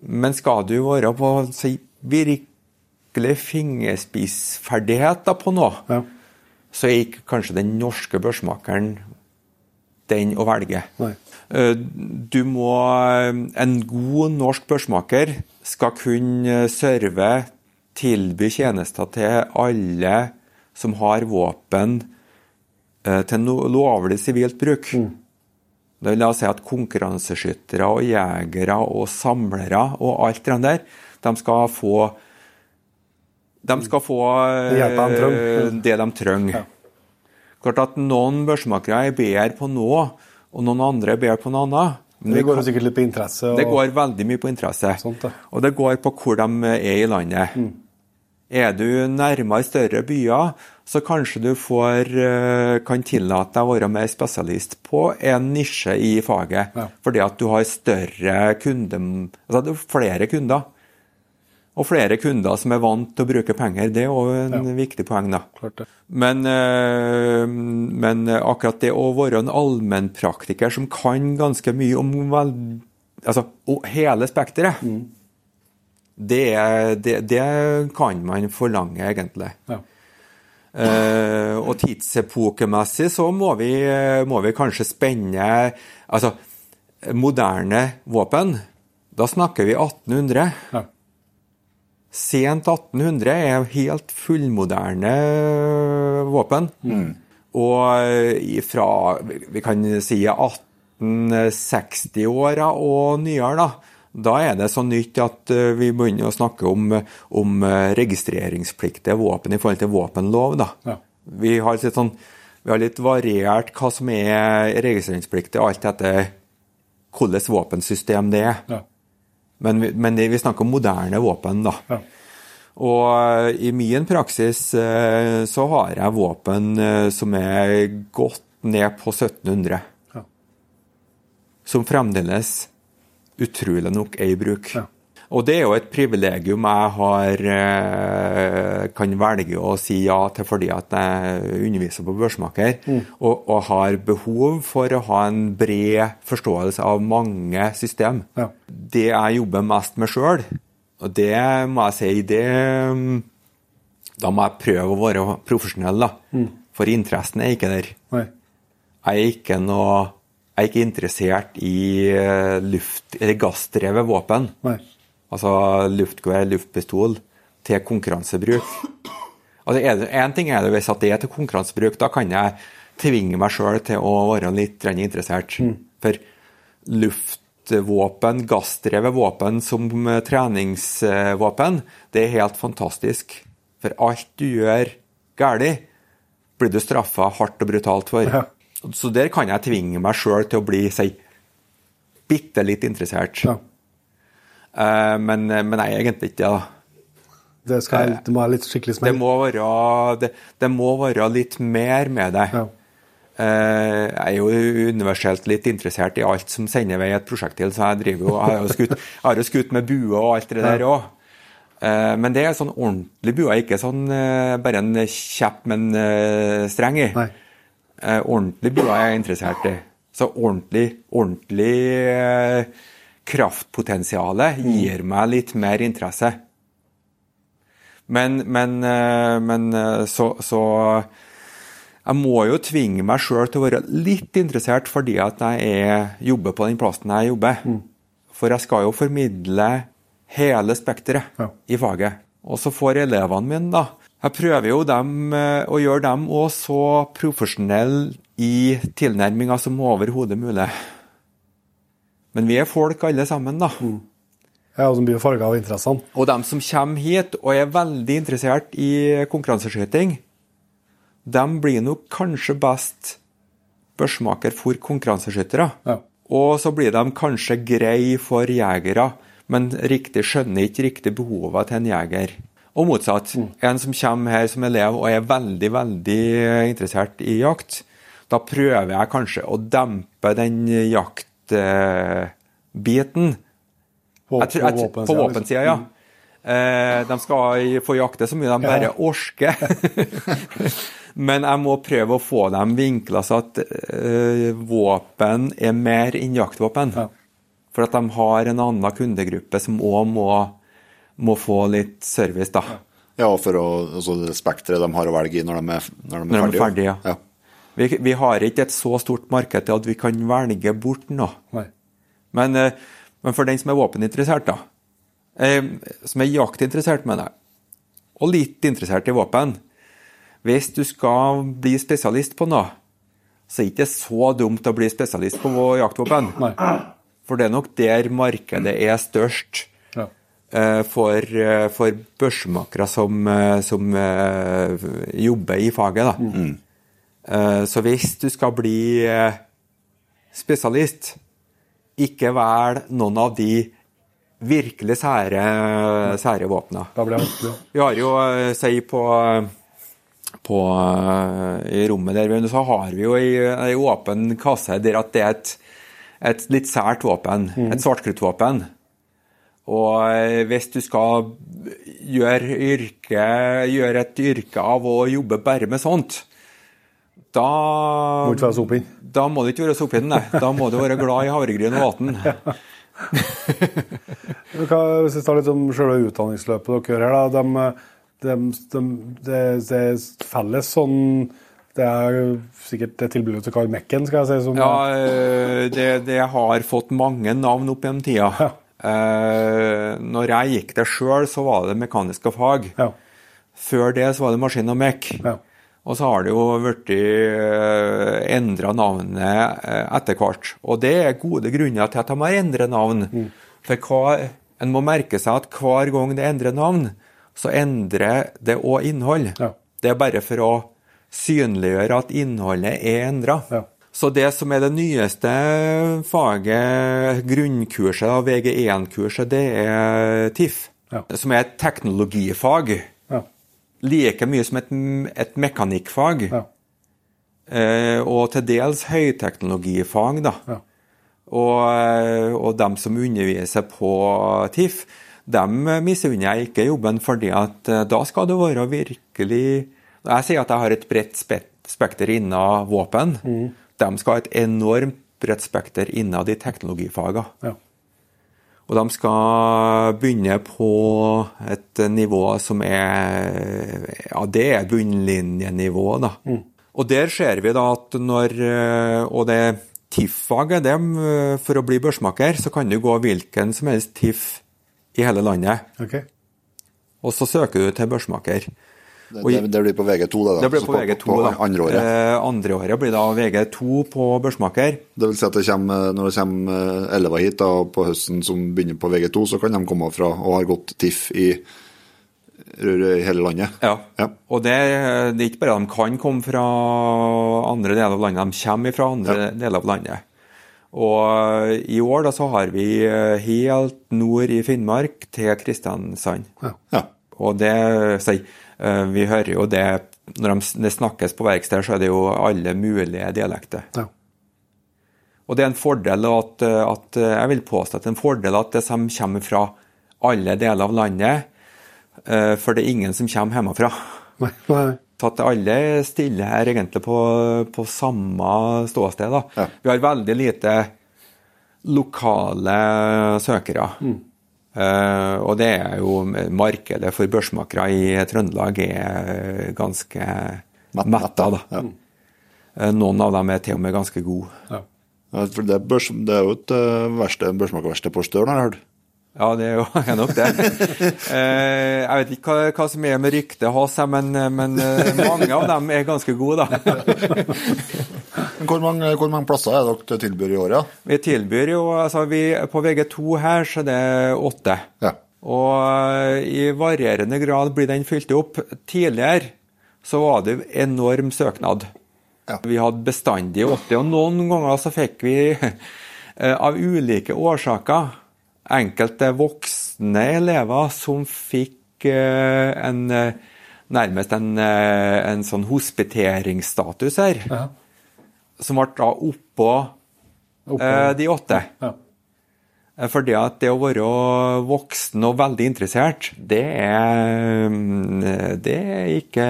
Men skal du være på si, virkelig fingerspissferdighet på noe, Ja. så er ikke kanskje den norske børsmakeren den å velge. Nei. Eh, Du må En god norsk børsmaker skal kunne serve, tilby tjenester til alle som har våpen eh, til lovlig sivilt bruk. Det vil da si at konkurranseskyttere og jegere og samlere og alt det der, de skal få de skal få Det de eh, trenger. de trenger. Klart at noen børsmakere er bedre på noe, og noen andre er bedre på noe annet. Men Det går jo sikkert litt på interesse. Og, det går veldig mye på interesse. Sånt, ja. Og det går på hvor de er i landet. Er du nærmere større byer, så kanskje du får, eh, kan tillate deg å være mer spesialist på en nisje i faget. Ja. Fordi at du har større kunde... Altså du har flere kunder. Og flere kunder som er vant til å bruke penger. Det er òg en viktig poeng, da. Klart det. Men, eh, men akkurat det å være en allmennpraktiker som kan ganske mye om vel, altså, hele spekteret, det, er- det, det kan man forlange, egentlig. Ja. Eh, og tidsepokemessig så må vi, må vi kanskje spenne Altså, moderne våpen, da snakker vi 1800. Ja. Sent 1800 er helt fullmoderne våpen. Og fra vi kan si 1860-åra og nyere, da, da er det så nytt at eh, vi begynner å snakke om, om eh, registreringspliktige våpen i forhold til våpenlov. da. Ja. Vi har litt sånn vi har litt variert hva som er registreringspliktig, alt etter hvilket våpensystem det er. Ja. Men, vi- men vi snakker om moderne våpen, da. Ja. Og eh, i min praksis så har jeg våpen som er gått ned på 1700. Ja. Som fremdeles utrolig nok er i bruk. Ja. Og det er jo et privilegium jeg har eh, kan velge å si ja til fordi at jeg underviser på børsmaker, Mm. og, og har behov for å ha en bred forståelse av mange system. Ja. Det jeg jobber mest med sjøl, og det må jeg si det mm, Da må jeg prøve å være profesjonell, da. For interessen er ikke der. Nei. Jeg er ikke noe Jeg er ikke interessert i eh, luft, eller gassdrevet våpen. Nei. Altså luftgevær, luftpistol, til konkurransebruk. Altså, Én ting er det hvis det er til konkurransebruk, da kan jeg tvinge meg sjøl til å være litt interessert. Mm. For luftvåpen, gassdrevet våpen som treningsvåpen, det er helt fantastisk. For alt du gjør galt, blir du straffa hardt og brutalt for. Ja. Så der kan jeg tvinge meg sjøl til å bli si, bitte litt interessert. Ja. Eh, men, men jeg er egentlig ikke det. Det, skal, det må være litt skikkelig Det må være, det, det må være litt mer med det. Ja. Eh, jeg er jo universelt litt interessert i alt som sender vei et prosjektil, så jeg driver jo, jeg har jo skutt, med bue og alt det der òg. Men det er sånn ordentlig bue, ikke sånn eh, bare en kjepp med en eh, streng i. Nei. Eh, ordentlig er jeg interessert i. Så ordentlig, ordentlig eh, kraftpotensialet gir meg litt mer interesse. Men, men, eh, men eh, så, så jeg må jo tvinge meg sjøl til å være litt interessert fordi at jeg er, jobber på den plassen jeg jobber. For jeg skal jo formidle hele spekteret Ja. i faget. Og så får elevene mine, da Jeg prøver jo dem, eh, å gjøre dem òg så profesjonelle i tilnærminga som overhodet mulig. Men vi er folk alle sammen, da. Ja, og som blir farga av interessene. Og dem som kommer hit og er veldig interessert i konkurranseskyting, de blir nok kanskje best børsmaker for konkurranseskyttere. Ja. Og så blir de kanskje grei for jegere, men riktig skjønner ikke riktig behovet til en jeger. Og motsatt. En som kommer her som elev og er veldig, veldig interessert i jakt, da prøver jeg kanskje å dempe den jaktbiten. På, Jeg jeg på liksom. våpensida, ja. Eh, de skal få jakte så mye de bare orker. (laughs) Men jeg må prøve å få dem vinkla så at eh, våpen er mer enn jaktvåpen. Ja. For at de har en annen kundegruppe som òg må, må få litt service, da. Ja, for å, altså det spekteret de har å velge i når de er, når de er Når de er ferdige. ja. ja. Vi, vi har ikke et så stort marked til at vi kan velge bort noe. Nei. Men, eh, men for den som er våpeninteressert, da, eh, som er jaktinteressert med deg, og litt interessert i våpen Hvis du skal bli spesialist på noe, så er det ikke så dumt å bli spesialist på jaktvåpen. Nei. For det er nok der markedet er størst for, eh, for børsmakere som, eh, som eh, jobber i faget. Da. Eh, Så hvis du skal bli eh, spesialist, ikke velg noen av de virkelig sære, sære våpnene. Da blir det vanskelig. Vi har jo, eh, si på, på eh, I rommet der, vi- så har vi jo ei, ei åpen kasse der at det er et, et litt sært våpen. Et svartkruttvåpen. Og hvis du skal gjøre, yrke, gjøre et yrke av å jobbe bare med sånt, da Må ikke være så. Da må du ikke være soppinn, nei. Da må du være glad i havregryn og vann. Hva, hvis vi tar litt om selve utdanningsløpet dere gjør her, da. De, de, de, det, det er felles sånn Det er sikkert det tilbudet til Karl Mekken, skal jeg si. Som, Ja, eh, det, det har fått mange navn opp gjennom tida. Ja. Eh, når jeg gikk der sjøl, så var det mekaniske fag. Ja. Før det så var det maskin og mek. Ja. Og så har det jo blitt uh, endra navnet eh, etter hvert. Og det er gode grunner til at de har endret navn. Mm. For hva, en må merke seg at hver gang det endrer navn, så endrer det òg innhold. Ja. Det er bare for å synliggjøre at innholdet er endra. Ja. Så det som er det nyeste faget, grunnkurset, da, VG1-kurset, det er TIFF. Ja. Som er et teknologifag. Ja. Like mye som et, et mekanikkfag. Ja. Eh, og til dels høyteknologifag, da. Ja. Og, eh, og dem som underviser på TIFF, dem misunner jeg ikke jobben, fordi at eh, da skal det være virkelig Jeg sier at jeg har et bredt spekter innen våpen. De skal ha et enormt bredt spekter innen de teknologifagene. Ja. Og de skal begynne på et nivå som er Ja, det er bunnlinjenivå, da. Og der ser vi da at når eh, Og det TIFF-faget, eh, for å bli børsmaker, så kan du gå hvilken som helst TIFF i hele landet. Okay. Og så søker du til børsmaker. Det, det, det blir på VG2, det da. Det blir på, på VG2, på på andre året. Eh, andre året blir da VG2 på børsmaker. Det vil si at det kommer, når det kommer eh, elever hit da, på høsten som begynner på VG2, så kan de komme fra og har gått TIFF i, hele landet. Ja. Ja. Og det, det er ikke bare de kan komme fra andre deler av landet, de kommer fra andre deler av landet. Og i år da så har vi eh, helt nord i Finnmark til Kristiansand. Ja. Og det sier eh, Vi hører jo det når det snakkes på verksted, så er det jo alle mulige dialekter. Ja. Og det er en fordel at, at Jeg vil påstå at det er en fordel at det som kommer fra alle deler av landet, eh, for det er ingen som kommer hjemmefra. Nei, nei. At alle stiller her egentlig på, på samme ståsted. da. Ja. Vi har veldig lite lokale søkere. Eh, og det er jo markedet for børsmakere i Trøndelag er ganske metta. da. Ja. Eh, Noen av dem er til og med ganske gode. Ja, for det, er børs, det er jo et verksted, børsmakerverksted på Støren, har jeg hørt. Ja, det er jo (laughs) er nok det. Eh, jeg vet ikke hva, hva som er med ryktet hans, men, men eh, mange av dem er ganske gode, da. Hvor mange, hvor mange plasser er dere tilbyr i året? Ja? Vi tilbyr jo altså vi, På VG2 her så er det åtte. Ja. Og eh, i varierende grad blir den fylt opp. Tidligere så var det enorm søknad. Ja. Vi hadde bestandig 80, og noen ganger så fikk vi av ulike årsaker enkelte voksne elever som fikk eh, en eh, nærmest en, eh, en sånn hospiteringsstatus her, Ja. som ble da oppå Oppå- de åtte. Ja. Fordi at det å være voksen og veldig interessert, det er, mm, det er ikke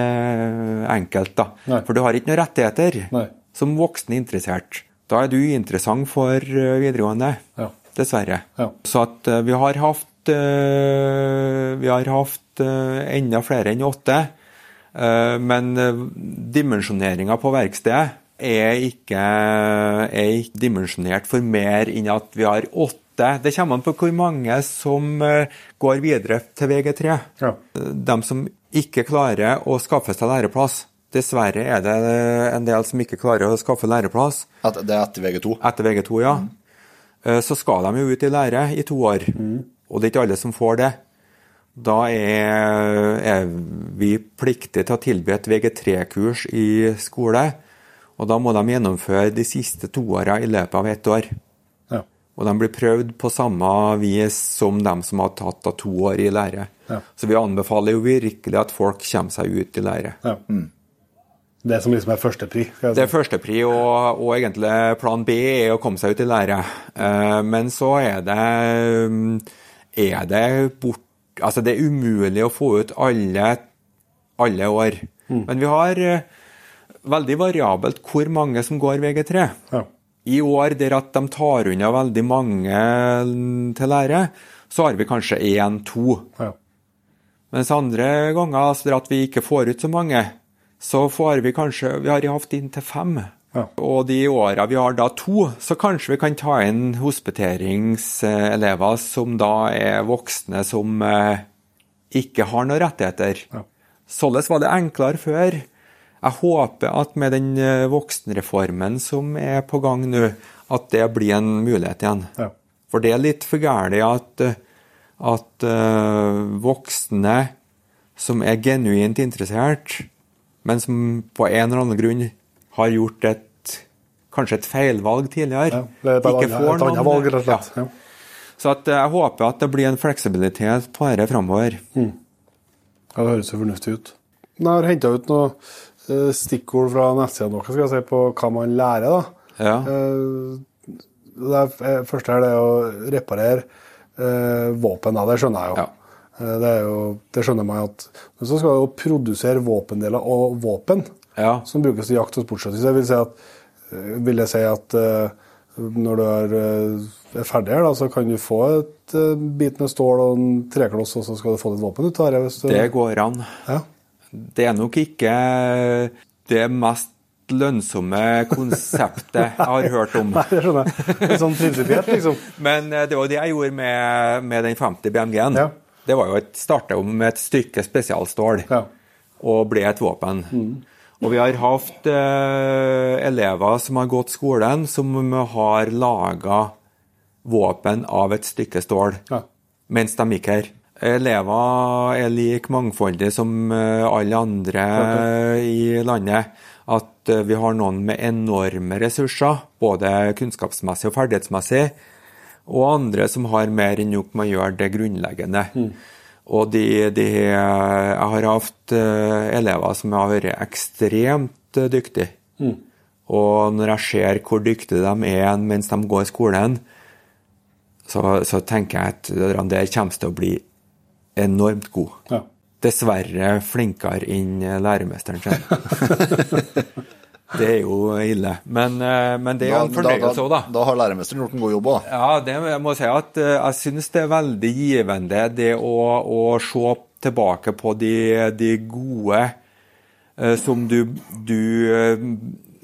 enkelt, da. Nei. For du har ikke noen rettigheter Nei. som voksen interessert. Da er du interessant for videregående. Ja. Dessverre. Ja. Så at eh, vi har hatt eh, Vi har hatt eh, enda flere enn åtte. Eh, men dimensjoneringa på verkstedet er ikke, er ikke dimensjonert for mer enn at vi har åtte. Det kommer an på hvor mange som går videre til VG3. Ja. De som ikke klarer å skaffe seg læreplass. Dessverre er det en del som ikke klarer å skaffe læreplass Etter, det er etter VG2. etter VG2, ja. Eh, Så skal de jo ut i lære i to år, og det er ikke alle som får det. Da er, er vi pliktige til å tilby et VG3-kurs i skole, og da må de gjennomføre de siste to åra i løpet av ett år. Ja. Og de blir prøvd på samme vis som de som har tatt da to år i lære. Ja. Så vi anbefaler jo virkelig at folk kommer seg ut i lære. Ja. Det som liksom er førstepri. si. Det er førstepri, og, og egentlig plan B er å komme seg ut i lære. Eh, men så er det mm, er det bort Altså, det er umulig å få ut alle, alle år. Men vi har eh, veldig variabelt hvor mange som går VG3. Ja. I år der at de tar unna veldig mange mm, til lære, så har vi kanskje én-to. Ja. Mens andre ganger altså der at vi ikke får ut så mange, så får vi kanskje Vi har hatt inntil fem. Ja. Og de åra vi har da to, så kanskje vi kan ta inn hospiteringselever som da er voksne som eh, ikke har noen rettigheter. Ja. Således var det enklere før. Jeg håper at med den eh, voksenreformen som er på gang nå, at det blir en mulighet igjen. Ja. For det er litt for gærent at, at eh, voksne som er genuint interessert, men som på en eller annen grunn har gjort et kanskje et feilvalg tidligere, Ja. Det er bare ikke får noen- valg, rett og slett. Ja. Så at jeg håper at det blir en fleksibilitet på dette framover. Ja, det høres jo fornuftig ut. Jeg har henta ut noen eh, stikkord fra nettsidene deres skal jeg si, på hva man lærer. da. Ja. Eh, Det er, eh, første her det er å reparere eh, våpen. Da. Det skjønner jeg jo. Ja. Eh, Det, er jo. det skjønner man at Men så skal det jo produsere våpendeler og våpen Ja. som brukes til jakt og sportsskytter. Så jeg vil si at, eh, vil jeg si at eh, når du er, er ferdig her, da, så kan du få et bit med stål og en trekloss, og så skal du få litt våpen ut av det. Du, Det går an. ja. Det er nok ikke det mest lønnsomme konseptet jeg har hørt om. (laughs) Nei, det skjønner jeg. Sånn prinsipielt, liksom. (laughs) Men det var det jeg gjorde med, med den 50 BMG-en. Ja. Det var jo et starta jo med et stykke spesialstål. Ja. og ble et våpen. Og vi har hatt eh, elever som har gått skolen, som har laga våpen av et stykke stål Ja. mens de gikk her. Elever er like mangfoldige som eh, alle andre i landet. At eh, vi har noen med enorme ressurser, både kunnskapsmessig og ferdighetsmessig, og andre som har mer enn nok med å gjøre det grunnleggende. Og de, de, jeg har hatt eh, elever som har vært ekstremt dyktige. dyktige. Og når jeg ser hvor dyktige de er mens de går skolen, så, så tenker jeg at de der kommer til å bli enormt god. Ja. Dessverre flinkere enn læremesteren sin. (laughs) det er jo ille. Men, eh, men det er jo en fornøyelse òg, da. Da har læremesteren gjort en god jobb òg. Ja, det jeg må si at eh, jeg syns det er veldig givende det å, å se tilbake på de, de gode eh, som du, du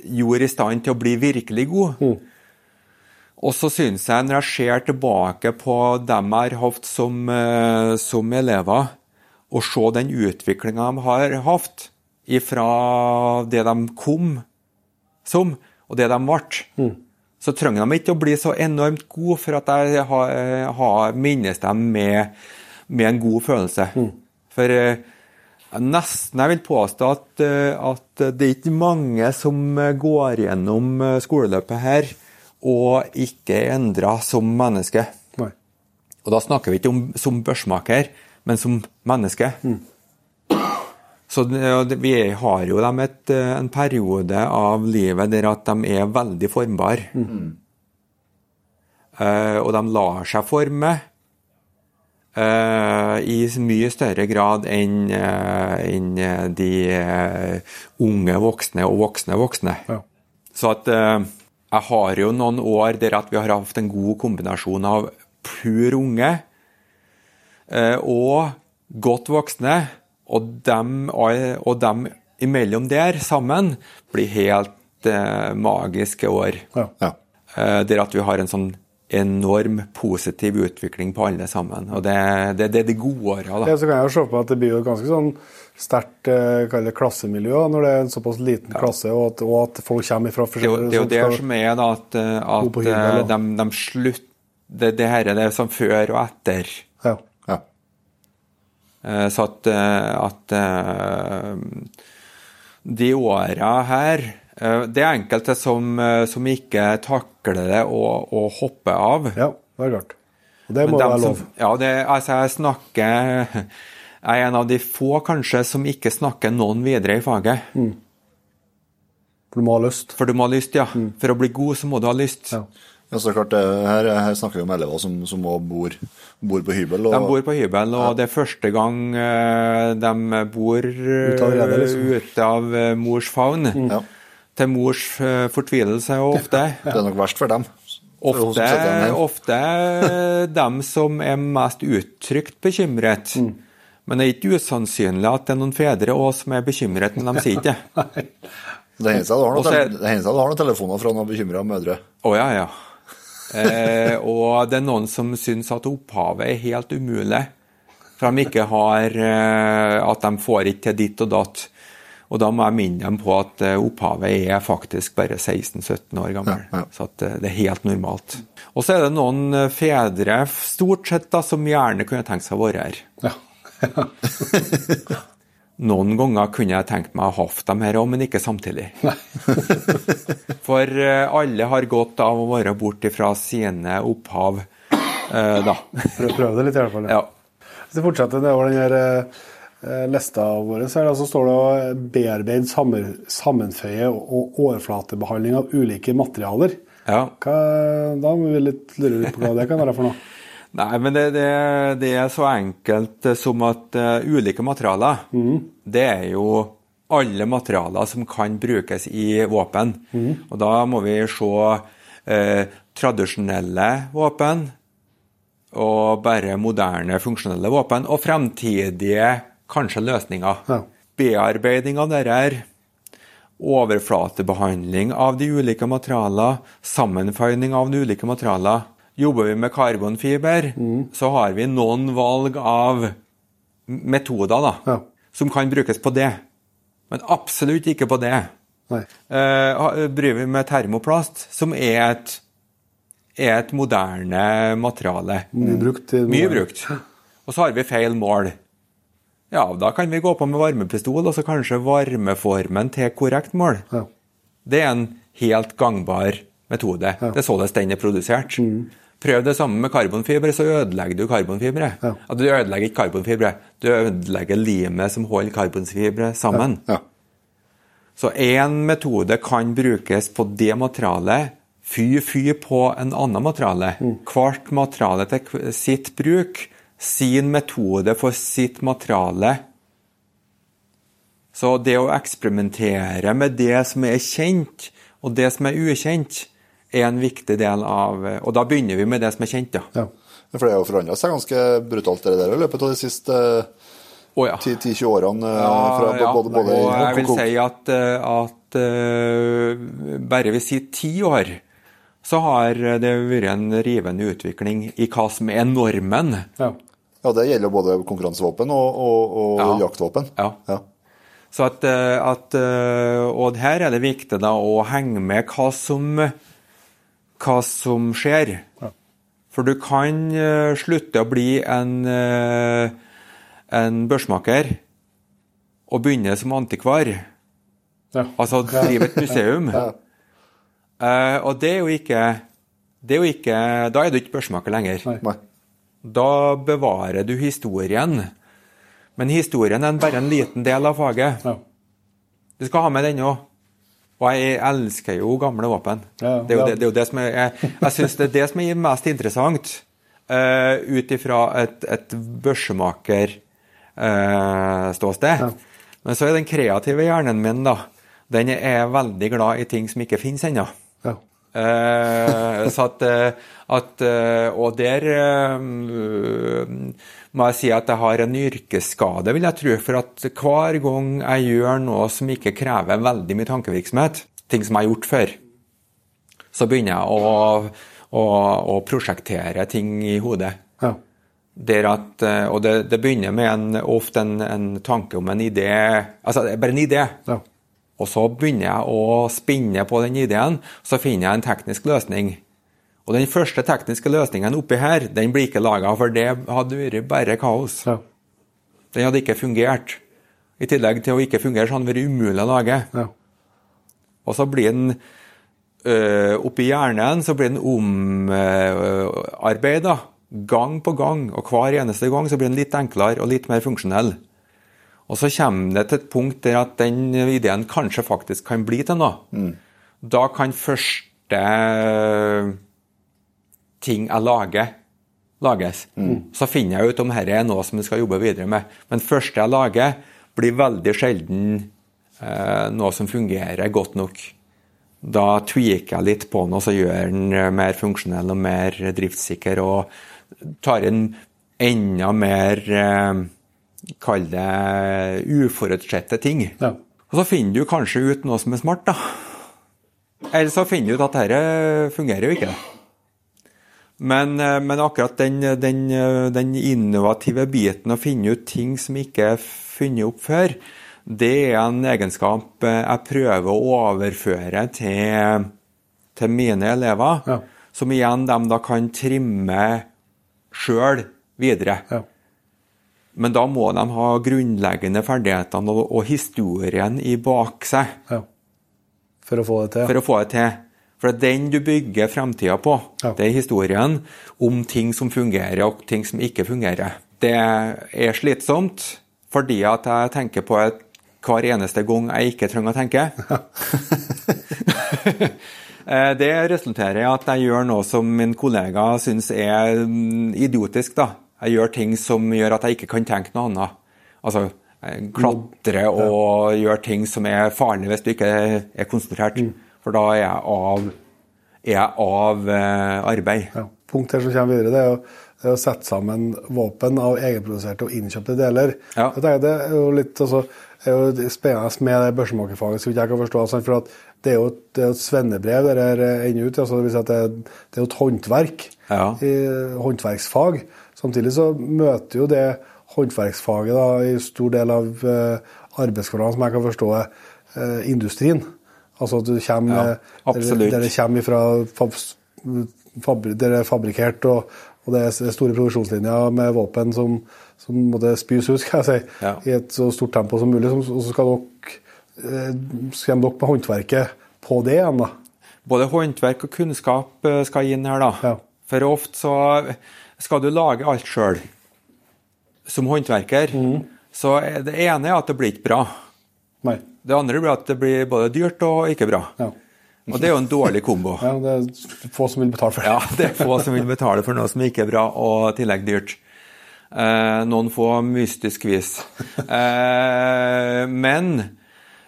gjorde i stand til å bli virkelig god. Og så syns jeg, når jeg ser tilbake på dem jeg har hatt som, som elever, og se den utviklinga de har hatt ifra det de kom som, og det de ble, så trenger de ikke å bli så enormt gode for at jeg har, har, minnes dem med, med en god følelse. For eh, nesten jeg vil påstå at, eh, at det er ikke mange som eh, går gjennom eh, skoleløpet her og ikke er endra som menneske. Nei. Og da snakker vi ikke om som børsmaker, men som menneske. Så vi har jo dem et, eh, en periode av livet der at de er veldig formbare. Eh, og de lar seg forme uh, i mye større grad enn uh, en de unge voksne og voksne voksne. Ja. Så at eh, jeg har jo noen år der at vi har hatt en god kombinasjon av pur unge eh, og godt voksne, og dem, og dem imellom der sammen blir helt eh, magiske år. Ja. Ja. Eh, der at vi har en sånn enorm positiv utvikling på alle sammen. Og det, det, det er de gode åra, da. Ja, så kan jeg jo se på at det blir jo ganske sånn sterkt eh, klassemiljø når det er en såpass liten klasse, og at, og at folk kommer fra forskjellige det, er jo det som er da, at, eh, at hybel, eh, de, de slutter det, det her er det som før og etter. Ja. Eh, Så at, eh, at eh, de åra her Det er enkelte som, som ikke takler det og, og hopper av. ja, det er klart. Og det må være lov. som- ja, det, altså jeg snakker Jeg er en av de få kanskje som ikke snakker noen videre i faget. For du må ha lyst. For du må ha lyst, ja. For å bli god, så må du ha lyst. Ja. Ja, så klart, her, her snakker vi om elever som, som bor, bor på hybel. Og, De bor på hybel, og det er første gang eh, de bor Ute allerede, liksom. Mm. ute av eh, mors favn. Ja, Til mors eh, fortvilelse ofte. (laughs) det er nok verst for dem. Ofte, dem ofte dem som er mest uttrykt bekymret. Mm. Men det er ikke usannsynlig at det er noen fedre òg som er bekymret, men de sier ikke (laughs) det. Det hender seg du har noen, Og er- telefoner fra noen bekymra mødre. Å ja, ja. Eh, og det er noen som syns at opphavet er helt umulig. For de ikke har eh, At de får ikke til ditt og datt. Og da må jeg minne dem på at eh, opphavet er faktisk bare 16-17 år gammel. Ja, ja. Så eh, det er helt normalt. Og så er det noen eh, fedre, stort sett, da, som gjerne kunne tenkt seg å være her. Ja. (laughs) Noen ganger kunne jeg tenkt meg å ha dem her òg, men ikke samtidig. (laughs) For eh, alle har godt av å være bort fra sine opphav, eh, da. Prøv, det litt i hvert fall. Ja. Hvis vi fortsetter nedover den her eh, lista vår, så, det, så står det å bearbeide, sammen, sammenføye og overflatebehandling av ulike materialer. ja. Hva, da må vi litt, lure litt på hva det kan være for noe. Nei, men det, det, det er så enkelt som at uh, ulike materialer, det er jo alle materialer som kan brukes i våpen. Og da må vi se uh, tradisjonelle våpen og bare moderne, funksjonelle våpen, og fremtidige kanskje løsninger. Ja. Bearbeiding av dette her, overflatebehandling av de ulike materialer, sammenføyning av de ulike materialer. Jobber vi med karbonfiber, så har vi noen valg av metoder da, Ja. som kan brukes på det. Men absolutt ikke på det. Nei. Eh, bryr vi med termoplast, som er et, er et moderne materiale. Mye brukt. i- Mye brukt. Og så har vi feil mål. Ja, da kan vi gå på med varmepistol, og så kanskje varmeformen til korrekt mål. Ja. Det er en helt gangbar metode. Det er således den er produsert. Prøv det samme med karbonfibre, så ødelegger du karbonfibre. Ja. Du ødelegger ikke karbonfibre, du ødelegger limet som holder karbonfibre sammen. Ja. Så én metode kan brukes på det materialet, fy fy på en annen materiale. Hvert materiale til sitt bruk, sin metode for sitt materiale. Så det å eksperimentere med det som er kjent, og det som er ukjent, er en viktig del av Og da begynner vi med det som er kjent, ja. Ja. For det har jo forandra seg ganske brutalt det der i løpet av de siste oh, ja. 10-20 årene. eh, fra ja, både, både og jeg vil si at, eh, at uh, bare vi sier ti år, så har det vært en rivende utvikling i hva som er normen. Ja. Ja, det gjelder både konkurransevåpen og, og, og Ja. jaktvåpen. Ja. Ja. Så at, eh, at eh, Og her er det viktig da å henge med hva som, hva som skjer. For du kan eh, slutte å bli en, eh, en børsmaker og begynne som antikvar. Ja. Altså drive et museum. Eh, og det er jo ikke det er jo ikke, Da er du ikke børsmaker lenger. Nei. Nei. Da bevarer du historien. Men historien er bare en liten del av faget. Ja. Du skal ha med den òg. Og jeg elsker jo gamle våpen. Ja, det, er jo ja. det, det er jo det som er Jeg, jeg syns det er det som er mest interessant uh, ut ifra et, et børsemaker-ståsted. Ja. Men så er den kreative hjernen min, da, den er veldig glad i ting som ikke finnes ennå. Eh, så at, eh, at eh, Og der må jeg si at jeg har en yrkesskade, vil jeg tro. For at hver gang jeg gjør noe som ikke krever veldig mye tankevirksomhet, ting som jeg har gjort før, så begynner jeg å, å, å prosjektere ting i hodet. Ja. At, og det, det begynner med en, ofte en, en tanke om en idé Altså bare en idé. Ja. Og så begynner jeg å spinne på den ideen, så finner jeg en teknisk løsning. Og den første tekniske løsningen oppi her, den blir ikke laga, for det hadde vært bare kaos. Ja. Den hadde ikke fungert. I tillegg til å ikke fungere, så hadde den vært umulig å lage. Ja. Og så blir den øh, oppi hjernen så blir den omarbeida gang på gang. Og hver eneste gang så blir den litt enklere og litt mer funksjonell. Og så kommer det til et punkt der at den ideen kanskje faktisk kan bli til noe. Da kan første ting jeg lager, lages. Så finner jeg ut om dette er noe som jeg skal jobbe videre med. Men første jeg lager, blir veldig sjelden eh, noe som fungerer godt nok. Da tweaker jeg litt på den, og så gjør den eh, mer funksjonell og mer driftssikker. Og tar inn enda mer eh, Kall det uforutsette ting. Ja. Og så finner du kanskje ut noe som er smart, da. Eller så finner du ut at dette fungerer jo ikke. Men, eh, men akkurat den, den, den innovative biten å finne ut ting som ikke er funnet opp før, det er en egenskap jeg prøver å overføre til, til mine elever. Ja. Som igjen de da kan trimme sjøl videre. Ja. Men da må de ha grunnleggende ferdighetene og, og historien i bak seg ja. For å få det til. for å få det til. For det er den du bygger fremtida på. Ja. Det er historien om ting som fungerer og ting som ikke fungerer. Det er slitsomt fordi at jeg tenker på et hver eneste gang jeg ikke trenger å tenke. (laughs) Eh, det resulterer i at jeg gjør noe som min kollega syns er mm, idiotisk. da. Jeg gjør ting som gjør at jeg ikke kan tenke noe annet. Altså klatre og gjør ting som er farlig hvis du ikke er konsentrert. For da er jeg av, er jeg av eh, arbeid. Ja. Punkt her som kommer videre, det er jo det er å sette sammen våpen av egenproduserte og innkjøpte deler. Ja. Det er jo litt altså, er jo spennende med det børsemakerfaget, så jeg kan forstå. sant, for at det er jo et, det er et svennebrev der ender ut. altså det si det, er, det er jo et håndverk. Ja. i håndverksfag. Samtidig så møter jo det håndverksfaget da, i stor del av uh, arbeidshverdagen, som jeg kan forstå er uh, industrien. Altså at du kommer ja, der, der, det kommer fra fab, der det er fabrikkert, og, og, det er store produksjonslinjer med våpen som, som måtte spys ut skal jeg si, ja. i et så stort tempo som mulig. Og så skal dere, skal dere med håndverket på det igjen. da. Både håndverk og kunnskap skal inn her, da. Ja. For ofte så skal du lage alt sjøl. Som håndverker. Mm. Så det ene er at det blir ikke bra. Nei. Det andre blir at det blir både dyrt og ikke bra. Ja. Og det er jo en dårlig kombo. (laughs) ja, Det er få som vil betale for det. ja, det er få som vil betale for noe som ikke er bra, og i tillegg dyrt. Eh, noen få mystisk vis. Eh, men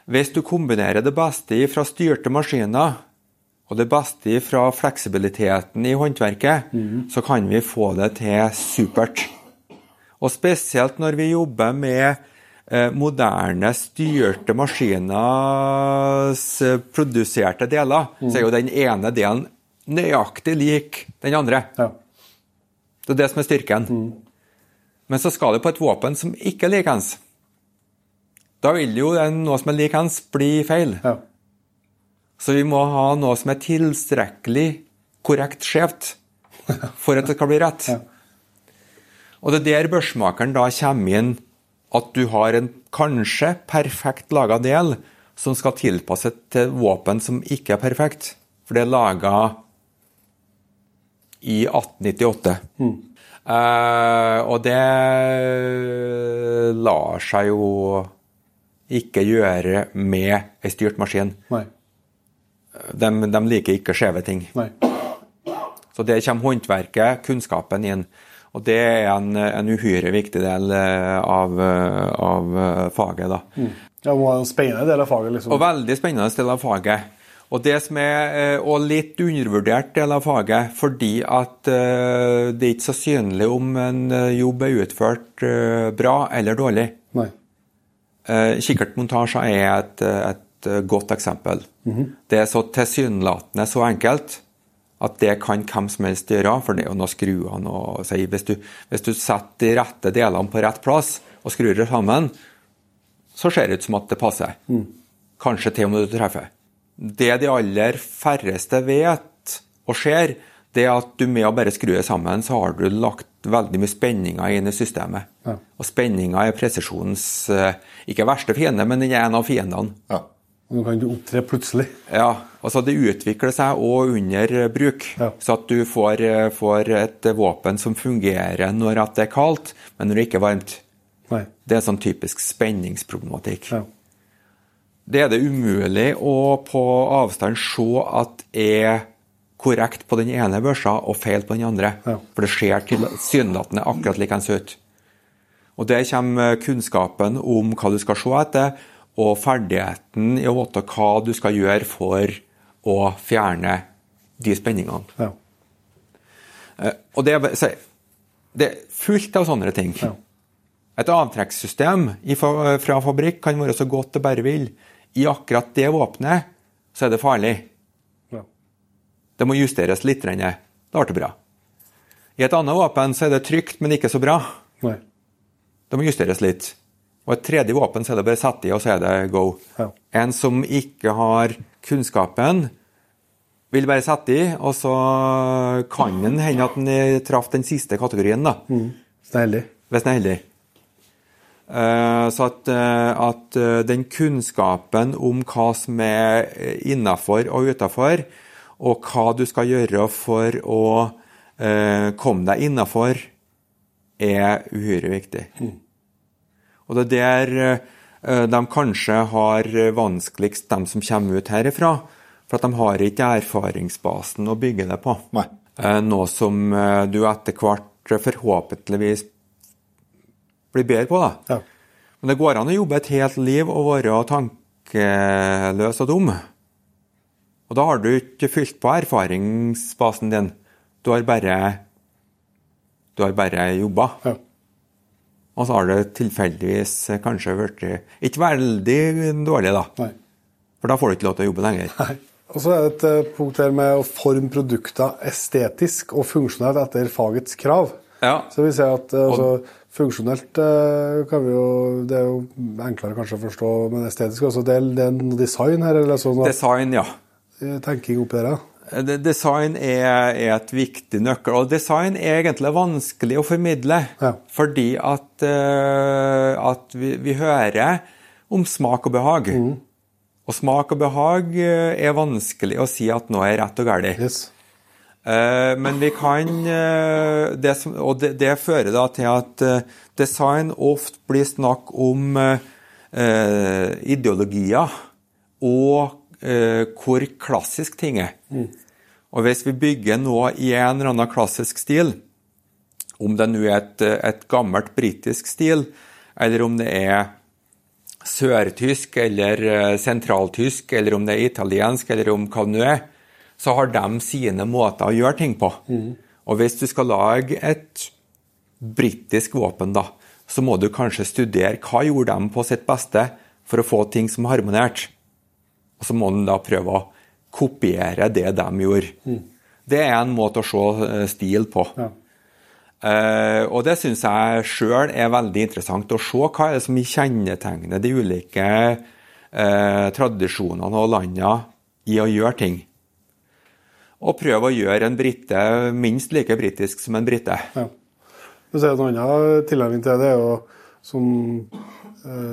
hvis du kombinerer det beste fra styrte maskiner og det beste fra fleksibiliteten i håndverket, mm. så kan vi få det til supert. Og spesielt når vi jobber med eh, moderne, styrte maskiners eh, produserte deler, mm. så er jo den ene delen nøyaktig lik den andre. Ja. Det er det som er styrken. Mm. Men så skal det på et våpen som ikke er likens. Da vil jo noe som er likens, bli feil. Ja. Så vi må ha noe som er tilstrekkelig korrekt skjevt for at det skal bli rett. Og det er der børsmakeren da kommer inn at du har en kanskje perfekt laga del som skal tilpasses til våpen som ikke er perfekt. For det er laga i 1898. Mm. Uh, og det lar seg jo ikke gjøre med ei styrt maskin. Nei de, de liker ikke skjeve ting. Nei. Så der kommer håndverket, kunnskapen inn. Og det er en, en uhyre viktig del eh, av, eh, av eh, faget. da. Mm. Ja, det var en spennende del av faget. liksom. Og veldig spennende del av faget. Og det som er og litt undervurdert del av faget, fordi at det er ikke så synlig om en jobb er utført bra eller dårlig. Nei. Kikkertmontasjer er et, et Eh, godt eksempel. Mm -hmm. Det er så tilsynelatende så enkelt at det kan hvem som helst gjøre, for det er jo noe skruene og si, hvis, du, hvis du setter de rette delene på rett plass og skrur det sammen, så ser det ut som at det passer. Mm. Kanskje til og med du treffer. Det de aller færreste vet og ser, det er at du med å bare skru det sammen, så har du lagt veldig mye spenninger inn i systemet. Ja. Og spenninga er presisjonens eh, ikke verste fiende, men den er en av fiendene. Ja. Nå kan du opptre plutselig. Ja, altså det utvikler seg òg under bruk. Ja. Så at du får, får, et våpen som fungerer når det er kaldt, men når det ikke er varmt. Nei. Det er sånn typisk spenningsproblematikk. Ja. Det er det umulig å på avstand se at er korrekt på den ene børsa og feil på den andre. Ja. For det ser tilsynelatende akkurat likeens ut. Og der kommer kunnskapen om hva du skal se etter, og ferdigheten i å vite hva du skal gjøre for å fjerne de spenningene. Ja. Eh, og det det er, fullt av sånne ting. Ja. Et avtrekkssystem fra fabrikk kan være så godt det bare vil. I akkurat det våpenet så er det farlig. Ja. Det må justeres litt. Da ble det bra. I et annet våpen så er det trygt, men ikke så bra. Nei. Det må justeres litt. Og et tredje våpen så er det bare å sette i, og så er det go. Ja. En som ikke har kunnskapen, vil bare sette i, og så kan den hende at den traff den siste kategorien. da. Mm. Hvis den er heldig. Hvis den er heldig. Uh, så at, uh, at uh, den kunnskapen om hva som er innafor og utafor, og hva du skal gjøre for å komme deg innafor, er uhyre viktig. Mm. Og det er der eh, de kanskje har vanskeligst, de som kommer ut herifra. For at de har ikke erfaringsbasen å bygge det på. Nei. Eh, noe som eh, du etter hvert forhåpentligvis blir bedre på. da. Ja. Men det går an å jobbe et helt liv og være tankeløs og dum. Og da har du ikke fylt på erfaringsbasen din. Du har bare, du har bare jobba. Ja. Og så har det tilfeldigvis kanskje blitt ikke veldig dårlig, da. Nei. For da får du ikke lov til å jobbe lenger. Nei. Og så er det et eh, punkt her med å forme produkter estetisk og funksjonelt etter fagets krav. Ja. Så vi ser at eh, altså, Funksjonelt eh, kan vi jo Det er jo enklere kanskje å forstå, men estetisk også. Det er, det er noe design her? eller sånn Design, ja. Tenking oppi der, ja. Det- Design er, er et viktig nøkkel, og design er egentlig vanskelig å formidle. Ja. Fordi at, eh, at vi, vi hører om smak og behag. Og smak og behag eh, er vanskelig å si at noe er rett og galt. Yes. Eh, men vi kan eh, det som, Og det, det fører da til at eh, design ofte blir snakk om eh, eh, ideologier og eh, hvor klassisk ting er. Og hvis vi bygger noe i en eller annen klassisk stil, om det nå er et, et gammelt britisk stil, eller om det er sørtysk eller eh, sentraltysk, eller om det er italiensk, eller om hva det nå er, så har de sine måter å gjøre ting på. Og hvis du skal lage et britisk våpen, da, så må du kanskje studere hva gjorde de på sitt beste for å få ting som harmonerte. Og så må en da prøve å kopiere det de gjorde. Det er en måte å se eh, stil på. Ja. Uh, og det syns jeg sjøl er veldig interessant å se hva er det som kjennetegner de ulike uh, tradisjonene og landene i å gjøre ting. Og prøve å gjøre en brite minst like britisk som en brite. Ja. En annen tilnærming til det, er jo, som,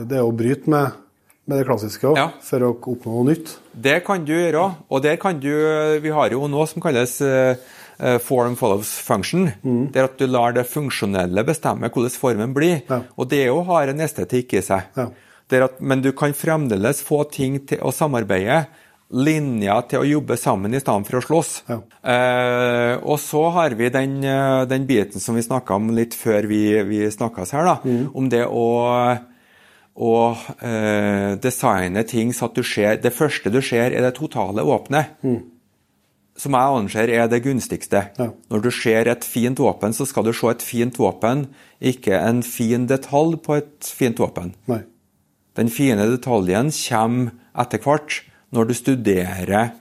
det er å bryte med, med det klassiske også, Ja. for å oppnå noe nytt. Det kan du gjøre. Og der kan du Vi har jo noe som kalles eh, eh, form follows function. Det er at du lar det funksjonelle bestemme hvordan formen blir. Ja. Og det òg har en estetikk i seg. Ja. Er at, men du kan fremdeles få ting til å samarbeide. Linjer til å jobbe sammen i stedet for å slåss. Ja. Eh, og så har vi den, eh, den biten som vi snakka om litt før vi, vi snakkes her, da. Om det å å eh, designe ting så at du ser Det første du ser, er det totale åpnet. Som jeg anser er det gunstigste. Ja. Når du ser et fint våpen, så skal du se et fint våpen, ikke en fin detalj på et fint våpen. Nei. Den fine detaljen kommer etter hvert når du studerer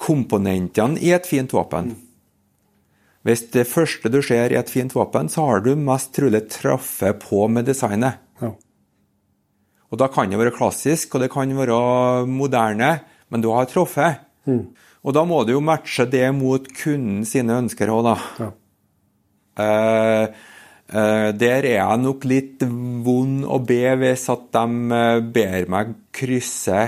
komponentene i et fint våpen. Hvis det første du ser er et fint våpen, så har du mest trolig truffet på med designet. Og da kan det være klassisk, og det kan være moderne, men du har truffet. Og da må du jo matche det mot kunden sine ønsker òg, da. Ja. Eh, eh, der er jeg nok litt vond å be hvis at de eh, ber meg krysse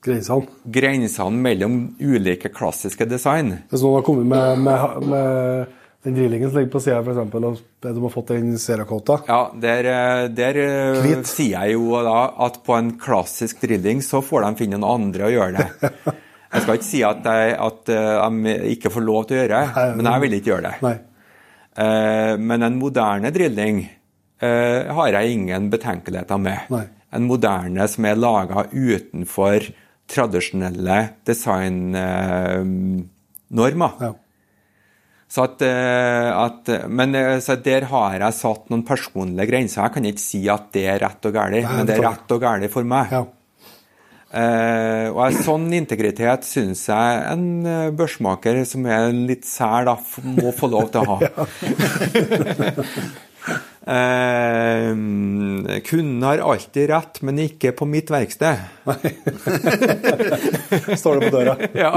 Grensene. grensene mellom ulike klassiske design. Hvis noen har kommet med, med, med den drillingen som ligger på sida, f.eks., og de har fått den Cerakota Ja, der, eh, der eh, sier jeg jo da at på en klassisk drilling så får de finne noen andre å gjøre det. (laughs) Jeg skal ikke si at, jeg, at eh, de ikke får lov til å gjøre det, Nei, men jeg vil ikke gjøre det. Nei. Eh, Men en moderne drilling eh, har jeg ingen betenkeligheter med. Nei. En moderne som er laga utenfor tradisjonelle designnormer. Ja. Så at, eh, at, men eh, så der har jeg satt noen personlige grenser. Jeg kan ikke si at det er rett og galt, men det er rett og galt for meg. Ja. Uh, og en sånn integritet syns jeg en børsmaker som er litt sær, da, må få lov til å ha. (laughs) uh, (laughs) kunden har alltid rett, men ikke på mitt verksted. (laughs) Står det på døra. ja.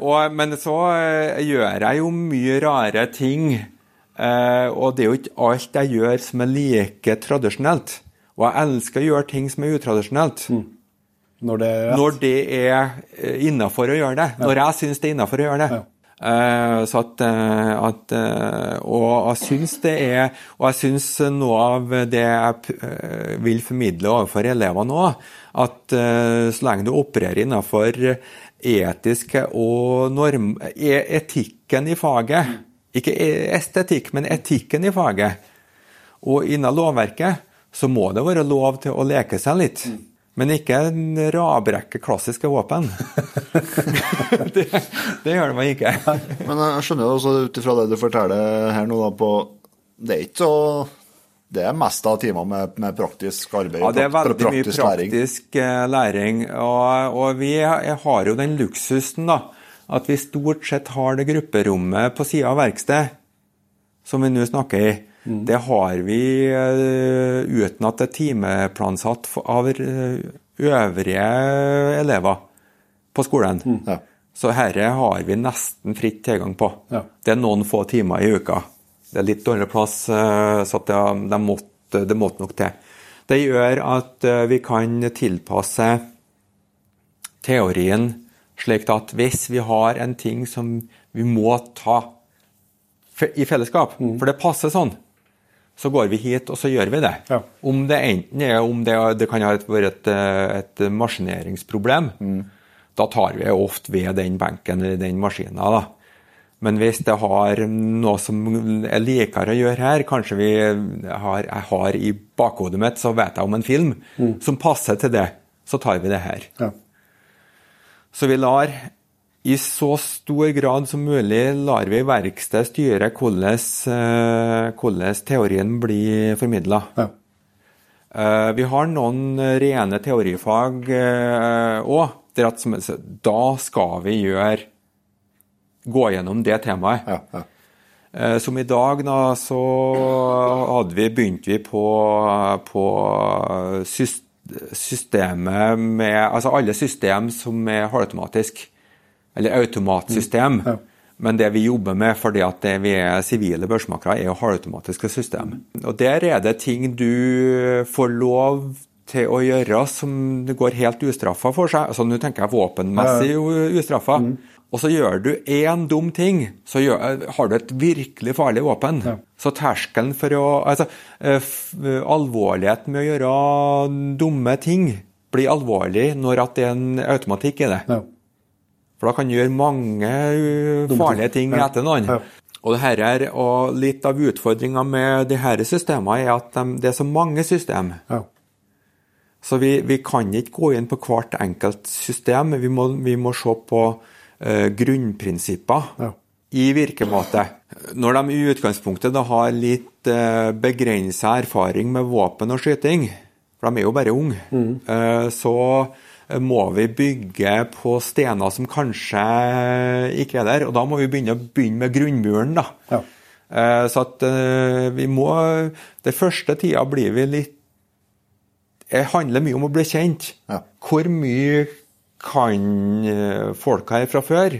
Og, men så eh, gjør jeg jo mye rare ting. Eh, og det er jo ikke alt jeg gjør som er like tradisjonelt. Og jeg elsker å gjøre ting som er utradisjonelt. Når det er. Når det er innafor å gjøre det. Når jeg syns det er innafor å gjøre det. Ja. Eh, så at, eh, at eh, Og jeg syns det er Og jeg syns noe av det jeg eh, vil formidle overfor elevene òg, at eh, så lenge du opererer innafor etiske og norm... e- Etikken i faget, ikke e- estetikk, men etikken i faget, og innen lovverket, så må det være lov til å leke seg litt. Men ikke en rabrekke klassiske våpen. (laughs) det, det gjør det meg ikke. Men jeg skjønner jo også ut ifra det du forteller her nå, da, på Det er ikke så Det er mest av timer med, med praktisk arbeid Ja, det er veldig veldig mye praktisk læring. eh, læring. Og, og vi har jo den luksusen da, at vi stort sett har det grupperommet på sida av verkstedet. som vi nå snakker i, mm. det har vi uh, uten at det er timeplansatt av øvrige elever på skolen. Mm. Ja. Så dette har vi nesten fritt tilgang på. Ja. Det er noen få timer i uka. Det er litt dårligere plass, uh, så det, de måtte, det måtte nok til. Det gjør at uh, vi kan tilpasse teorien slik at hvis vi har en ting som vi må ta i fellesskap, mm. for det passer sånn, så går vi hit, og så gjør vi det. Ja. Om det enten er om det, det kan være et, et maskineringsproblem, mm. da tar vi ofte ved den benken eller den maskina. da. Men hvis det har noe som er likere å gjøre her, kanskje vi har, jeg har i bakhodet mitt, så vet jeg om en film mm. som passer til det, så tar vi det her. Ja. Så vi lar i så stor grad som mulig lar vi verkstedet styre hvordan, eh, hvordan teorien blir formidla. Ja. Eh, vi har noen rene teorifag òg. Eh, da skal vi gjøre gå gjennom det temaet. Ja, ja. Som i dag, da, så hadde vi, begynte vi på, på systemet med Altså alle system som er halvautomatisk, eller automatsystem. Mm. Ja. Men det vi jobber med fordi at det vi er sivile børsmakere, er jo halvautomatiske system. Og der er det ting du får lov til å gjøre som går helt ustraffa for seg. Altså Nå tenker jeg våpenmessig ustraffa. Mm. Og så gjør du én dum ting, så gjør, har du et virkelig farlig våpen. Ja. Så terskelen for å Altså, eh, eh, alvorligheten med å gjøre dumme ting blir alvorlig når det er en automatikk i det. Ja. For da kan du gjøre mange uh, farlige ting ja. etter noen. Og, det her er, og litt av utfordringa med disse systemene er at de, det er så mange system. Ja. Så vi, vi, kan ikke gå inn på hvert enkelt system. Vi må, vi må se på uh, grunnprinsipper ja. i virkemåte. Når de i utgangspunktet da har litt eh, begrensa erfaring med våpen og skyting, for de er jo bare unge, mm. eh, så må vi bygge på stener som kanskje ikke er der. Og da må vi begynne, begynne med grunnmuren, da. Ja. Så at vi må Den første tida blir vi litt Det handler mye om å bli kjent. Ja. Hvor mye kan eh, folka her fra før?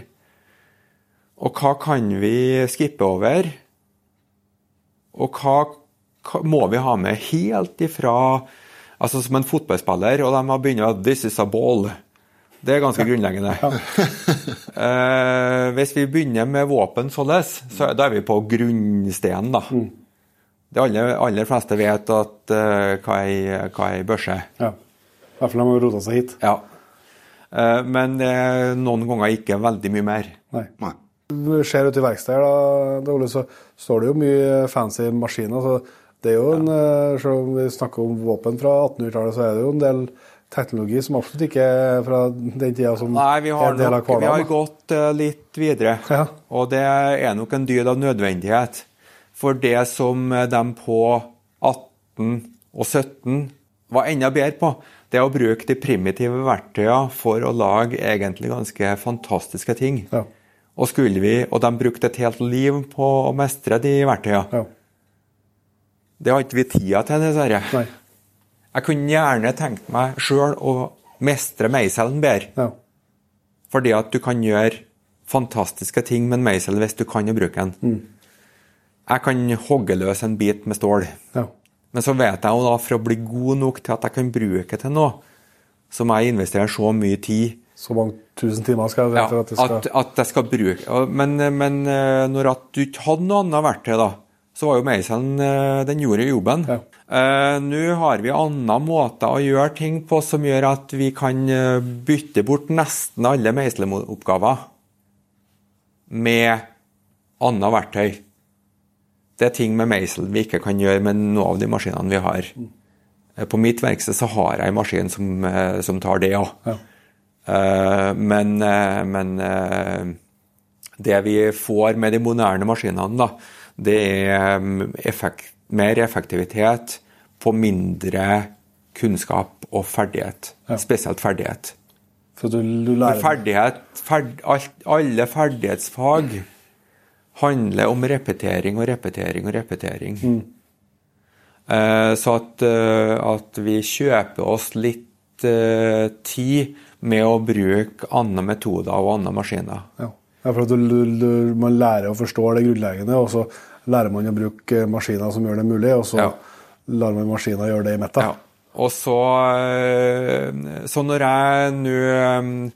Og hva kan vi skippe over? Og hva, må vi ha med helt ifra Altså som en fotballspiller, og de har begynt 'This is a ball'. Det er ganske grunnleggende. (laughs) eh, hvis vi begynner med våpen således, så da er vi på grunnstenen, da. Mm. De aller, aller, fleste vet at, uh, hva er ei børse. Ja. I hvert fall de har rota seg hit. Ja. Eh, men noen ganger ikke veldig mye mer. Nei. Nei. Du ser ute i verkstedet, Ole, så står det jo mye fancy maskiner. så det er jo en, ja. Eh, Selv om vi snakker om våpen fra 1800-tallet, så er det jo en del teknologi som absolutt ikke er fra den tida som Nei, vi har, er del av hverdagen. Vi har gått litt videre, ja. og det er nok en dyd av nødvendighet. For det som de på 18 og 17 var enda bedre på, det å bruke de primitive verktøyene for å lage egentlig ganske fantastiske ting. Ja. Og, skulle vi, og de brukte et helt liv på å mestre de verktøyene. Ja. Det har ikke vi tida til, dessverre. Jeg kunne gjerne tenkt meg sjøl å mestre meiselen bedre. Ja. Fordi at du kan gjøre fantastiske ting med en meisel hvis du kan å bruke den. Mm. Jeg kan hogge løs en bit med stål. Ja. Men så vet jeg jo da, for å bli god nok til at jeg kan bruke til noe, så må jeg investere så mye tid. Så mange tusen timer skal jeg ja, at, skal... At, at jeg skal bruke. Men, men eh, når at du ikke hadde noe annet verktøy, da, så var jo meiselen eh, Den gjorde jobben. Ja. Uh, Nå har vi andre måter å gjøre ting på som gjør at vi kan bytte bort nesten alle meisleoppgaver med annet verktøy. Det er ting med meisel vi ikke kan gjøre med noen av de maskinene vi har. Eh, på mitt verksted så har jeg en maskin som, eh, som tar det òg. Ja. Uh, men, men det vi får med de moderne maskinene, da, det er mm, effekt, mer effektivitet på mindre kunnskap og ferdighet. Ja. Spesielt ferdighet. For du, du lærer ferdighet, ferd, alt, alle ferdighetsfag handler om repetering og repetering og repetering. Eh, så at, eh, at vi kjøper oss litt eh, tid med å bruke andre metoder og andre maskiner. Ja, ja for at du, du, man lærer å forstå det grunnleggende, og så lærer man å bruke maskiner som gjør det mulig, og så Ja. lar man maskiner gjøre det i metta. Ja. Og så, eh, så når jeg nå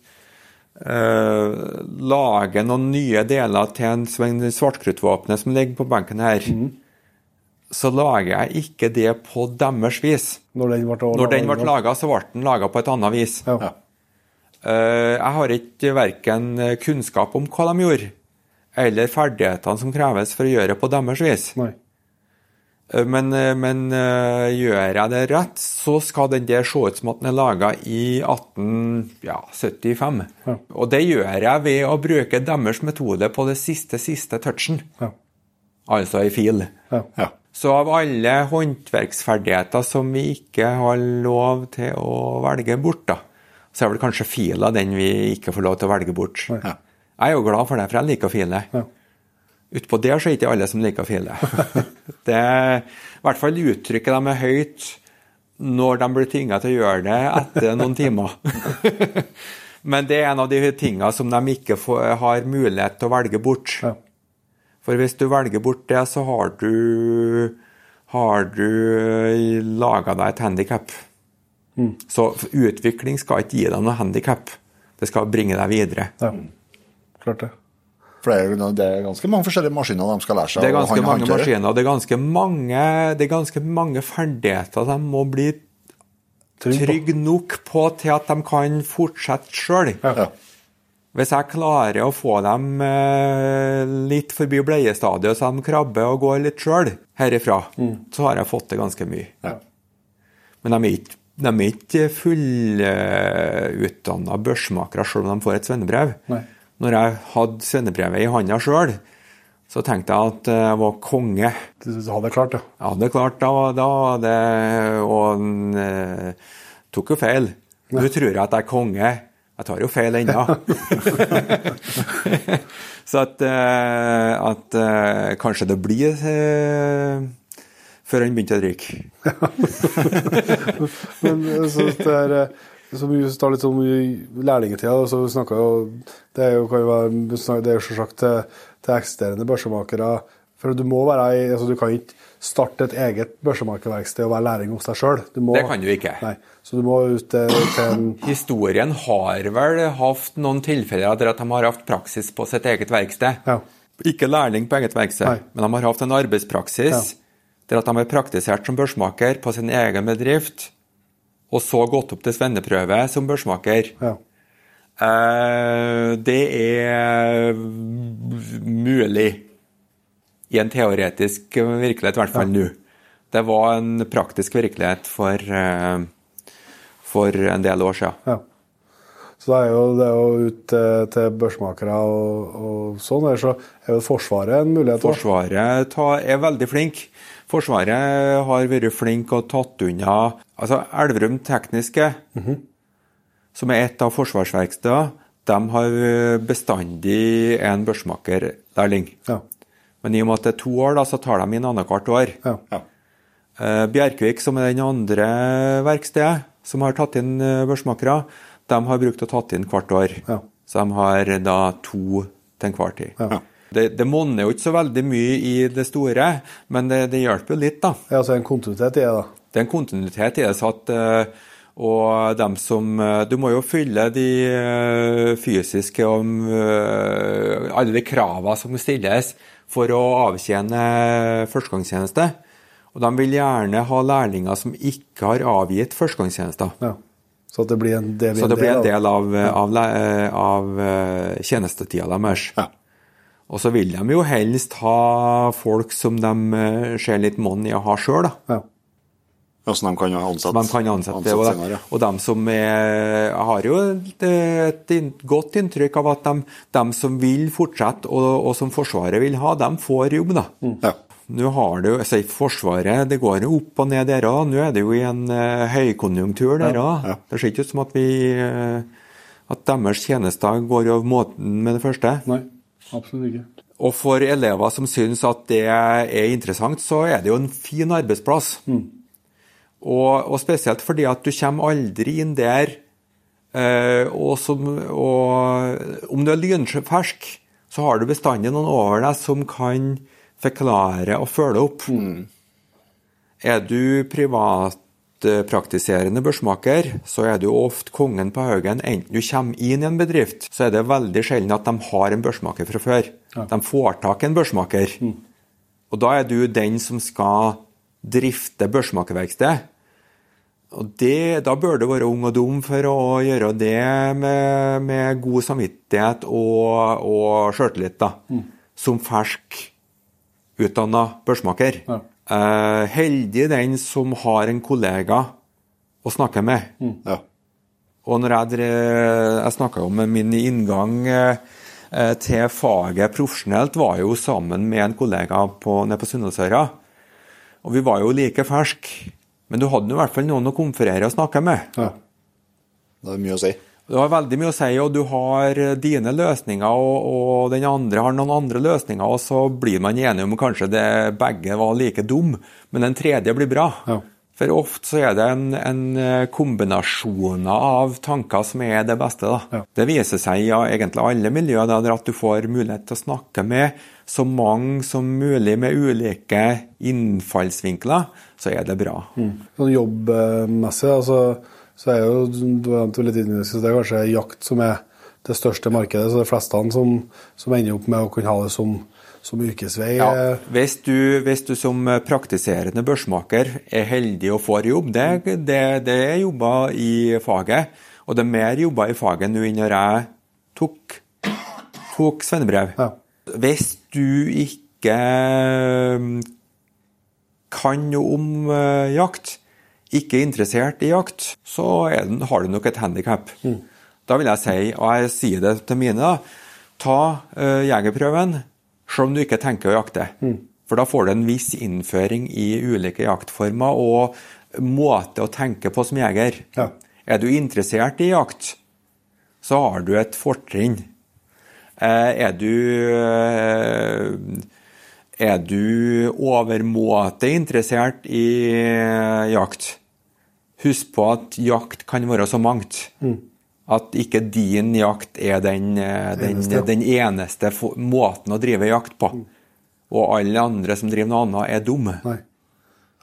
eh, lage noen nye deler til en en Svartkrutt-våpenet som ligger på benken her, så lager jeg ikke det på deres vis. Når den ble, Når den ble laga, så ble den laga på et annet vis. Ja. Eh, Jeg har ikke verken kunnskap om hva de gjorde, eller ferdighetene som kreves for å gjøre det på deres vis. Nei. Eh, Men, eh, men eh, gjør jeg det rett, så skal den der se ut som at den er laga i 1875. Ja. Og det gjør jeg ved å bruke deres metode på det siste, siste touchen. Ja. Altså ei fil. Ja. Ja. Så av alle håndverksferdigheter som vi ikke har lov til å velge bort, da, så er vel kanskje fila den vi ikke får lov til å velge bort. Ja. Jeg er jo glad for det, for jeg liker å file. Ja. Utpå der så er ikke alle som liker å file. (laughs) det I hvert fall uttrykket de er høyt når de blir tvinga til å gjøre det etter noen timer. (laughs) Men det er en av de tingene som de ikke får, har mulighet til å velge bort. Ja. For hvis du velger bort det, så har du har du laga deg et handikap. Så utvikling skal ikke gi deg noe handikap. Det skal bringe deg videre. ja. Klart det. For det er, ganske mange forskjellige maskiner de skal lære seg Det er å ganske mange håndtere. maskiner, det er ganske mange, det er ganske mange ferdigheter de må bli Trygg trygge nok på til at de kan fortsette sjøl. Ja. Hvis jeg klarer å få dem eh, litt forbi bleiestadiet, så de krabber og går litt sjøl herifra, så har jeg fått til ganske mye. Ja. Men de er ikke, de er ikke fullutdanna børsmakere selv om de får et svennebrev. Nei. Når jeg hadde svennebrevet i handa sjøl, så tenkte jeg at jeg var konge. Du hadde det klart, ja. Ja, det klart, da, da det Og en, eh, tok jo feil. Nå tror jeg at jeg er konge. Jeg tar jo feil ennå. (laughs) Så at, eh, at eh, kanskje det blir eh, før han begynte å drikke. (laughs) Men jeg så det er så vi tar litt om lærlingetida, så snakka jo Det er jo, kan jo være, det er jo selvsagt til, til eksisterende børsemakere. For du må være altså Du kan ikke starte et eget børsemakerverksted og være lærling hos deg sjøl. Det kan du ikke. Nei, så du må ut til en Historien har vel hatt noen tilfeller der at de har hatt praksis på sitt eget verksted. Ja. Ikke lærling på eget verksted, Nei. men de har hatt en arbeidspraksis Ja. der at de har praktisert som børsmaker på sin egen bedrift, og så gått opp til svenneprøve som børsmaker. Ja. Eh, det er mulig i en teoretisk virkelighet, i hvert fall nå. Det var en praktisk virkelighet for, eh, for en del år siden. ja. Så det er jo, det er jo ut til, til børsmakere og, og sånn. Eller så er jo Forsvaret en mulighet. Forsvaret ta, er veldig flink. Forsvaret har vært flink og tatt unna altså Elverum Tekniske, som er et av forsvarsverkstedene, de har bestandig en børsmakerlærling. Ja. Men i og med at det er to år, da, så tar de inn annethvert år. Ja. Ja. Eh, Bjerkvik, som er den andre verkstedet som har tatt inn eh, børsmakere, de har brukt å tatt inn hvert år. Ja. Så de har da to til enhver tid. Ja. Det, det monner jo ikke så veldig mye i det store, men det, det hjelper jo litt, da. Ja, så en kontinuitet i det, da. Det er en kontinuitet i det. så at eh, og dem som eh, Du må jo fylle de eh, fysiske og alle de kravene som stilles for å avtjene førstegangstjeneste. Og de vil gjerne ha lærlinger som ikke har avgitt førstegangstjenester. Ja. Så det blir en, del, blir Så det blir en del av, av, av eh, tjenestetida deres. Ja. Og så vil de jo helst ha folk som de ser litt monn i å ha sjøl, da. Ja. Ja, så de kan ansette, De kan ansette det. Og, senere. ja. og de som er, har jo et, et godt inntrykk av at de, de som vil fortsette, og, og som Forsvaret vil ha, de får jobb, da. Ja. Nå har det jo, altså Forsvaret det går jo opp og ned der òg. Nå er det jo i en uh, høykonjunktur der òg. ja. Det ser ikke ut som at vi uh, at deres tjenester går over måten med det første. Nei, absolutt ikke. Og for elever som syns at det er interessant, så er det jo en fin arbeidsplass. Mm. Og, og, spesielt fordi at du kommer aldri inn der eh, og, som, og om du er lynfersk, så har du bestandig noen over deg som kan forklare og følge opp. Mm. Er du privatpraktiserende børsmaker, så er du ofte kongen på haugen. Enten du kommer inn i en bedrift, så er det veldig sjelden at de har en børsmaker fra før. Ja. De får tak i en børsmaker. Mm. Og da er du den som skal drifte børsmakerverksted. Og det, Da bør du være ung og dum for å gjøre det med, med god samvittighet og, og sjøltillit. Mm. Som fersk utdanna børsmaker. Ja. Eh, heldig den som har en kollega å snakke med. Mm. Ja. Og når jeg, jeg snakka om min inngang eh, til faget profesjonelt, var jo sammen med en kollega på, nede på Sunndalsøra. Og vi var jo like ferske. Men du hadde i hvert fall noen å konferere og snakke med. Ja. Det er mye å si. Du har veldig mye å si, og du har dine løsninger, og, og, den andre har noen andre løsninger, og så blir man enige om kanskje det begge var like dum, men den tredje blir bra. Ja. For ofte så er det en, en kombinasjon av tanker som er det beste. Ja. Det viser seg i ja, egentlig alle miljøer da, at du får mulighet til å snakke med så mange som mulig med ulike innfallsvinkler, så er det bra. Mm. Sånn jobbmessig, altså så er jo du nevnte litt innledningsvis, det er kanskje jakt som er det største markedet. Så det er fleste som, som ender opp med å kunne ha det som, som yrkesvei. Ja, hvis du, hvis du, som praktiserende børsmaker er heldig og får jobb, det, det, det er jobber i faget. Og det er mer jobber i faget nå enn når jeg tok, tok svennebrev. Ja. Hvis du ikke kan noe om uh, jakt, ikke er interessert i jakt, så den, har du nok et handikap. Mm. Da vil jeg si, og jeg sier det til mine, da, ta uh, jegerprøven selv om du ikke tenker å jakte. Mm. For da får du en viss innføring i ulike jaktformer og måte å tenke på som jeger. Ja. Er du interessert i jakt, så har du et fortrinn. Uh, er du uh, er du overmåte interessert i jakt, Husk på at jakt kan være så mangt. Mm. At ikke din jakt er den, eh, den, eneste, den eneste måten å drive jakt på. Mm. Og alle andre som driver noe annet, er dumme. Nei.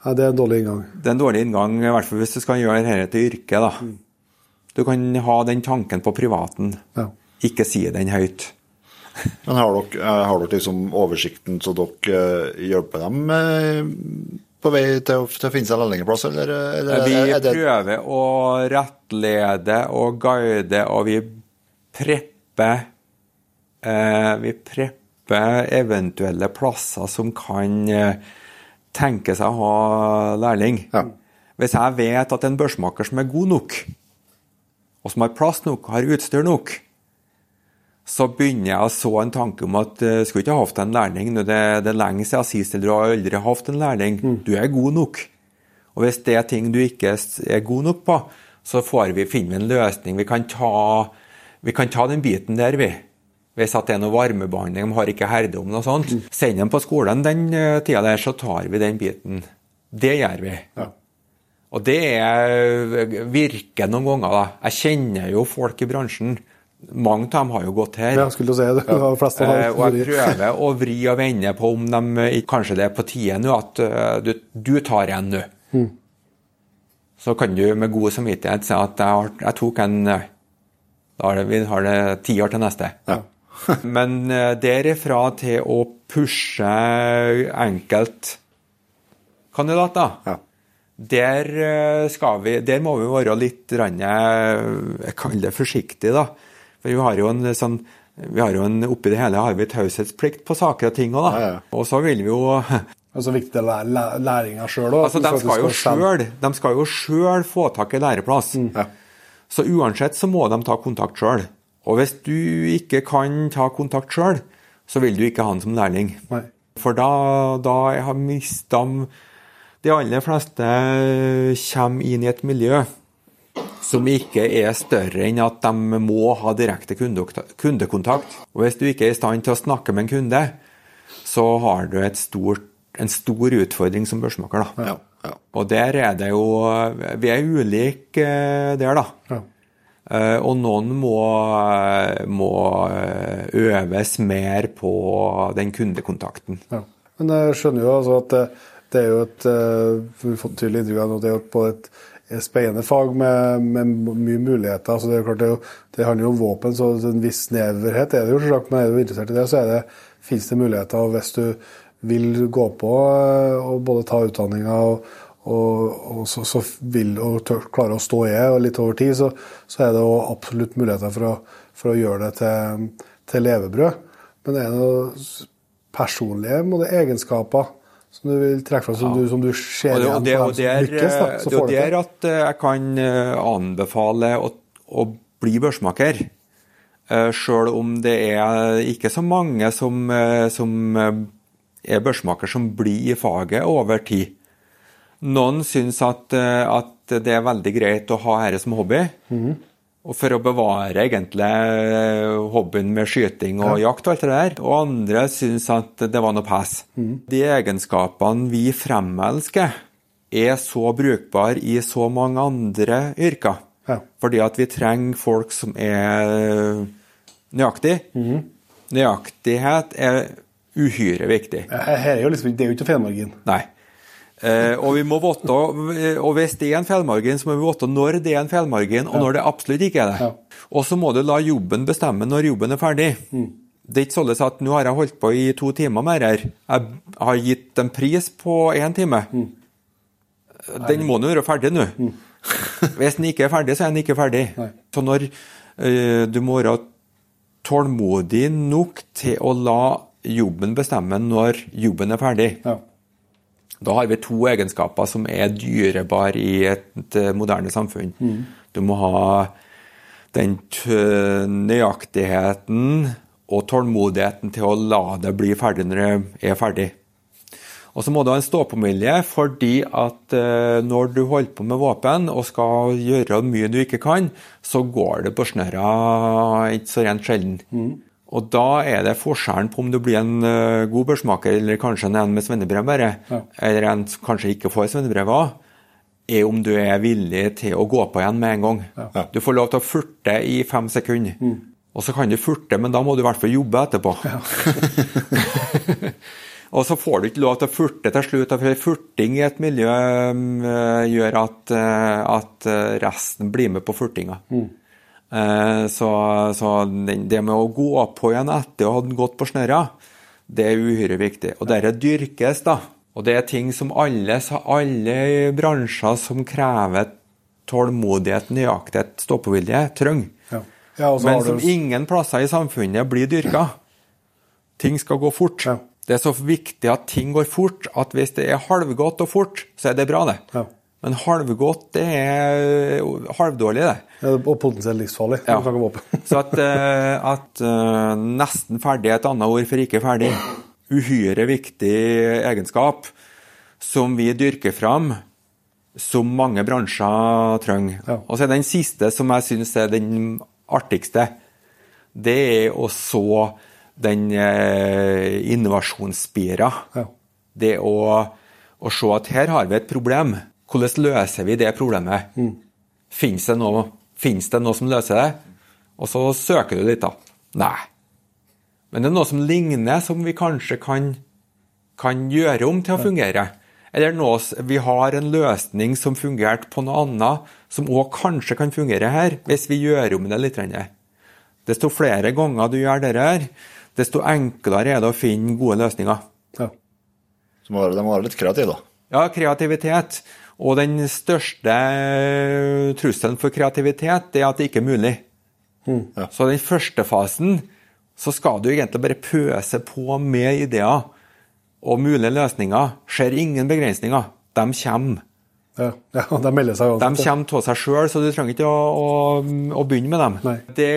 Nei, det er en dårlig inngang. Det er en dårlig inngang, i hvert fall hvis du skal gjøre dette til yrke. da. Mm. Du kan ha den tanken på privaten, ja. ikke si den høyt. Men har dere, eh, har dere liksom oversikten så dere eh, hjelper dem på vei til å, til å finne seg lærlingplass, eller, eller Vi det... prøver å rettlede og guide, og vi prepper eh, Vi prepper eventuelle plasser som kan eh, tenke seg å ha lærling. Ja. Hvis jeg vet at en børsmaker som er god nok, og som har plass nok, har utstyr nok, så begynner jeg å så en tanke om at uh, skulle ikke ha hatt en lærling. Det, det er lenge siden sist, eller du har aldri hatt en lærling. Mm. Du er god nok. Og hvis det er ting du ikke er god nok på, så får vi finne en løsning. Vi kan ta, vi kan ta den biten der, vi. Hvis det er noe varmebehandling, de har ikke herde om noe sånt. Mm. Send dem på skolen den uh, tida der, så tar vi den biten. Det gjør vi. Ja. Og det er, virker noen ganger, da. Jeg kjenner jo folk i bransjen mange av dem har jo gått her. Ja, skulle du si det. Ja. De eh, og jeg prøver å vri og vende på om de kanskje det er på tide nå at uh, du, du, tar en nå. Mm. Så kan du med god samvittighet si at jeg, har, jeg tok en Da har det, vi har det ti år til neste. Ja. (laughs) Men derifra til å pushe enkeltkandidater ja. Der, skal vi, der må vi være litt Jeg kaller det forsiktig, da. For vi har jo en sånn vi har jo en, Oppi det hele har vi taushetsplikt på saker og ting òg, da. Ja, ja. Og så vil vi jo (laughs) Altså viktig læ læringa sjøl òg? Altså, de, skal jo selv, de skal jo sjøl få tak i læreplass. Mm. Ja. Så uansett så må de ta kontakt sjøl. Og hvis du ikke kan ta kontakt sjøl, så vil du ikke ha han som lærling. Nei. For da, da har mista De aller fleste kommer inn i et miljø som ikke er større enn at de må ha direkte kundekontakt. Og Hvis du ikke er i stand til å snakke med en kunde, så har du stort, en stor utfordring som børsmaker. da. Ja, ja. Og der er det jo Vi er ulike eh, der, da. Ja. Eh, Og noen må, må øves mer på den kundekontakten. Ja. Men jeg skjønner jo altså at det, det er jo et eh, Vi har fått tydelig intervju av det er jo et, et spennende fag med, med mye muligheter. altså Det er klart det, det handler jo om våpen, så en viss sneverhet er det jo selvsagt. Men er du interessert i det, så det, finnes det muligheter. og Hvis du vil gå på eh, og både ta utdanninga og, og, og så, så vil og tør, klare å stå i og litt over tid, så, så er det jo absolutt muligheter for å, for å gjøre det til, til levebrød. Men det er noe personlige egenskaper som du vil trekke fram, som, du, som du ser Og det, og det, igjen og på det, dem er, som lykkes. Da, så det er der at eh, jeg kan eh, anbefale å, å bli børsmaker. Eh, Sjøl om det er ikke så mange som, som er børsmaker som blir i faget over tid. Noen syns at, at det er veldig greit å ha dette som hobby. Og for å bevare egentlig eh, hobbyen med skyting og jakt og alt det der. Og andre syns at det var noe pes. De egenskapene vi fremelsker, er så brukbare i så mange andre yrker. Ja. Fordi at vi trenger folk som er nøyaktig. Nøyaktighet er uhyre viktig. Her er jo liksom, det er jo ikke feilmargin. Nei. Eh, og vi må vite, og hvis det er en feilmargin, så må vi vite når det er en feilmargin, og når det absolutt ikke er det. Og så må du la jobben bestemme når jobben er ferdig. Det er ikke sånn at nå har jeg holdt på i to timer med her. Jeg har gitt en pris på én time. Den må nå være ferdig nå. (laughs) Hvis den ikke er ferdig, så er den ikke ferdig. Så når eh, du må være tålmodig nok til å la jobben bestemme når jobben er ferdig. Ja. Da har vi to egenskaper som er dyrebare i et eh, moderne samfunn. Du må ha den nøyaktigheten og tålmodigheten til å la det bli ferdig når det er ferdig. Og så må du ha en stå-på-miljø, fordi at eh, når du holder på med våpen og skal gjøre mye du ikke kan, så går det på snørra ikke så rent sjelden. Og da er det forskjellen på om du blir en eh, god børsmaker eller kanskje en med svennebrev bare, eller en som kanskje ikke får svennebrev av, er om du er villig til å gå på igjen med en gang. Du får lov til å furte i fem sekunder. Og så kan du furte, men da må du i hvert fall jobbe etterpå. (laughs) Og så får du ikke lov til å furte til slutt, for furting i et miljø eh, gjør at, eh, at resten blir med på furtinga. Eh, Så, så det med å gå på igjen etter å ha gått på snørra, det er uhyre viktig. Og dette dyrkes, da. Og det er ting som alle, så alle bransjer som krever tålmodighet, nøyaktighet, stå-på-vilje, trenger. Ja. Ja, Men som du- ingen plasser i samfunnet blir dyrka. Ting skal gå fort. Ja. Det er så viktig at ting går fort, at hvis det er halvgodt og fort, så er det bra, det. Men halvgodt, det er halvdårlig, det. Ja, og potensielt livsfarlig. Ja. (laughs) Så at, eh, at eh, nesten ferdig er et annet ord for ikke ferdig. Uhyre viktig egenskap som vi dyrker fram, som mange bransjer trenger. Ja. Og så er den siste som jeg syns er den artigste. Det er å så den eh, innovasjonsspira. Ja. Det å, å se at her har vi et problem. Hvordan løser vi det problemet? Fins det, det noe som løser det? Og så søker du litt, da. Nei. Men det er noe som ligner, som vi kanskje kan, kan gjøre om til å fungere. Eller noe, vi har en løsning som fungerte på noe annet, som òg kanskje kan fungere her, hvis vi gjør om det litt. Desto flere ganger du gjør dette, desto enklere er det å finne gode løsninger. Ja. Så må de må være litt kreative, da. Ja, kreativitet. Og den største trusselen for kreativitet, er at det ikke er mulig. Så den første fasen, så skal du egentlig bare pøse på med ideer og mulige løsninger. Ser ingen begrensninger. De kommer. Ja. ja, (laughs) de melder seg De kommer av seg sjøl, så du trenger ikke å, å, å begynne med dem. Nei. Det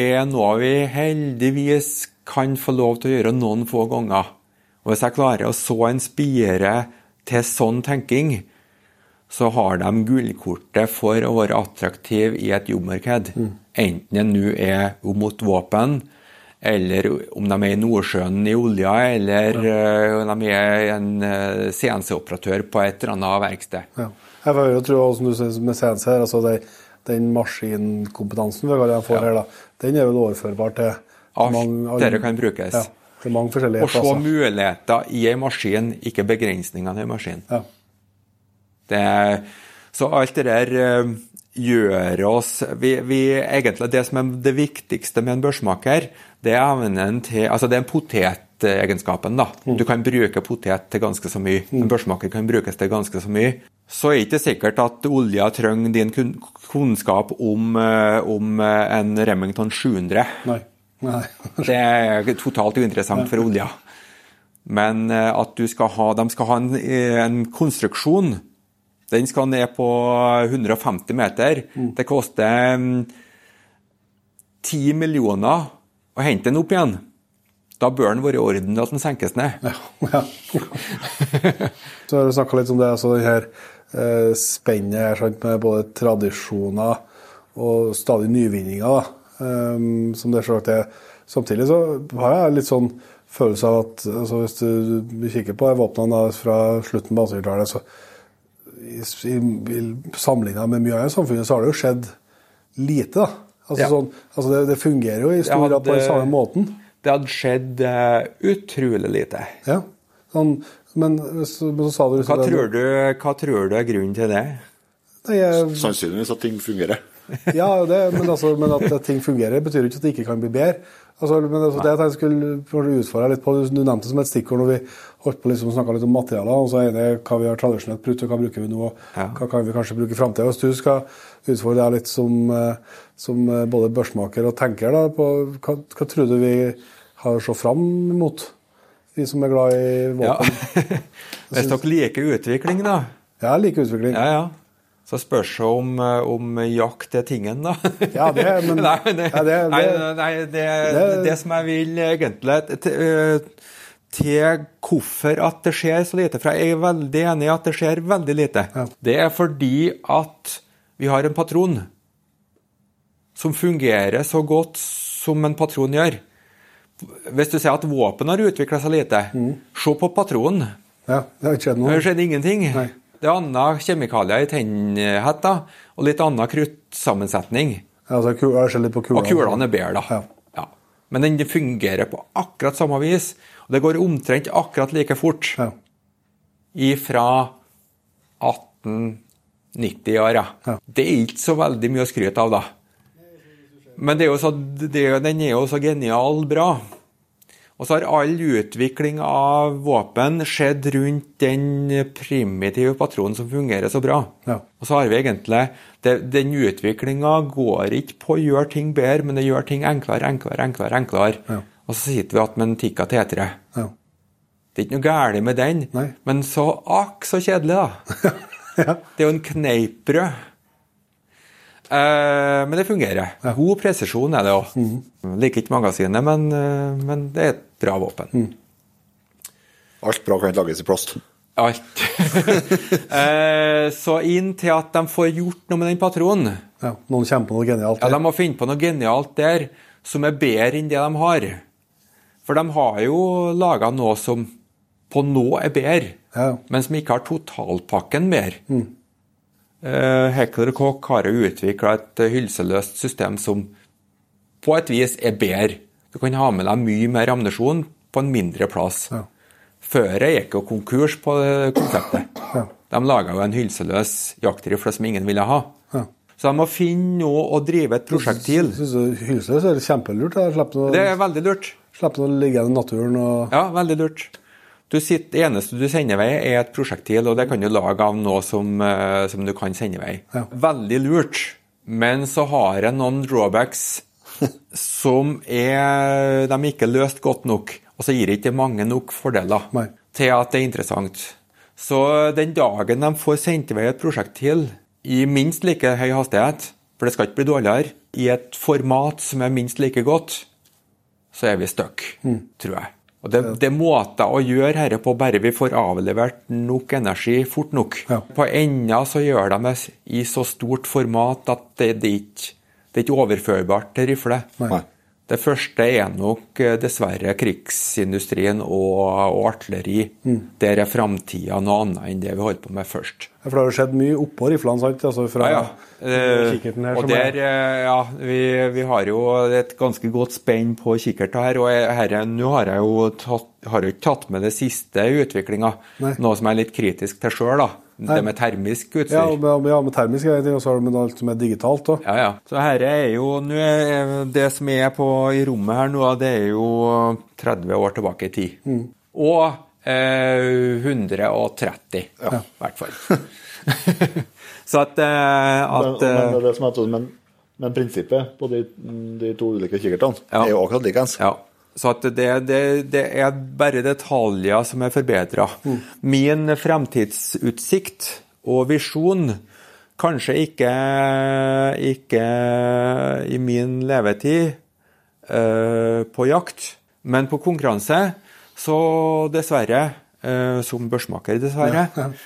er noe vi heldigvis kan få lov til å gjøre noen få ganger. Og hvis jeg klarer å så en spire til sånn tenking, så har de gullkortet for å være attraktive i et jobbmarked. Enten det nå er mot våpen, eller om de er i Nordsjøen i olja, eller uh, om de er en uh, CNC-operatør på et eller annet verksted. Ja. Jeg får jo tro, som du sier med CNC, altså det, den maskinkompetansen har den Ja. her, da, den er vel overførbar til Alt mange- dette kan brukes. Ja, til mange forskjellige Å se muligheter i en maskin, ikke begrensningene i en maskin. Ja. Det, så alt det der eh, gjør oss vi, vi, Egentlig det som er det viktigste med en børsmaker, det er evnen til Altså det er en potetegenskapen, da. Du kan bruke potet til ganske så mye. En børsmaker kan brukes til ganske så mye. Så er det ikke sikkert at olja trenger din kunnskap om, eh, om eh, en Remington 700. Nei. Nei. (laughs) Det er totalt uinteressant for olja. Men at du skal ha, de skal ha en, en konstruksjon. Den skal ned på 150 meter. Det koster mm, 10 millioner å hente den opp igjen. Da bør den være i orden at den senkes ned. Ja. (laughs) Så har du snakka litt om det, altså det her eh, spennet her, sant, med både tradisjoner og stadig nyvinninger. Um, som det selvsagt er. Samtidig så har jeg litt sånn følelse av at altså hvis du, kikker på våpnene fra slutten på 1800-tallet, så sammenligna med mye annet i samfunnet, så har det jo skjedd lite. da. Altså, Ja. sånn, altså det, det fungerer jo i stor grad på den samme måten. Det hadde skjedd uh, utrolig lite. Ja. Sånn, men, så, men så sa du Hva tror du, hva tror du er grunnen til det? Nei, jeg, Sannsynligvis at ting fungerer. (laughs) Ja, det, men, altså, men at ting fungerer, betyr ikke at det ikke kan bli bedre. Altså, men altså, det jeg skulle utfordre deg litt på, Du nevnte det som et stikkord når vi holdt på liksom, snakka litt om materialer. og så er det hva vi har tradisjonelt brukt, og hva bruker vi nå, og hva kan vi kanskje bruke i framtida. Hvis du skal utfordre deg litt som, eh, som eh, både børsmaker og tenker, da, på hva, hva tror du vi har å se fram mot, De som er glad i Ja. våpen? (laughs) Hvis dere liker utvikling, da. Ja, jeg liker utvikling. Ja, ja. Så spørs det om, eh, om jakt er tingen, da. (laughs) Ja, det men- nei, det, ja, det- nei, nei, det, det- som jeg vil egentlig til hvorfor at det skjer så lite, for jeg er veldig enig i at det skjer veldig lite. Ja. Det er fordi at vi har en patron som fungerer så godt som en patron gjør. Hvis du sier at våpen har utvikla seg lite, Mm. se på patronen. Ja, det har ikke skjedd Det har skjedd ingenting. Nei. Det er andre kjemikalier i tennhetta og litt annen kruttsammensetning. Ja, altså, jeg ser litt på kulene. Og kulene er bedre, da. Ja. Men den fungerer på akkurat samme vis. Og det går omtrent akkurat like fort Ja. ifra 1890-åra. ja. Det er ikke så veldig mye å skryte av, da. Men det er jo så, det, den er jo så genial bra. Og så har all utvikling av våpen skjedd rundt den primitive patronen som fungerer så bra. Ja. Og så har vi egentlig det, Den utviklinga går ikke på å gjøre ting bedre, men det gjør ting enklere, enklere, enklere. enklere. Ja. Og så sitter vi igjen med en Tikka T3. Ja. Det er ikke noe galt med den, Nei. men så akk så kjedelig, da. (laughs) Det er jo en kneippbrød. Eh, men det fungerer. God presisjon er det òg. Mm. Liker ikke magasinet, men, eh, men det er et bra våpen. Mm. Alt bra kan ikke lages i plast. Alt. (laughs) eh, så inntil at de får gjort noe med den patronen Ja, noen kommer på noe genialt. Ja, De må finne på noe genialt der som er bedre enn det de har. For de har jo laga noe som på nå er bedre, Ja. men som ikke har totalpakken bedre. Eh, Heckler Koch har jo utvikla et eh, hylseløst system som på et vis er bedre. Du kan ha med deg mye mer ammunisjon på en mindre plass. Ja. jeg gikk jo konkurs på konseptet. Ja. De laga jo en hylseløs jaktrifle som ingen ville ha. Ja. Så de må finne noe å drive et prosjekt til. Hylseløs er kjempelurt? Det er veldig lurt. slipper noe liggende i naturen og Ja, veldig lurt. Du sitter, det eneste du sender vei, er et prosjektil, og det kan du lage av noe som, eh, som du kan sende vei. Ja. Veldig lurt. Men så har jeg noen drawbacks (laughs) som er de er ikke løst godt nok, og så gir ikke mange nok fordeler Nei. til at det er interessant. Så den dagen de får sendt i vei et prosjektil i minst like høy hastighet, for det skal ikke bli dårligere, i et format som er minst like godt, så er vi stuck, tror jeg. Og det, det er måter å gjøre dette på, bare vi får avlevert nok energi fort nok. Ja. På enda så gjør de det i så stort format at det, det, er ikke, det er ikke overførbart til rifle. Nei. Det første er nok eh, dessverre krigsindustrien og, og artilleri. Mm. Der er framtida noe annet enn det vi holder på med først. For det har jo skjedd mye oppå riflene, sant? Altså fra Ja, ja. Eh, kikkerten her. og som er- der, eh, ja, vi, vi har jo et ganske godt spenn på kikkerter her. Og her, nå har jeg jo tatt, har jeg ikke tatt med det siste i utviklinga. Noe som jeg er litt kritisk til sjøl, da. Nei. Det med termisk utstyr. ja, med, ja, med termisk er det en ting, og så har du med alt som er digitalt òg. Ja, ja. Så her er jo nå er Det som er på i rommet her nå, det er jo 30 år tilbake i tid. Mm. Og eh, 130, i hvert fall. (laughs) Så at, eh, Men, at men, eh, det er det som er sånn, men, men prinsippet på de, de to ulike kikkertene Ja. er jo akkurat likens. Ja. Så det, det, det er bare detaljer som er forbedra. Min fremtidsutsikt og visjon Kanskje ikke, ikke i min levetid eh, på jakt, men på konkurranse, så dessverre, eh, som børsmaker dessverre, eh,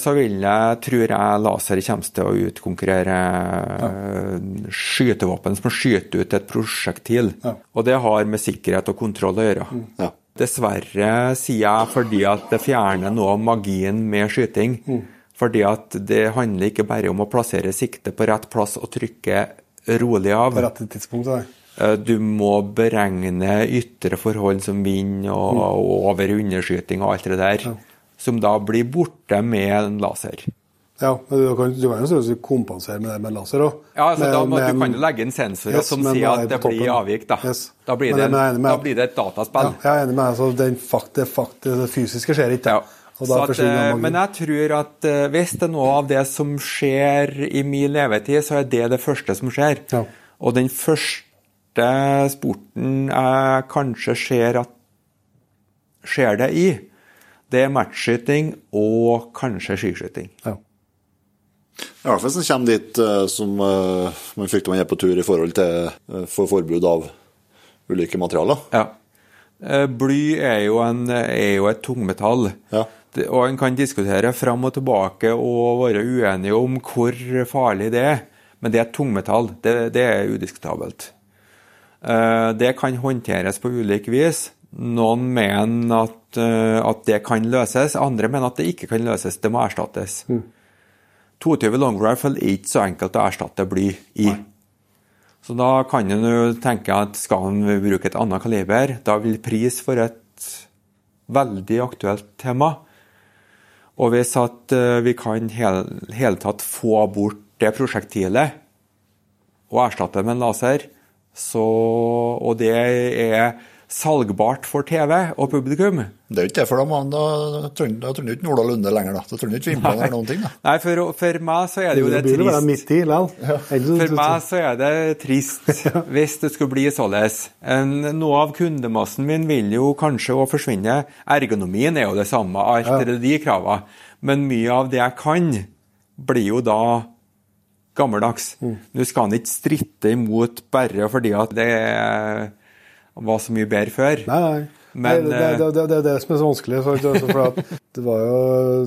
så vil jeg, tror jeg laser kommer til å utkonkurrere ja. skytevåpen som skyter ut et prosjektil. Og det har med sikkerhet og kontroll å gjøre. Ja. Dessverre, sier jeg, fordi at det fjerner noe av magien med skyting. Fordi at det handler ikke bare om å plassere sikte på rett plass og trykke rolig av. På rett tidspunkt. Der. Eh, Du må beregne ytre forhold som vind og, Mm. og over- og underskyting og alt det der, som da blir borte med en laser. Ja, men du kan, du kan jo kompensere med det med laser òg. Ja, altså da må, Du kan jo legge inn sensorer Yes, som sier er at det blir avvik. Da Yes. Da, blir det, med- da blir det et dataspill. Ja, jeg er enig med deg. Altså, Den fakt, det, fakt, det fysiske skjer ikke. Ja. At, eh, men jeg tror at eh, hvis det er noe av det som skjer i min levetid, så er det det første som skjer. Ja. Og den første sporten jeg kanskje ser at skjer det i, det er matchskyting og kanskje skiskyting. Ja. I hvert fall hvis en kommer dit eh, som eh, man frykter man er på tur i forhold til eh, for forbud av ulike materialer. Ja. Eh, Bly er jo, en, er jo et tungmetall. Ja. Det- Og en kan diskutere fram og tilbake og være uenige om hvor farlig det er. Men det er et tungmetall. Det, det er udiskutabelt. Eh, Det kan håndteres på ulik vis. Noen mener at, eh, at det kan løses, andre mener at det ikke kan løses. Det må erstattes. 22 long rifle er ikke så enkelt å erstatte bly i. Så da kan en jo tenke at skal en bruke et annet kaliber, da vil pris for et veldig aktuelt tema. Og hvis at eh, vi kan hele hele tatt få bort det prosjektilet og erstatte det med en laser, så, og det er salgbart for TV og publikum Det er jo ikke det, for da, må- da trenger du ikke Ola Lunde lenger. da. Da trenger du ikke Vimland eller noen ting. da. Nei, for, for meg så er det jo det blir jo være midt i ja. For meg så er det trist (laughs) hvis det skulle bli således. Noe av kundemassen min vil jo kanskje å forsvinne. Ergonomien er jo det samme, alt er de kravene. Men mye av det jeg kan, blir jo da gammeldags. Nå skal han ikke stritte imot bare fordi at det var så mye bedre før. Nei, nei. Men, det, det, det, det er det som er så vanskelig. For det var jo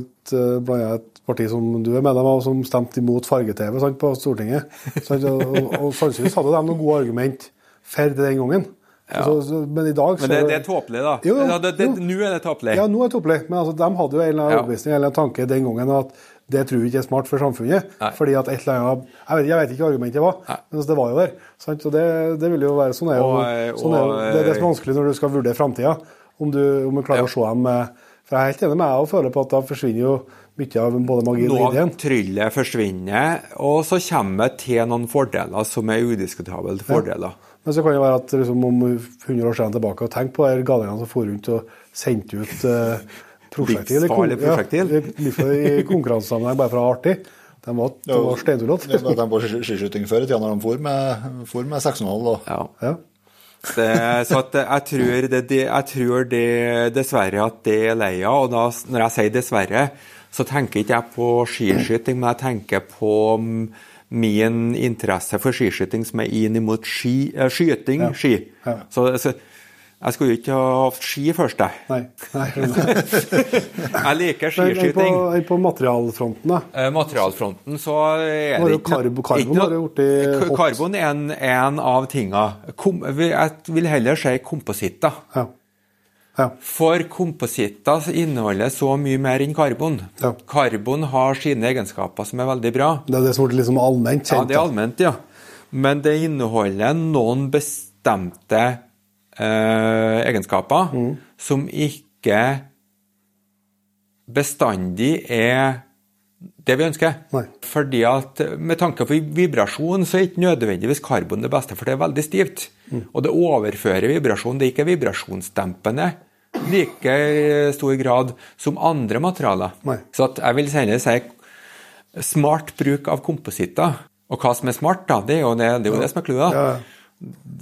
et, eh, blant annet et parti som du er medlem av, som stemte imot farge-TV på Stortinget. Sant? Og, og, sannsynligvis hadde de noen gode argument for det den gangen. Så, så, men i dag så Men det, er tåpelig, da. Jo, jo. Nå er det tåpelig. Ja, nå er det tåpelig. Men altså, de hadde jo en eller annen Ja. overbevisning eller en tanke den gangen at det tror vi ikke er smart for samfunnet. Nei. Fordi at et eller annet Jeg vet, jeg vet ikke hva argumentet var, Nei. men altså, det var jo der. Sant? Og det, det vil jo være sånn er jo, Og, eh, sånn er Det er det som er vanskelig når du skal vurdere framtida. Om, du, om du klarer Ja. å se dem eh, For jeg er helt enig med deg og føler på at da forsvinner jo mye av både magien og Noe ideen. tryllet forsvinner, og så kommer det til noen fordeler som er udiskutabelt fordeler. Men så kan det være at liksom, om 100 år siden tilbake og tenk på de galningene som for rundt og sendte ut uh, prosjektil. prosjektil. Ja, i- livsfarlig i konkurransesammenheng bare for å ha artig. De var, de var Det steintullete. var de på skiskyting før i tida, når de for med, for med 6,5. og- Ja. Ja. Det, så at jeg, tror det, det, jeg tror det dessverre at det er lei av. Og da, når jeg sier dessverre, så tenker ikke jeg på skiskyting, men jeg tenker på min interesse for skiskyting som er inn mot ski, eh, skyting, ski. Ja. Så, så Jeg skulle jo ikke ha hatt ski først, jeg. Nei. Nei. (laughs) Jeg liker Men enn på, skiskyting. på materialfronten, da? Eh, Materialfronten så er det jo karbo- karbon ikke har jo blitt hot. Karbon er en, en av tinga. Kom, jeg vil heller si kompositter. Ja. ja. For kompositter inneholder så mye mer enn karbon. Ja. Karbon har sine egenskaper som er veldig bra. Det er det som blir liksom allment Ja, det er allment, ja. Men det inneholder noen bestemte eh, egenskaper Mm. som ikke bestandig er det vi ønsker. Nei. Fordi at Med tanke på vibrasjon så er ikke nødvendigvis karbon det beste, for det er veldig stivt. Mm. Og det overfører vibrasjon. Det er ikke vibrasjonsdempende i like stor grad som andre materialer. Nei. Så at jeg vil senere si smart bruk av kompositter. Og hva som er smart, da, det er jo det, det, er jo det som er clouet. Ja,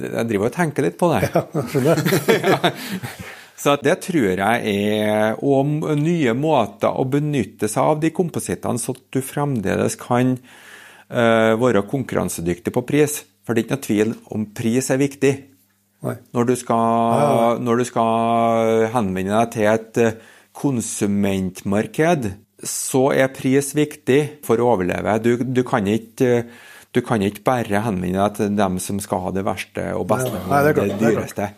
Jeg driver og tenker litt på det. Ja, skjønner. (laughs) Så det tror jeg er Og nye måter å benytte seg av de komposittene, så at du fremdeles kan uh, være konkurransedyktig på pris. For det er ikke noe tvil om pris er viktig. Når du skal, Når du skal henvende deg til et eh, konsumentmarked, så er pris viktig for å overleve. Du, du, kan, ikke, du kan ikke bare henvende deg til dem som skal ha det verste og beste Nei, nei, det det, klart, det dyreste.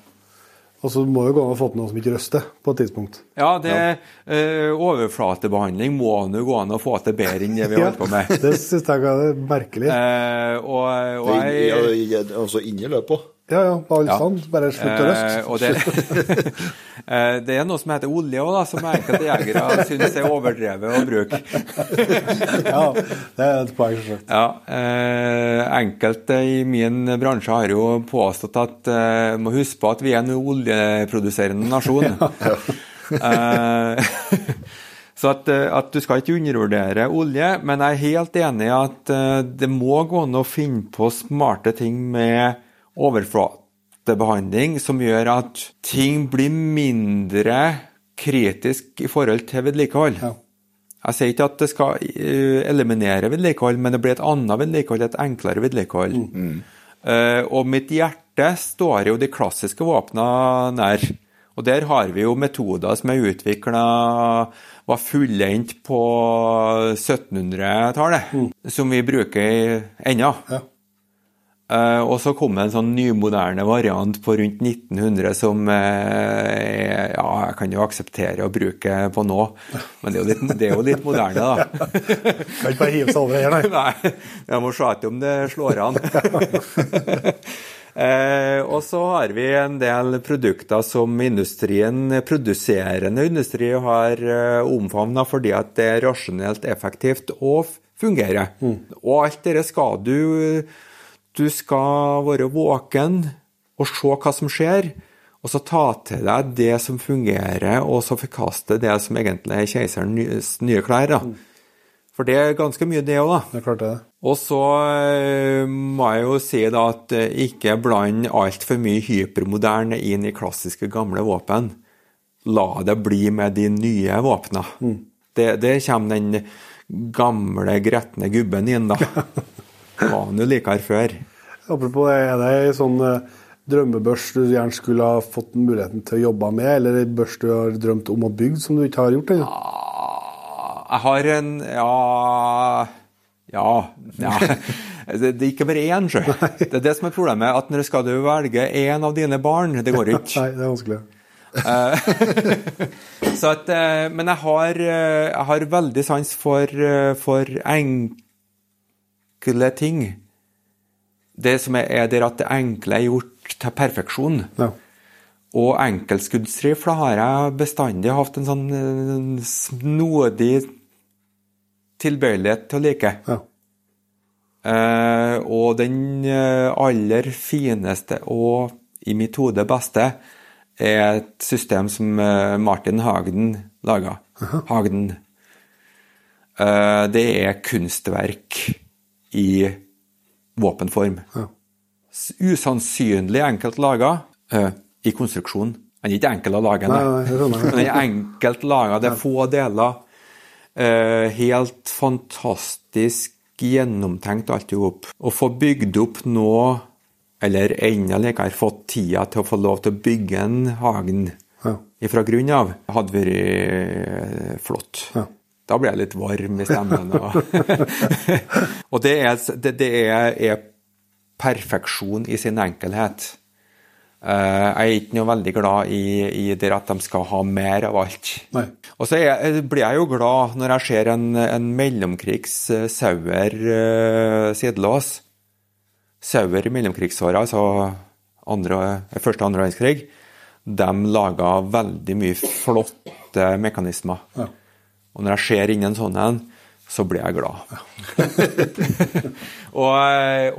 Og så må jo gå an å få til noe som ikke røster på et tidspunkt. Ja, det eh, overflatebehandling må nå gå an å få til bedre enn det vi holder på med. Det syns jeg er merkelig. Eh, og, og jeg Ja, ja, altså inni løpet. Ja ja, på alle Ja. stand. Bare slutt å Eh, røste. det, (laughs) eh, det er noe som heter olje òg, som enkelte jegere syns er overdrevet å bruke. (laughs) Ja, det er et poeng. Ja, eh, enkelte i min bransje har jo påstått at eh, må huske på at vi er en oljeproduserende nasjon. (laughs) Eh, så at, eh, at du skal ikke undervurdere olje, men jeg er helt enig i at eh, det må gå an å finne på smarte ting med overflatebehandling som gjør at ting blir mindre kritisk i forhold til vedlikehold. Ja. Jeg sier ikke at det skal eh, eliminere vedlikehold, men det blir et annet vedlikehold, et enklere vedlikehold. Eh, og mitt hjerte står jo de klassiske våpnene nær. Og der har vi jo metoder som er utvikla var fullendt på 1700-tallet, som vi bruker ennå. Ja. Eh, og så kom det en sånn nymoderne variant på rundt 1900 som eh, ja, jeg kan jo akseptere å bruke på nå, men det er jo litt, det er jo litt moderne, da. (laughs) Kan ikke bare hive seg over her, nei. (laughs) Nei, jeg må se etter om det slår an. (laughs) eh, og så har vi en del produkter som industrien, produserende industri har eh, omfavna fordi at det er rasjonelt, effektivt og fungerer. Mm. Og alt dette skal du Du skal være våken og se hva som skjer. Og så ta til deg det som fungerer, og så forkaste det som egentlig er keiserens nye klær. da. For det er ganske mye, det òg, da. Det er klart det. Og så eh, må jeg jo si da at eh, ikke bland altfor mye hypermoderne inn i klassiske gamle våpen. La det bli med de nye våpna. Det, det kommer den gamle, gretne gubben inn, da. (laughs) Var han jo likere før. Apropos, er det ei sånn eh, drømmebørs du gjerne skulle ha fått muligheten til å jobbe med, eller ei børs du har drømt om å bygge som du ikke har gjort ennå? Jeg har en Ja Ja. ja. (laughs) Det, det er ikke bare én, sjø. Det er det som er problemet. At når skal du velge én av dine barn, det går ikke. (laughs) Nei, det er vanskelig. (laughs) Så at, eh, men jeg har, eh, jeg har veldig sans for, for for enkle ting. Det som er, er der at det enkle er gjort til perfeksjon. Ja. Og enkeltskuddsrifle har jeg bestandig hatt en sånn en snodig tilbøyelighet til å like. Ja. Eh, og den eh, aller fineste og i mitt hode beste er et system som eh, Martin Hagden laga. Hagden. Eh, det er kunstverk i våpenform. Ja. Usannsynlig enkelt laga uh, i konstruksjon. Den er ikke enkel å lage, men den er enkelt laga. Det er få deler. Uh, helt fantastisk gjennomtenkt alt i hop. Å få bygd opp nå eller enda likere fått tida til å få lov til å bygge en hagen Ja. fra grunn av, hadde vært eh, flott. Ja. Da blir jeg litt varm i stemmen. Og, (laughs) og det, er, det, det er, er perfeksjon i sin enkelhet. Eh, jeg er ikke noe veldig glad i, i det at de skal ha mer av alt. Nei. Og så jeg- blir jeg jo glad når jeg ser en, en mellomkrigs eh, Sauer uh, sidelås. Sauer i mellomkrigsåra, altså andre, første og andre verdenskrig, de laga veldig mye flotte mekanismer. Ja. Og når jeg ser inn en sånn en, så blir jeg glad. (laughs) og,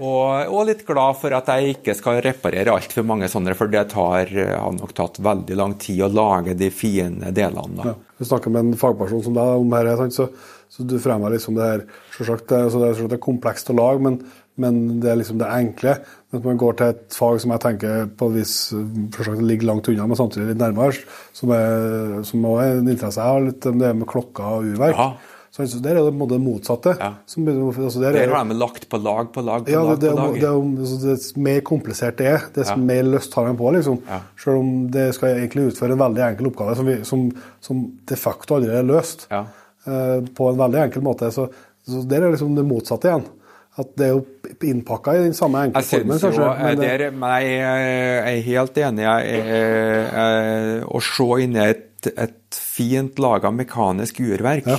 og, og litt glad for at jeg ikke skal reparere altfor mange sånne, for det tar, har nok tatt veldig lang tid å lage de fine delene. Da. Ja. Du snakker med en fagperson som deg om dette, så, så du fremmer liksom det her Selvsagt det, så det, er, selvsagt det er komplekst å lage, men, men det er liksom det enkle. At man går til et fag som jeg tenker på et vis ligger langt unna, men samtidig litt nærmere, som, er, som også er en interesse jeg har, litt det med klokker og urverk. Ja. Så, der er det på det motsatte. Ja. Som, altså der er Der har de lagt på lag på lag på ja, lag. det, det, på er- lag. det, er altså, mer komplisert det er, dess Ja. mer lyst har de på. liksom. Ja. Selv om det skal egentlig utføre en veldig enkel oppgave som, vi, som, som de facto allerede er løst Ja. Uh, på en veldig enkel måte. Så, så der er liksom det motsatte igjen. At det er jo innpakka i den samme enkle formen, kanskje. eh, Men det, der, men jeg er- jeg er helt enig. Jeg jeg- Å se inn et, et fint laga mekanisk urverk, Ja.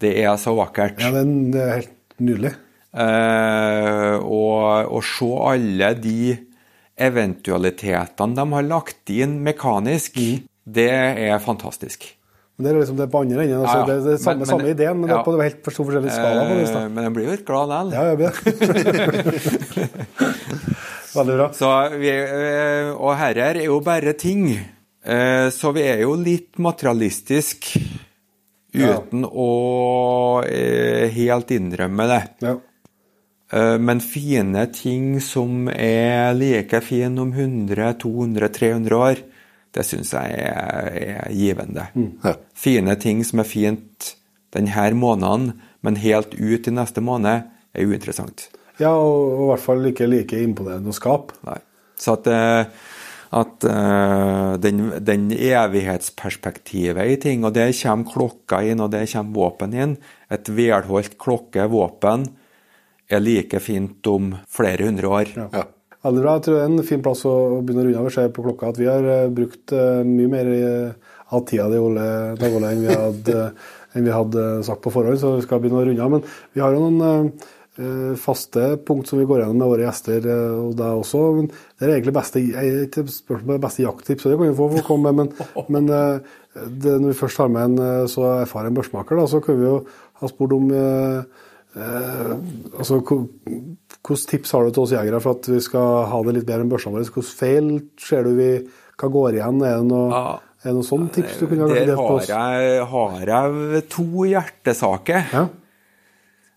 det er så vakkert. ja, det, er- det er helt nydelig. Eh, og å se alle de eventualitetene de har lagt inn mekanisk, Mm. det er fantastisk. Men det er liksom det på andre enden. Altså, Ja, ja. Det, det er samme, Men- samme ideen, men det er på helt to forskjellige skala. på det, Eh, men jeg blir jo litt glad likevel. ja, jeg blir (laughs) Veldig bra. Så vi, eh, og her er jo bare ting. Eh, Så vi er jo litt materialistisk uten å eh, helt innrømme det. Ja. Men fine ting som er like fine om 100, 200, 300 år, det syns jeg er, er givende. Ja. Fine ting som er fint denne måneden, men helt ut i neste måned, er uinteressant. ja, og, og i hvert fall ikke like imponerende å skape. Nei. Så at, eh, at eh, den, den evighetsperspektivet i ting, og der kommer klokka inn, og der kommer våpen inn. Et velholdt klokke, våpen, er like fint om flere hundre år. Ja. Veldig bra. Jeg tror det er en fin plass å begynne å runde av. Vi ser på klokka at vi har eh, brukt eh, mye mer av tida di, Ole Dag Ole, enn vi hadde, (laughs) enn vi hadde sagt på forhånd, så vi skal begynne å runde av. Men vi har jo noen eh, faste punkt som vi går gjennom med våre gjester og deg også. Men det er egentlig beste, ikke spørsmål beste jakttips, og det kan vi få for å komme med, men, (laughs) men det, når vi først har med en så erfaren børsmaker, da, så kan vi jo ha spurt om eh, Eh, altså, Hvilke tips har du til oss jegere for at vi skal ha det litt bedre enn børsene våre? Hvilke feil ser du vi hva går igjen? Er det noe, Ja. er det noe sånn tips du kunne ha Der delt på oss? jeg, har jeg to hjertesaker. Ja.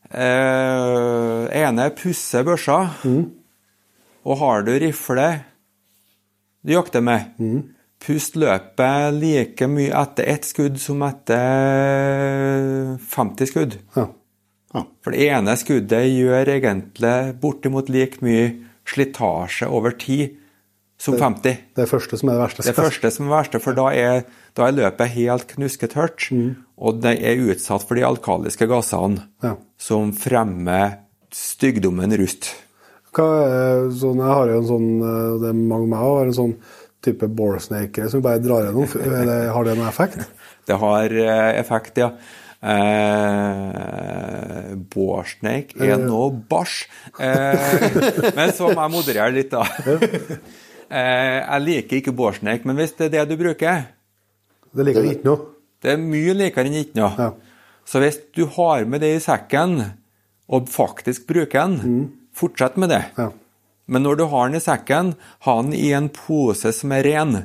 Eh, ene er pusse børsa. Og har du rifle du jakter med, pust løpet like mye etter ett skudd som etter 50 skudd. Ja. For det ene skuddet gjør egentlig bortimot like mye slitasje over tid som 50. Det er første som er det verste. Det første som er verste, for da er, da er løpet helt knusketørt, og det er utsatt for de alkaliske gassene Ja. som fremmer stygdommen rust. Er, sånn, jeg har jo en sånn, eh, det er mange meg har en sånn type boresnake som bare drar gjennom. Er har det noen effekt? Det har eh, effekt, ja. Eh, Bårdsneik er nå bæsj. Eh, men så må jeg moderere litt, da. Eh, jeg liker ikke bårdsneik, men hvis det er det du bruker Det liker jeg ikke noe. Det er mye likere enn ikke noe. Ja. Så hvis du har med det i sekken, og faktisk bruker den, fortsett med det. Ja. Men når du har den i sekken, ha den i en pose som er ren.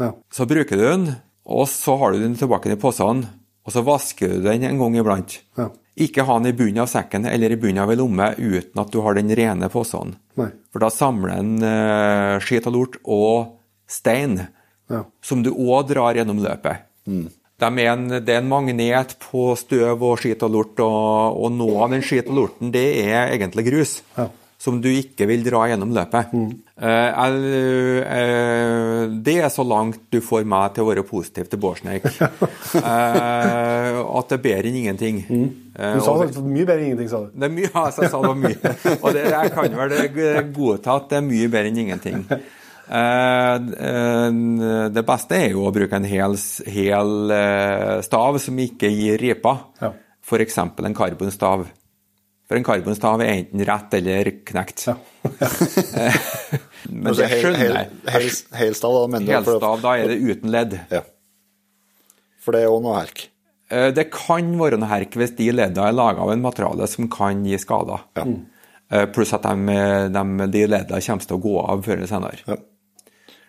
Ja. Så bruker du den, og så har du den tilbake i posen, og så vasker du den en gang iblant. Ja. Ikke ha den i bunnen av sekken eller i bunnen av en lomme uten at du har den rene posen. Nei. For da samler den uh, skit og lort og stein Ja. som du òg drar gjennom løpet. De er en, det er en magnet på støv og skit og lort, og, og noe av den skit og lorten, det er egentlig grus. Ja. Som du ikke vil dra gjennom løpet. Eh, eh, det er så langt du får meg til å være positiv til Borsneik. (laughs) Eh, at det er bedre enn ingenting. Mm. Du sa det mye bedre enn ingenting, sa du. det er mye, (laughs) altså, jeg sa det var mye. Og det, jeg kan vel godta at det er mye bedre enn ingenting. Det beste er jo å bruke en hel, hel stav som ikke gir riper. Ja. F.eks. en karbonstav. For en karbonstav er enten rett eller knekt. (laughs) Men det skjønner jeg. Hel- Helstav, da, mener Helstav, da er det uten ledd. Ja. For det er òg noe herk. Eh, Det kan være noe herk hvis de leddene er laga av en materiale som kan gi skader. Ja. Pluss at de, de, de leddene kommer til å gå av før eller senere. Ja.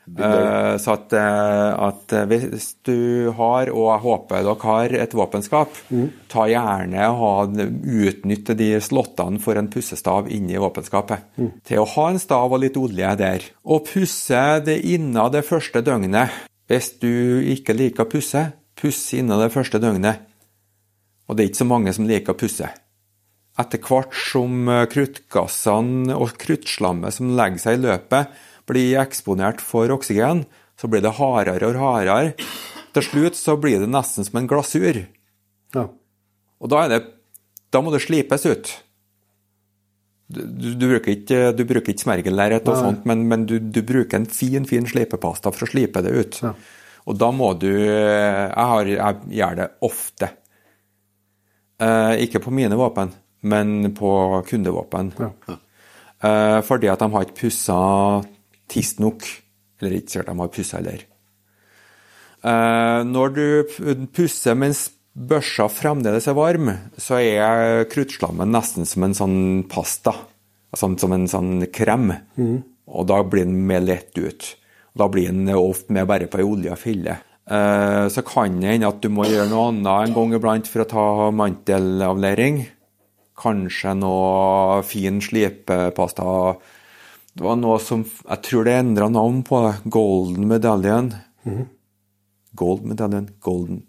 Eh, Så at, eh, at hvis du har, og jeg håper dere har, et våpenskap, ta gjerne og utnytte de slottene for en pussestav inni våpenskapet. Til å ha en stav og litt olje der. Og pusse det innen det første døgnet. Hvis du ikke liker å pusse, puss innen det første døgnet. Og det er ikke så mange som liker å pusse. Etter hvert som eh, kruttgassene og kruttslammet som legger seg i løpet, blir eksponert for oksygen, så blir det hardere og hardere. Til slutt så blir det nesten som en glasur. Ja. Og da, det, da må det slipes ut. Du, du, du bruker ikke, du bruker ikke smergellerret og sånt, men, men du, du bruker en fin, fin slipepasta for å slipe det ut. Ja. Og da må du Jeg, har, jeg gjør det ofte. Eh, ikke på mine våpen, men på kundevåpen. Eh, fordi at de har ikke pussa tiss nok. Eller ikke sikkert de har pussa heller. Eh, når du pusser mens børsa fremdeles er varm, så er kruttslammen nesten som en sånn pasta. Som, som en sånn krem. Og da blir den mer lett ut. Da blir den ofte med bare på ei olja fille. Eh, så kan det hende at du må gjøre noe annet en gang iblant for å ta mantelavlering. Kanskje noe fin slipepasta. Det var noe som Jeg tror det endra navn på det. Golden Medallion. Gold Medallion. Golden.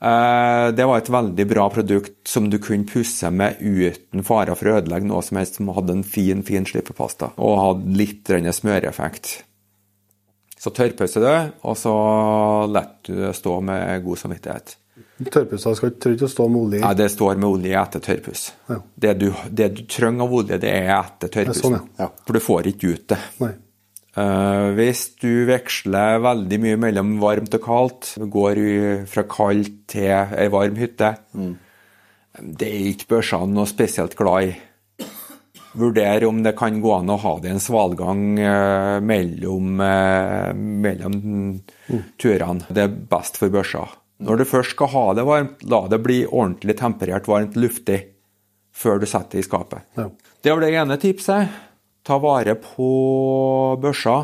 Eh, det var et veldig bra produkt som du kunne pusse med uten fare for å ødelegge noe som helst, som hadde en fin, fin slipepasta og hadde litt smøreffekt. Så tørrpauser du, og så lar du det stå med god samvittighet. Tørrpussa skal ikke stå med olje i. Nei, det står med olje etter tørrpuss. Ja. Det, du, det du trenger av olje, det er etter tørrpussen. sånn, ja. For du får ikke ut det. Nei. Eh, hvis du veksler veldig mye mellom varmt og kaldt, går fra kaldt til ei varm hytte, det er ikke børsene noe spesielt glad i. Vurder om det kan gå an å ha det en svalgang uh, mellom, uh, mellom turene. Det er best for børsa. Når du først skal ha det varmt, la det bli ordentlig temperert, varmt, luftig før du setter det i skapet. Ja. Det var det ene tipset. Ta vare på børsa.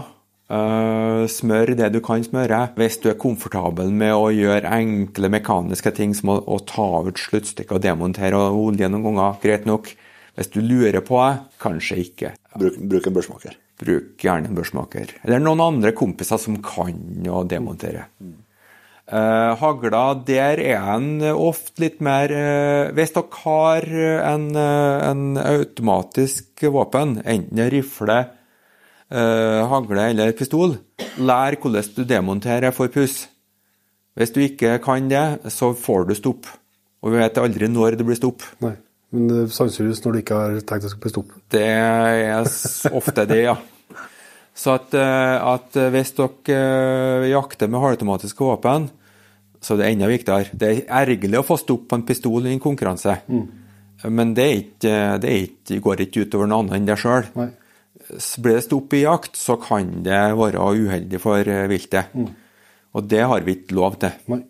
Eh, smør det du kan smøre. Hvis du er komfortabel med å gjøre enkle mekaniske ting som å, ta ut sluttstykket og demontere og olje noen ganger, greit nok. Hvis du lurer på det, kanskje ikke. Bruk, bruk en børsmaker. Bruk gjerne en børsmaker. Eller noen andre kompiser som kan å demontere. Eh, hagla, der er en ofte litt mer eh, Hvis dere har en, eh, en automatisk våpen, enten en rifle, eh, hagle eller pistol, lær hvordan du demonterer for puss. Hvis du ikke kan det, så får du stopp. Og vi vet aldri når det blir stopp. Nei. Men sannsynligvis når du ikke har tenkt det skal stoppe. Det er ofte det, ja. Så at, eh, at hvis dere eh, jakter med halvautomatiske våpen, så er det enda viktigere. Det er ergerlig å få stopp på en pistol i en konkurranse, men det, er ikke, det er ikke, går ikke utover noe annet enn deg sjøl. Blir det stopp i jakt, så kan det være uheldig for viltet. viltet. Og det har vi ikke lov til. Nei.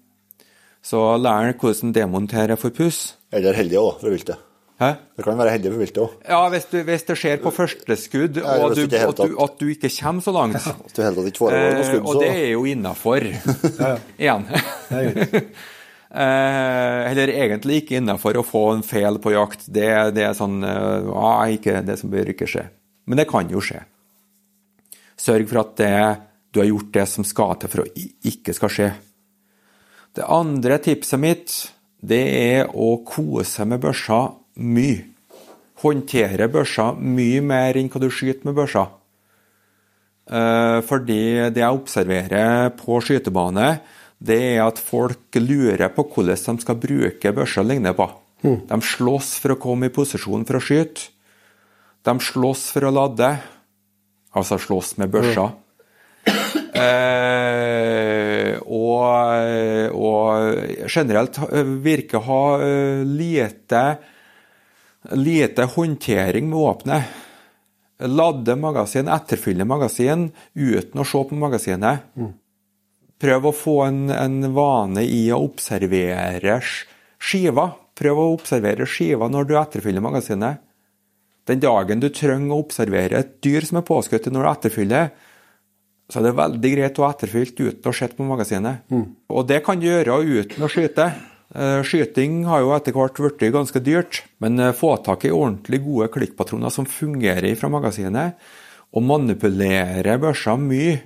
Så lær hvordan demontere for puss. Eller heldig òg, for viltet. Hæ? Det kan være heldig for viltet òg. Ja, hvis, du, hvis det skjer på første skudd, Ja, og du, at, du, at du ikke kommer så langt Hvis du heller ikke foregår noe skudd, så Og det er jo innafor. (laughs) (laughs) Igjen. (laughs) Eh, eller egentlig ikke innafor å få en feil på jakt. Det, det er sånn eh, ah, ikke, Det som bør ikke skje. Men det kan jo skje. Sørg for at det, du har gjort det som skal til for å ikke skal skje. Det andre tipset mitt, det er å kose med børsa mye. håndterer børsa mye mer enn hva du skyter med børsa. Eh, fordi det jeg observerer på skytebane, det er at folk lurer på hvordan de skal bruke børsa og ligne på. Mm. De slåss for å komme i posisjon for å skyte. De slåss for å lade, altså slåss med børsa. Mm. Eh, og, og, generelt virker å ha eh, lite, lite håndtering med våpenet. Lade magasin, etterfylle magasin uten å se på magasinet. Mm. Prøv å få en, en, vane i å observere skiva. Prøv å observere skiva når du etterfyller magasinet. Den dagen du trenger å observere et dyr som er påskutt når du etterfyller, så er det veldig greit å ha etterfylt uten å se på magasinet. Mm. Og det kan du gjøre uten å skyte. Eh, skyting har jo etter hvert blitt ganske dyrt, men eh, få tak i ordentlig gode klikkpatroner som fungerer fra magasinet, og manipulere børsa mye.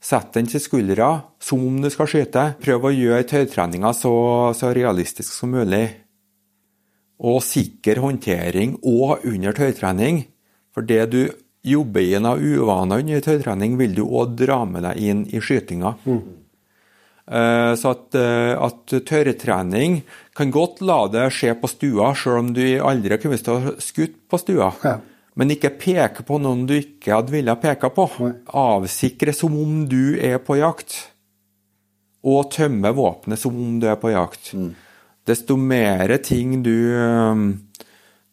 Sett den til skuldra som om du skal skyte. Prøv å gjøre tøytreninga så, så realistisk som mulig. Og sikker håndtering og under tøytrening. For det du jobber inn av uvaner under tøytrening, vil du òg dra med deg inn i skytinga. Mm. Uh, så at, uh, at tørrtrening kan godt la det skje på stua, sjøl om du aldri kommet til å skutt på stua. Ja. Men ikke peke på noen du ikke hadde villet peke på. Nei. Avsikre som om du er på jakt. Og tømme våpenet som om du er på jakt. Mm. Desto mer ting du, um,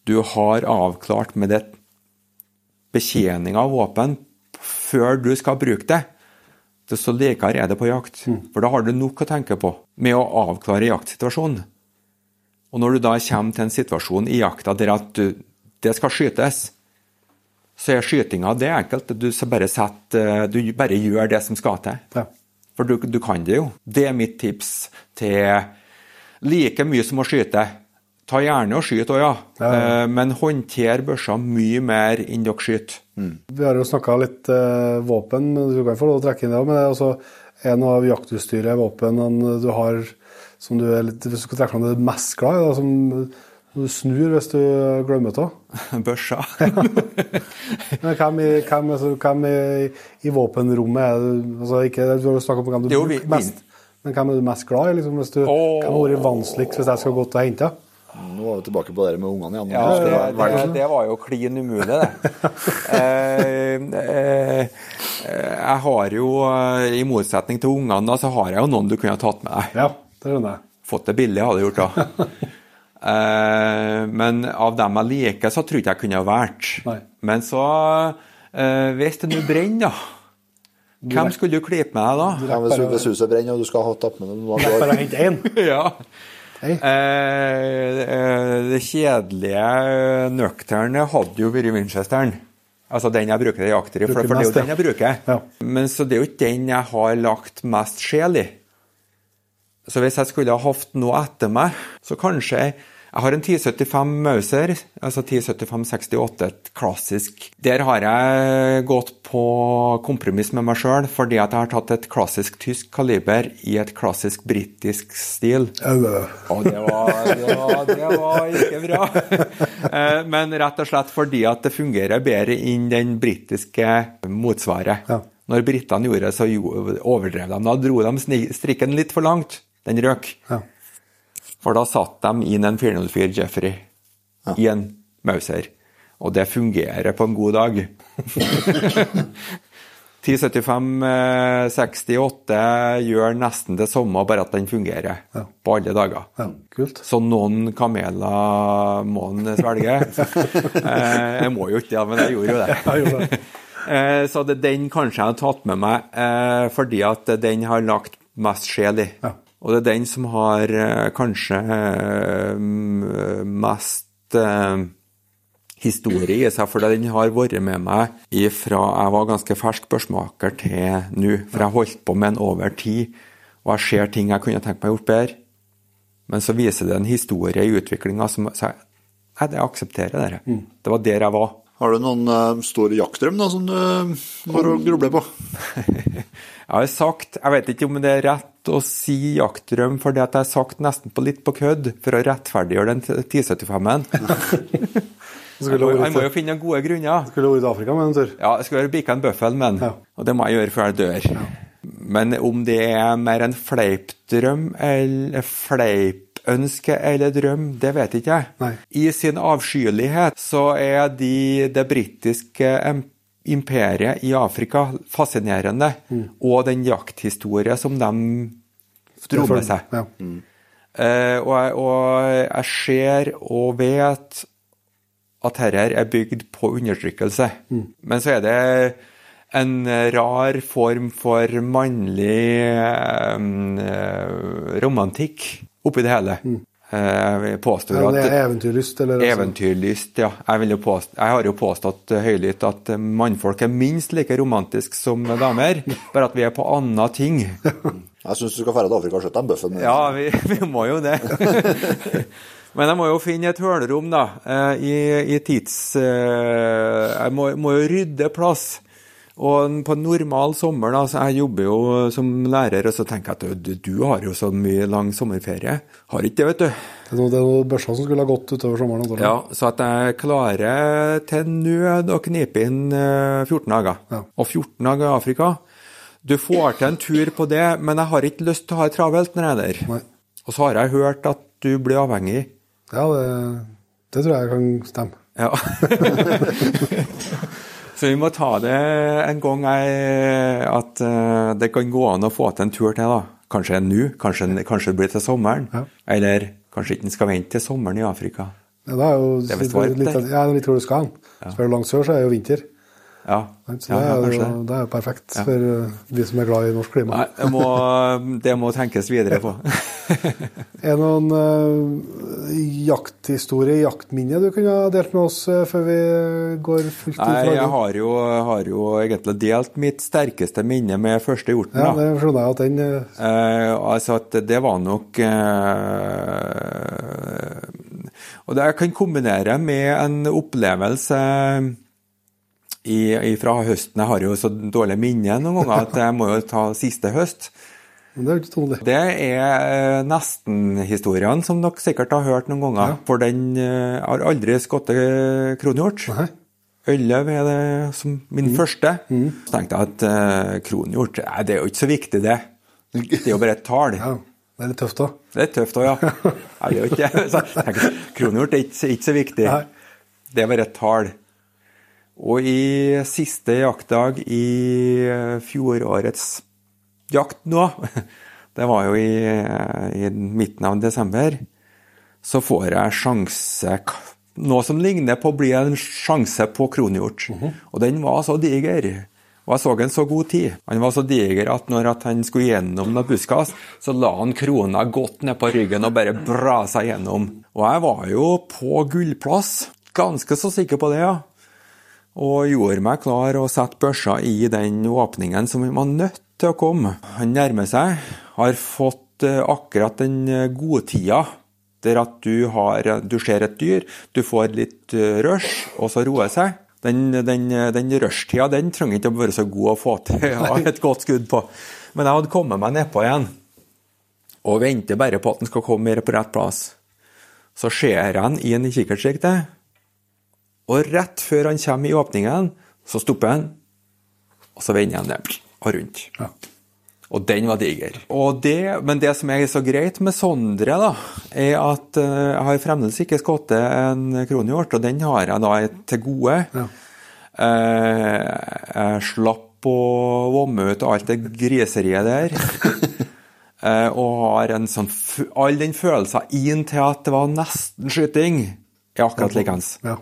du har avklart med det betjening av våpen før du skal bruke det, desto lekere er det på jakt. Mm. For da har du nok å tenke på med å avklare jaktsituasjonen. Og når du da kommer til en situasjon i jakta der at du, det skal skytes, så er skytinga det enkelt. Du, bare, setter, du bare gjør det som skal til. Ja. For du, du, kan det jo. Det er mitt tips til like mye som å skyte. Ta gjerne og skyt òg, ja. ja. Eh, men håndter børsa mye mer enn dere skyter. Mm. Vi har jo snakka litt eh, våpen, du kan få lov å trekke inn det òg. Men det er også en av jaktutstyret, våpen du har som du er litt Hvis du skal trekke fram det mest glad i, som du snur hvis du glemmer det. (laughs) Børsa. (laughs) Men hvem, i, hvem, altså, hvem i, i, våpenrommet er du altså ikke, Du har snakka om hvem du bruker mest. Men hvem er du mest glad i? Liksom, hvis du, oh. Hvem har vært vanskeligst hvis jeg skal gå til å hente? Nå var vi tilbake på det med ungene igjen. Ja, det, det, det, var jo klin umulig, det. eh, eh, jeg har jo, i motsetning til ungene, så har jeg jo noen du kunne ha tatt med deg. Ja, det skjønner jeg. Fått det billig, hadde jeg gjort da. (laughs) eh, men av dem jeg liker, så tror jeg ikke jeg kunne ha vært. Nei. Men så, eh, hvis det nå brenner, da hvem skulle du klype med deg da? Ja, hvis, hvis huset brenner og du skal ha tatt med noen Bare hente én? (laughs) ja. Hey. Eh, det kjedelige nøkterne hadde jo vært Winchesteren. Altså den jeg bruker jakter i, for, for det er jo den jeg bruker. Ja. Men så det er jo ikke den jeg har lagt mest sjel i. Så hvis jeg skulle ha hatt noe etter meg, så kanskje jeg har en 1075 Mauser, altså 1075-68, et klassisk. Der har jeg gått på kompromiss med meg sjøl, fordi at jeg har tatt et klassisk tysk kaliber i et klassisk britisk stil. Og det var, det, var, det var, ikke bra. (laughs) Eh, men rett og slett fordi at det fungerer bedre enn den britiske motsvaret. Ja. Når britene gjorde det, så overdrev de. Da dro de strikken litt for langt. Den røk. Ja. For da satt de inn en 404 Jeffrey ja. i en Mauser. Og det fungerer på en god dag. (laughs) 1075-68 eh, gjør nesten det samme, bare at den fungerer ja. på alle dager. Ja, kult. Så noen kameler må en svelge. (laughs) Eh, jeg må jo ikke det, men jeg gjorde jo det. (laughs) Eh, så det den kanskje jeg har tatt med meg, fordi at den har lagt mest sjel i. Ja. Og det er den som har eh, kanskje eh, mest eh, historie i seg, for den har vært med meg fra jeg var ganske fersk børsmaker til nå. For jeg holdt på med den over tid, og jeg ser ting jeg kunne tenkt meg gjort bedre. Men så viser det en historie i utviklinga som så jeg, jeg aksepterer det. Mm. Det var der jeg var. Har du noen uh, store jaktdrøm da, som du har å gruble på? (laughs) jeg har sagt, jeg vet ikke om det er rett å si jaktdrøm fordi at jeg har sagt nesten på litt på kødd for å rettferdiggjøre den 1075-en. (laughs) Jeg må, jo finne gode grunner. Skulle vært i Afrika med en tur. Ja, jeg skulle bikka en bøffel med han. Og det må jeg gjøre før jeg dør. Men om det er mer en fleipdrøm eller fleipønske eller drøm, det vet ikke jeg. Nei. I sin avskyelighet så er de det britiske em- imperiet i Afrika fascinerende, og den jakthistorie som de dro med seg. Ja. Eh, og, jeg, og jeg ser og vet at dette er bygd på undertrykkelse. Men så er det en rar form for mannlig eh, romantikk oppi det hele. Eh, Jeg påstår at eventyrlyst, eller altså- Eventyrlyst, ja. Jeg, vil jo påstå, jeg har jo påstått eh, høylytt at eh, mannfolk er minst like romantisk som damer, (laughs) bare at vi er på andre ting. Jeg syns du skal dra til Afrika og skjøtte den bøffen. Ja, vi, (laughs) vi må jo det. (laughs) Men jeg må jo finne et hølrom, da, i, i tids... eh, Jeg må, må jo rydde plass. Og på en normal sommer, da, så jeg jobber jo som lærer, og så tenker jeg at du, du har jo så mye lang sommerferie. Har ikke det, vet du. Det er det er noen som skulle ha gått utover sommeren. antakelig. Ja, Så at jeg klarer til nød å knipe inn eh, 14 dager. Ja. Og 14 dager i Afrika. Du får til en tur på det, men jeg har ikke lyst til å ha det travelt når jeg er der. Nei. Og så har jeg hørt at du blir avhengig. Ja, det, det tror jeg kan stemme. Ja. (laughs) (laughs) så vi må ta det en gang jeg, at eh, det kan gå an å få til en tur til, da. Kanskje nå, kanskje, kanskje det blir til sommeren. Ja. Eller kanskje ikke en skal vente til sommeren i Afrika. Ja, det er jo Det er visst varmt der. ja, litt hvor du skal hen. Ja. er du langt sør, så er det jo vinter. Ja, Så det, er jo, det. er jo perfekt for de som er glad i norsk klima. Nei, det må, (laughs) det må tenkes videre på. (laughs) Er det noen uh, jakthistorie, jaktminne du kunne ha delt med oss uh, før vi går fullt ut? Nei, jeg har jo, har jo egentlig delt mitt sterkeste minne med første hjorten. Ja, det skjønner jeg at den uh, Eh, altså at det var nok uh, Og det jeg kan kombinere med en opplevelse i, fra høsten. Jeg har jo så dårlig minne noen ganger at jeg må jo ta siste høst. Det er. Det er eh, nesten-historiene som dere sikkert har hørt noen ganger. For den eh, har aldri skutt kronhjort. Nei. Elleve er det som min første. Så tenkte jeg at eh, kronhjort det er jo ikke så viktig, det. Det er jo bare et tall. Ja, det er litt tøft òg. Det er tøft òg, ja. (laughs) Nei, det er jo ikke. Så tenker, Kronhjort er ikke, ikke så viktig. Nei. Det er bare et tall. Og i siste jaktdag i fjorårets jakt nå, (laughs) det var jo i, i midten av desember, så får jeg sjanse Noe som ligner på å bli en sjanse på kronhjort. Og den var så diger. Og jeg så en så god tid. Han var så diger at når at han skulle gjennom noen buskas, så la han krona godt ned på ryggen og bare brasa gjennom. Og jeg var jo på gullplass. Ganske så sikker på det, ja. Og gjorde meg klar og satte børsa i den åpningen som var nødt til å komme. Han nærmer seg, har fått eh, akkurat den gode godtida der at du, har, du ser et dyr, du får litt eh, rush, og så roer seg. Den, den, den rushtida den trenger ikke å være så god å få til å ha et godt skudd på. Men jeg hadde kommet meg nedpå igjen, og venter bare på at den skal komme mer på rett plass. Så ser jeg han inn i kikkertsiktet, og rett før han kommer i åpningen, så stopper han, og så vender han ned og rundt. Ja. Og den var diger. Og det, men det som er så greit med Sondre, da, er at eh, jeg har fremdeles ikke skutt en kronhjort, og den har jeg da til gode. Ja. Eh, jeg slapp å vomme ut alt det griseriet der. (laughs) Eh, og har en sånn All den følelsen inn til at det var nesten skyting, er akkurat likeens. Ja.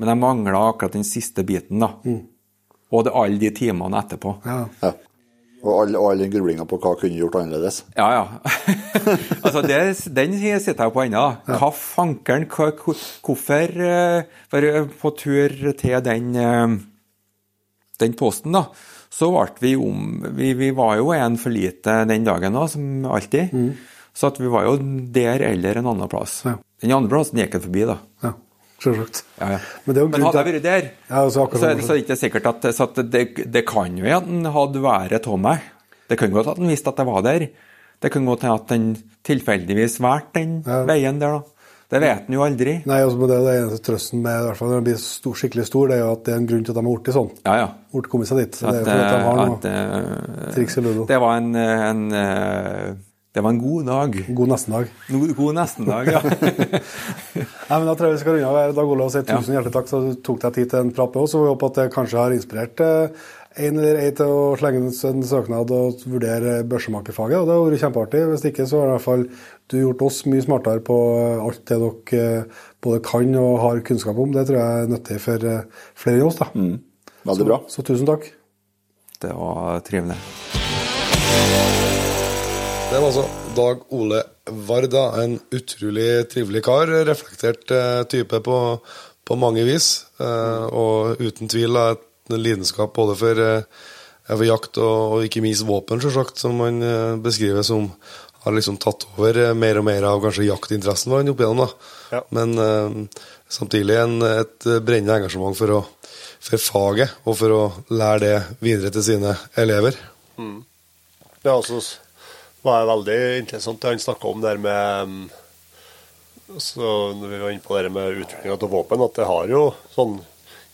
Men jeg mangla akkurat den siste biten, da. Og det alle de timene etterpå. Ja. Ja. Og all, all den grublinga på hva kunne gjort annerledes. Ja, ja. (laughs) altså, det, den sitter jeg på ennå. Hva fankeren, hva, hvorfor eh, For eh, på tur til den, eh, den posten, da, så ble vi om Vi, vi var jo en for lite den dagen da, som alltid. Så at vi var jo der eller en annen plass. Ja. Den andre plassen gikk jeg forbi, da. ja. Selvsagt. Ja, ja. Men det er jo Men hadde jeg vært der, Ja, så, så er det så er det ikke sikkert at, så at det, det kan jo at den hadde været av meg. Det kan godt at den visste at jeg var der. Det kan godt at den tilfeldigvis valgte den veien der, da. Det vet en jo aldri. Nei, altså, det det eneste trøsten med i hvert fall når den blir stor, skikkelig stor, det er jo at det er en grunn til at de har blitt sånn. Ja, ja. Blitt kommet seg dit. Så At, det er fordi de har noe at, eh, triks i ludo. Det var en, en eh, Det var en god dag. God nestendag. En God nestendag, ja. (laughs) Nei, men Da tror jeg vi skal runde av Dag Olav, si tusen hjertelig takk så du tok deg tid til en prat med oss. og Vi håper at det kanskje har inspirert eh, en eller ei til å slenge ut en søknad og vurdere børsemakerfaget. og Det har vært kjempeartig. Hvis ikke så har i hvert fall du gjort oss mye smartere på alt det dere eh, både kan og har kunnskap om. Det tror jeg er nyttig for eh, flere enn oss. da. Veldig bra. Så tusen takk. Det var trivelig. Det var altså Dag Ole Varda, en utrolig trivelig kar. Reflektert eh, type på, på mange vis. Eh, og uten tvil et lidenskap både for, eh, for jakt og, og ikke minst våpen, selvsagt, som han beskriver som har liksom tatt over mer og mer av kanskje jaktinteressen var han opp igjennom. da. Ja. Men samtidig en, et brennende engasjement for, å, for faget, og for å lære det videre til sine elever. Det også var veldig interessant det han snakka om der med mm, så Når vi var inne på det med utviklinga av våpen, at det har jo sånn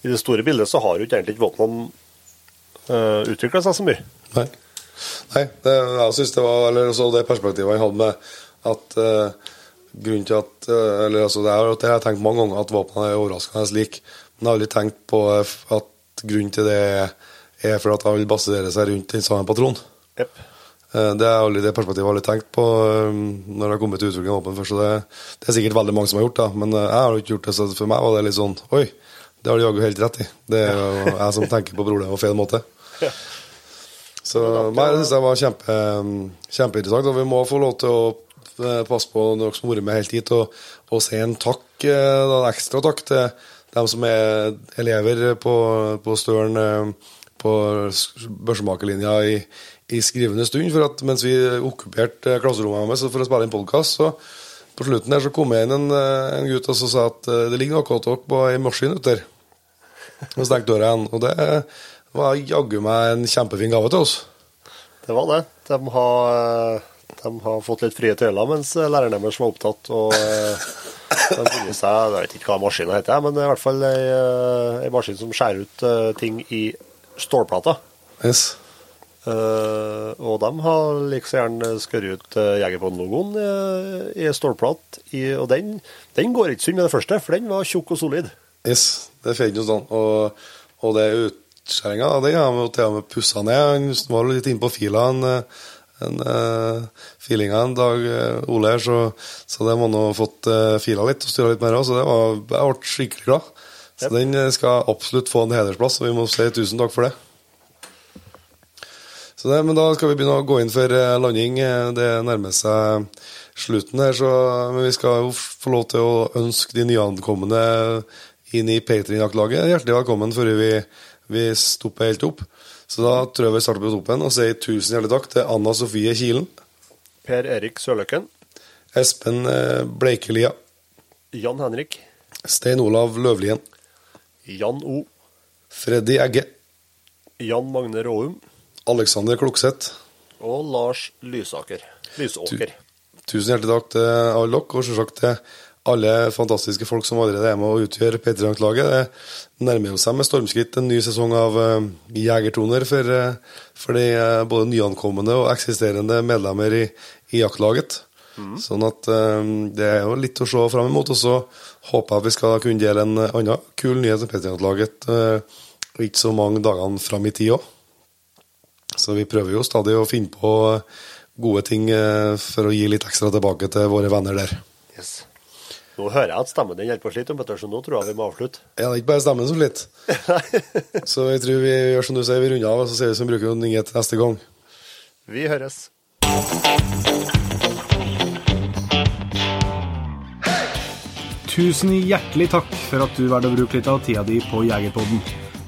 I det store bildet så har jo ikke egentlig ikke våpnene uh, utvikla seg så mye. Nei. Nei det, jeg synes det var eller så det perspektivet han hadde med at uh, grunnen til at uh, eller altså det, er, det har jeg tenkt mange ganger, at våpnene er overraskende like. Men jeg har aldri tenkt på at grunnen til det er, er for at han vil basere seg rundt den samme patronen. Yep. Eh, Det er aldri det perspektivet jeg har tenkt på eh, når det har kommet til utvikling av våpen først. så Det, det er sikkert veldig mange som har gjort det, men eh, jeg har jo ikke gjort det. Så for meg var det litt sånn Oi, det har du jaggu helt rett i. Det er jo (laughs) jeg som tenker på problemet på feil måte. Så nei, det synes jeg var kjempe, kjempeinteressant. Og vi må få lov til å passe på dere som har vært med helt hit, og, og si en takk, en ekstra takk til dem som er elever på, på Støren på børsemakerlinja i, i skrivende stund. For at mens vi okkuperte klasserommet deres for å spille inn podkast, så på slutten der så kom jeg inn en, eh, en gutt og så sa at eh, det ligger noe av dere på ei maskin ute der. Og stengte døra igjen. Og det var jaggu meg en kjempefin gave til oss. Det var det. De har, de har fått litt frie tøyler mens læreren deres var opptatt. Og eh, de funnet seg Jeg vet ikke hva maskinen heter, men det er i hvert fall ei, eh, ei maskin som skjærer ut eh, ting i stålplater. Yes. Eh, og de har like gjerne skåret ut uh, Jegerpodden-logoen uh, i stålplat. I, og den, den går ikke synd med det første, for den var tjukk og solid. Yes, det får jo sånn. Og, og det utskjæringa, den har vi til og med pussa ned. Han var litt inne på fila, en, en uh, filinga en dag, eh, Ole her, så, så det må nå ha fått uh, fila litt og styra litt mer òg. Så det var, jeg ble skikkelig glad. Så den eh, skal absolutt få en hedersplass, og vi må si tusen takk for det. Så det, men da skal vi begynne å gå inn for eh, landing. Eh, Det nærmer seg slutten her, så men vi skal jo få lov til å ønske de nyankomne inn i Patrion-jaktlaget hjertelig velkommen før vi, vi stopper helt opp. Så da tror jeg vi starter på toppen og sier tusen hjertelig takk til Anna Sofie Kilen, Per Erik Sørløkken, Espen eh, Bleikelia, Jan Henrik, Stein Olav Løvlien, Jan O, Freddy Egge, Jan Magne Råum Alexander Klokseth. og Lars Lysaker. Lysåker. Tusen hjertelig takk til alle dere, og selvsagt til alle fantastiske folk som allerede er med å utgjøre P3-laget. Det nærmer seg med stormskritt en ny sesong av uh, Jegertoner for, uh, for de uh, både nyankomne og eksisterende medlemmer i, i jaktlaget. Sånn at eh, det er jo litt å se fram imot. Og så håper jeg vi skal kunne dele en annen kul nyhet til P3-laget uh, ikke så mange dagene fram i tid òg. Så vi prøver jo stadig å finne på gode ting eh, for å gi litt ekstra tilbake til våre venner der. Yes. Nå hører jeg at stemmen din holder på å slite, så nå tror jeg vi må avslutte. Ja, det er ikke bare stemmen som litt. (laughs) så jeg tror vi gjør som du sier, vi runder av, og så sier vi som bruker noen til neste gang. Vi høres. Tusen hjertelig takk for at du valgte å bruke litt av tida di på Jegerpodden.